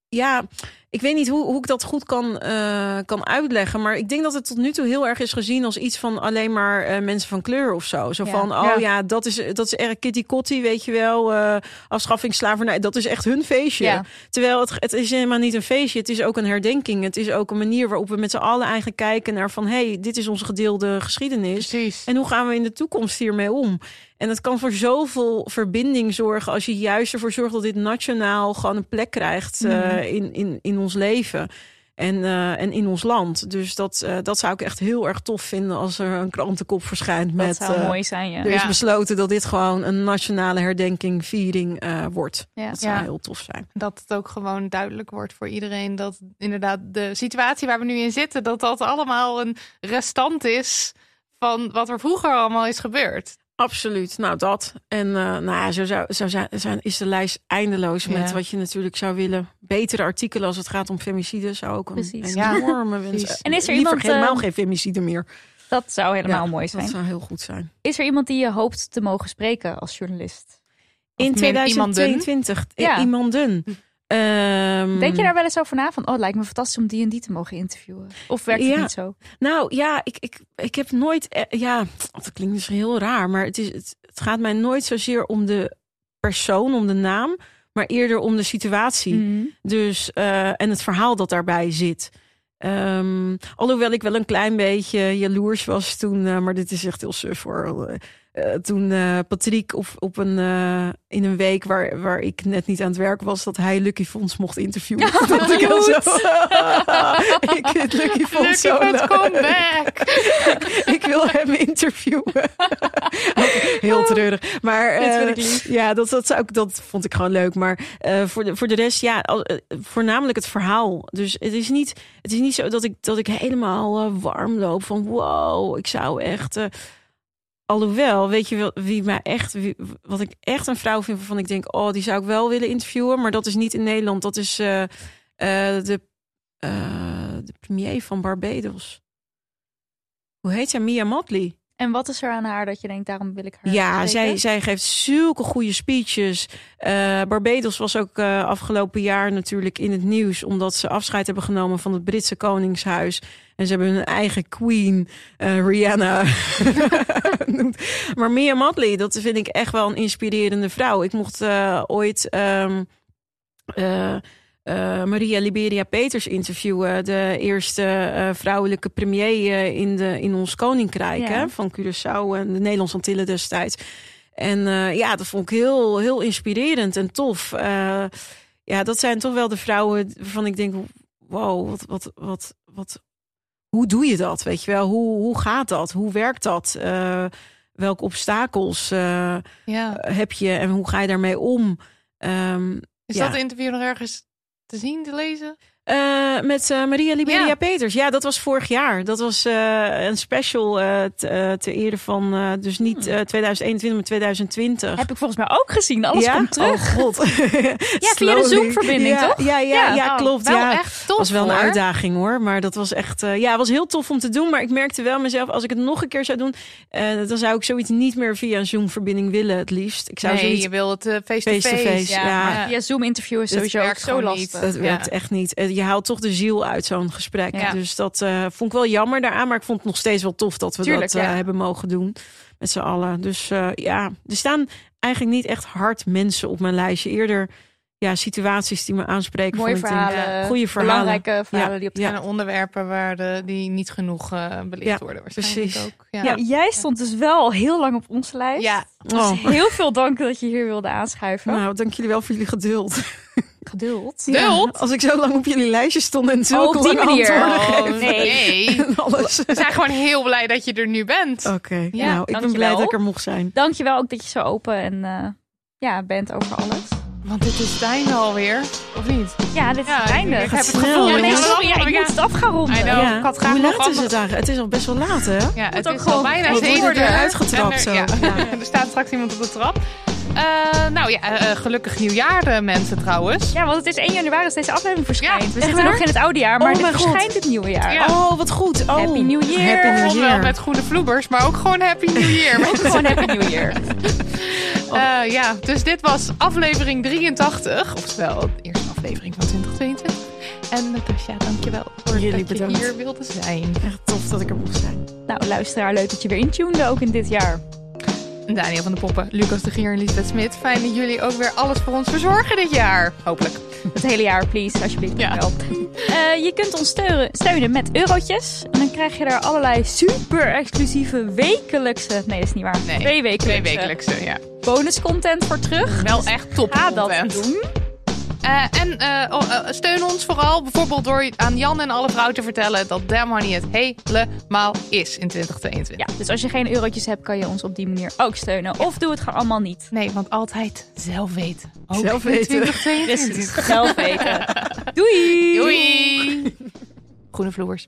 Speaker 3: Ja, ik weet niet hoe, hoe ik dat goed kan, eh, kan uitleggen. Maar ik denk dat het tot nu toe heel erg is gezien als iets van alleen maar eh, mensen van kleur of zo. Zo
Speaker 1: Ja.
Speaker 3: van, oh
Speaker 2: Ja.
Speaker 3: ja, dat is, dat is erg kitty kotti, weet je wel. eh afschaffing slavernij, dat is echt hun feestje.
Speaker 1: Ja.
Speaker 3: Terwijl het, het is helemaal niet een feestje. Het is ook een herdenking. Het is ook een manier waarop we met z'n allen eigenlijk kijken naar van... hé, hey, dit is onze gedeelde geschiedenis.
Speaker 2: Precies.
Speaker 3: En hoe gaan we in de toekomst hiermee om? En het kan voor zoveel verbinding zorgen als je juist ervoor zorgt dat dit nationaal gewoon een plek krijgt eh,
Speaker 1: Mhm.
Speaker 3: in, in, in ons leven. En, eh, en in ons land. Dus dat, eh, dat zou ik echt heel erg tof vinden als er een krantenkop verschijnt
Speaker 1: Dat
Speaker 3: met.
Speaker 1: zou mooi zijn, ja.
Speaker 3: er is
Speaker 2: Ja.
Speaker 3: besloten dat dit gewoon een nationale herdenking, viering wordt.
Speaker 1: Ja.
Speaker 3: Dat zou
Speaker 2: Ja.
Speaker 3: heel tof zijn.
Speaker 2: Dat het ook gewoon duidelijk wordt voor iedereen dat inderdaad de situatie waar we nu in zitten, dat dat allemaal een restant is van wat er vroeger allemaal is gebeurd.
Speaker 3: Absoluut, nou dat. En eh, nou ja, zo, zou, zo zijn, is de lijst eindeloos met
Speaker 2: Ja.
Speaker 3: wat je natuurlijk zou willen. Betere artikelen als het gaat om femicide zou ook een
Speaker 1: Precies.
Speaker 3: enorme wens
Speaker 2: precies.
Speaker 1: En is er
Speaker 3: Liever
Speaker 1: iemand,
Speaker 3: helemaal
Speaker 1: eh,
Speaker 3: geen femicide meer.
Speaker 1: Dat zou helemaal
Speaker 3: Ja,
Speaker 1: mooi
Speaker 3: Dat
Speaker 1: zijn.
Speaker 3: zou heel goed zijn.
Speaker 1: Is er iemand die je hoopt te mogen spreken als journalist?
Speaker 3: In
Speaker 2: men-
Speaker 3: 2022,
Speaker 1: Ja.
Speaker 3: ja. iemanden. Ehm,
Speaker 1: Denk je daar wel eens over na? Van, oh, het lijkt me fantastisch om die en die te mogen interviewen. Of werkt het
Speaker 3: Ja.
Speaker 1: niet zo?
Speaker 3: Nou ja, ik, ik, ik heb nooit. eh, Ja, dat klinkt misschien heel raar, maar het, is, het, het gaat mij nooit zozeer om de persoon, om de naam, maar eerder om de situatie.
Speaker 1: Mhm.
Speaker 3: Dus, eh, en het verhaal dat daarbij zit. Ehm, alhoewel ik wel een klein beetje jaloers was toen, eh, maar dit is echt heel suf hoor. Eh, toen eh, Patrick op, op een, eh, in een week waar, waar ik net niet aan het werk was, dat hij Lucky Fonds mocht interviewen. <laughs> dat ik al zo, <laughs> ik vind Lucky Fonds zo
Speaker 2: come back. <laughs>
Speaker 3: ik wil hem interviewen. Heel treurig. Maar ja, dat, dat, zou dat vond ik gewoon leuk. Maar voor, de, voor de rest, ja, voornamelijk het verhaal. Dus het is niet, het is niet zo dat ik, dat ik helemaal warm loop van wow, ik zou echt. Alhoewel, weet je wie mij echt, wat ik echt een vrouw vind waarvan ik denk, oh, die zou ik wel willen interviewen. Maar dat is niet in Nederland. Dat is eh, eh, de, eh, de premier van Barbados. Hoe heet zij? Mia Motley.
Speaker 1: En wat is er aan haar dat je denkt, daarom wil ik haar
Speaker 3: Ja, zij, zij geeft zulke goede speeches. Eh, Barbados was ook eh, afgelopen jaar natuurlijk in het nieuws... omdat ze afscheid hebben genomen van het Britse Koningshuis. En ze hebben hun eigen queen, eh, Rihanna. <laughs> maar Mia Motley, dat vind ik echt wel een inspirerende vrouw. Ik mocht ooit... ehm, eh, Maria Liberia Peters interviewen. De eerste eh, vrouwelijke premier eh, in, de, in ons koninkrijk.
Speaker 1: Ja.
Speaker 3: Hè, van Curaçao en de Nederlandse Antillen destijds. En ja, dat vond ik heel, heel inspirerend en tof. Ja, dat zijn toch wel de vrouwen waarvan ik denk... Wow, wat, wat, wat, wat, hoe doe je dat? Weet je wel, hoe, hoe gaat dat? Hoe werkt dat? Eh, welke obstakels
Speaker 2: Ja.
Speaker 3: heb je en hoe ga je daarmee om? Ehm,
Speaker 2: Is
Speaker 3: Ja.
Speaker 2: dat interview nog ergens te zien, te lezen?
Speaker 3: Eh, met eh, Maria Liberia
Speaker 2: Ja.
Speaker 3: Peters. Ja, dat was vorig jaar. Dat was eh, een special eh te, eh, ter ere van, eh, dus niet
Speaker 2: Hmm.
Speaker 3: eh, 2021, maar 2020.
Speaker 1: Heb ik volgens mij ook gezien. Alles
Speaker 3: ja?
Speaker 1: komt terug.
Speaker 3: Oh god. <laughs> <laughs>
Speaker 1: Ja, via de. Zoom-verbinding,
Speaker 3: ja,
Speaker 1: toch?
Speaker 3: Ja, ja, ja,
Speaker 1: Ja.
Speaker 2: Oh,
Speaker 3: klopt.
Speaker 2: Wel
Speaker 3: ja.
Speaker 2: echt tof
Speaker 3: was wel een
Speaker 2: hoor.
Speaker 3: uitdaging hoor, maar dat was echt, eh, ja, het was heel tof om te doen. Maar ik merkte wel mezelf, als ik het nog een keer zou doen, eh, dan zou ik zoiets niet meer via een Zoom-verbinding willen, het liefst. Ik zou
Speaker 2: Nee,
Speaker 3: zoiets,
Speaker 2: je wil het face-to-face.
Speaker 3: Face-to-face,
Speaker 1: Ja,
Speaker 3: ja.
Speaker 1: via Zoom-interview is
Speaker 2: Dat
Speaker 1: sowieso ook
Speaker 2: werkt
Speaker 1: zo lastig.
Speaker 2: niet.
Speaker 3: Dat werkt
Speaker 2: Ja.
Speaker 3: echt niet. Je haalt toch de ziel uit zo'n gesprek.
Speaker 2: Ja.
Speaker 3: Dus dat eh, vond ik wel jammer daaraan. Maar ik vond het nog steeds wel tof dat we
Speaker 1: Tuurlijk,
Speaker 3: dat eh,
Speaker 1: ja.
Speaker 3: hebben mogen doen. Met z'n allen. Dus eh, ja, er staan eigenlijk niet echt hard mensen op mijn lijstje. Eerder ja, situaties die me aanspreken.
Speaker 1: Mooie verhalen,
Speaker 3: goede verhalen.
Speaker 1: belangrijke verhalen
Speaker 3: Ja,
Speaker 1: die op
Speaker 3: ja.
Speaker 2: En onderwerpen waar de, die niet genoeg eh, belicht
Speaker 3: Ja,
Speaker 2: worden waarschijnlijk
Speaker 3: precies.
Speaker 2: ook. Ja.
Speaker 1: Ja, jij stond dus wel al heel lang op onze lijst.
Speaker 2: Ja.
Speaker 1: Dus
Speaker 3: Oh.
Speaker 1: heel veel dank dat je hier wilde aanschuiven.
Speaker 3: Nou, dank jullie wel voor jullie geduld. <laughs>
Speaker 1: Geduld.
Speaker 3: Als ik zo lang op jullie lijstje stond en
Speaker 1: die
Speaker 3: lange
Speaker 1: manier.
Speaker 3: antwoorden
Speaker 2: Oh, nee. <laughs>
Speaker 3: alles.
Speaker 2: We zijn gewoon heel blij dat je er nu bent.
Speaker 3: Oké,
Speaker 1: Ja,
Speaker 3: nou, ik ben blij dat ik er mocht zijn.
Speaker 1: Dankjewel ook dat je zo open en eh, ja, bent over alles.
Speaker 2: Want dit is het einde alweer, of niet?
Speaker 1: Ja, dit is
Speaker 2: Ja,
Speaker 1: het einde.
Speaker 2: ik- heb het
Speaker 3: snel,
Speaker 2: gevoel.
Speaker 1: Ja, nee, sorry, ja, ik
Speaker 2: Ja.
Speaker 1: moet het af gaan ronden.
Speaker 2: Ik had graag
Speaker 3: Hoe laat is het eigenlijk? Het is al best wel laat, hè?
Speaker 2: Ja, het
Speaker 1: ook
Speaker 2: is
Speaker 1: gewoon
Speaker 2: al bijna
Speaker 1: echt
Speaker 2: zeven
Speaker 1: worden.
Speaker 2: uur.
Speaker 3: Uitgetrapt
Speaker 2: er-
Speaker 3: zo.
Speaker 2: Ja.
Speaker 3: Ja. <laughs>
Speaker 2: er staat straks iemand op de trap. Eh, nou ja, eh, gelukkig nieuwjaar eh, mensen trouwens.
Speaker 1: Ja, want het is 1 januari als deze aflevering verschijnt.
Speaker 2: Ja,
Speaker 1: We zitten
Speaker 3: waar?
Speaker 1: nog in het oude jaar, maar
Speaker 3: Oh
Speaker 1: dit verschijnt het nieuwe jaar.
Speaker 2: Ja.
Speaker 3: Oh, wat goed. Oh.
Speaker 1: Happy New Year.
Speaker 3: Happy New Year.
Speaker 2: met groene vloebers, maar ook gewoon Happy New Year.
Speaker 1: Ook <laughs> gewoon Happy New Year.
Speaker 2: Eh, ja, dus dit was aflevering 83. Oftewel, de eerste aflevering van 2022. En Natasja, dankjewel voor
Speaker 3: Jullie
Speaker 2: dat
Speaker 3: bedankt.
Speaker 2: je hier wilde zijn.
Speaker 3: Echt tof dat ik er mocht zijn.
Speaker 1: Nou, luisteraar, leuk dat je weer intunede ook in dit jaar.
Speaker 2: Daniel van de Poppen, Lucas de Gier en Lisbeth Smit. Fijn dat jullie ook weer alles voor ons verzorgen dit jaar. Hopelijk.
Speaker 1: Het hele jaar, please, alsjeblieft.
Speaker 2: Ja.
Speaker 1: Wel. Eh, je kunt ons steunen, steunen met eurotjes. En dan krijg je daar allerlei super exclusieve wekelijkse... Nee, dat is niet waar.
Speaker 2: Nee,
Speaker 1: twee wekelijkse
Speaker 2: Twee wekelijkse, ja.
Speaker 1: bonuscontent voor terug.
Speaker 2: Wel echt top
Speaker 1: Ga dat
Speaker 2: content.
Speaker 1: doen.
Speaker 2: Eh, en eh, oh, eh, steun ons vooral bijvoorbeeld door aan Jan en alle vrouwen te vertellen dat Damn Honey het helemaal is in 2022.
Speaker 1: Ja, dus als je geen eurotjes hebt, kan je ons op die manier ook steunen. Of doe het gewoon allemaal niet.
Speaker 2: Nee, want altijd zelf weten. Ook
Speaker 3: Zelf
Speaker 2: in
Speaker 3: weten.
Speaker 2: 2022.
Speaker 1: Precies, zelf weten. <laughs> Doei!
Speaker 2: Doei! Groene vloers.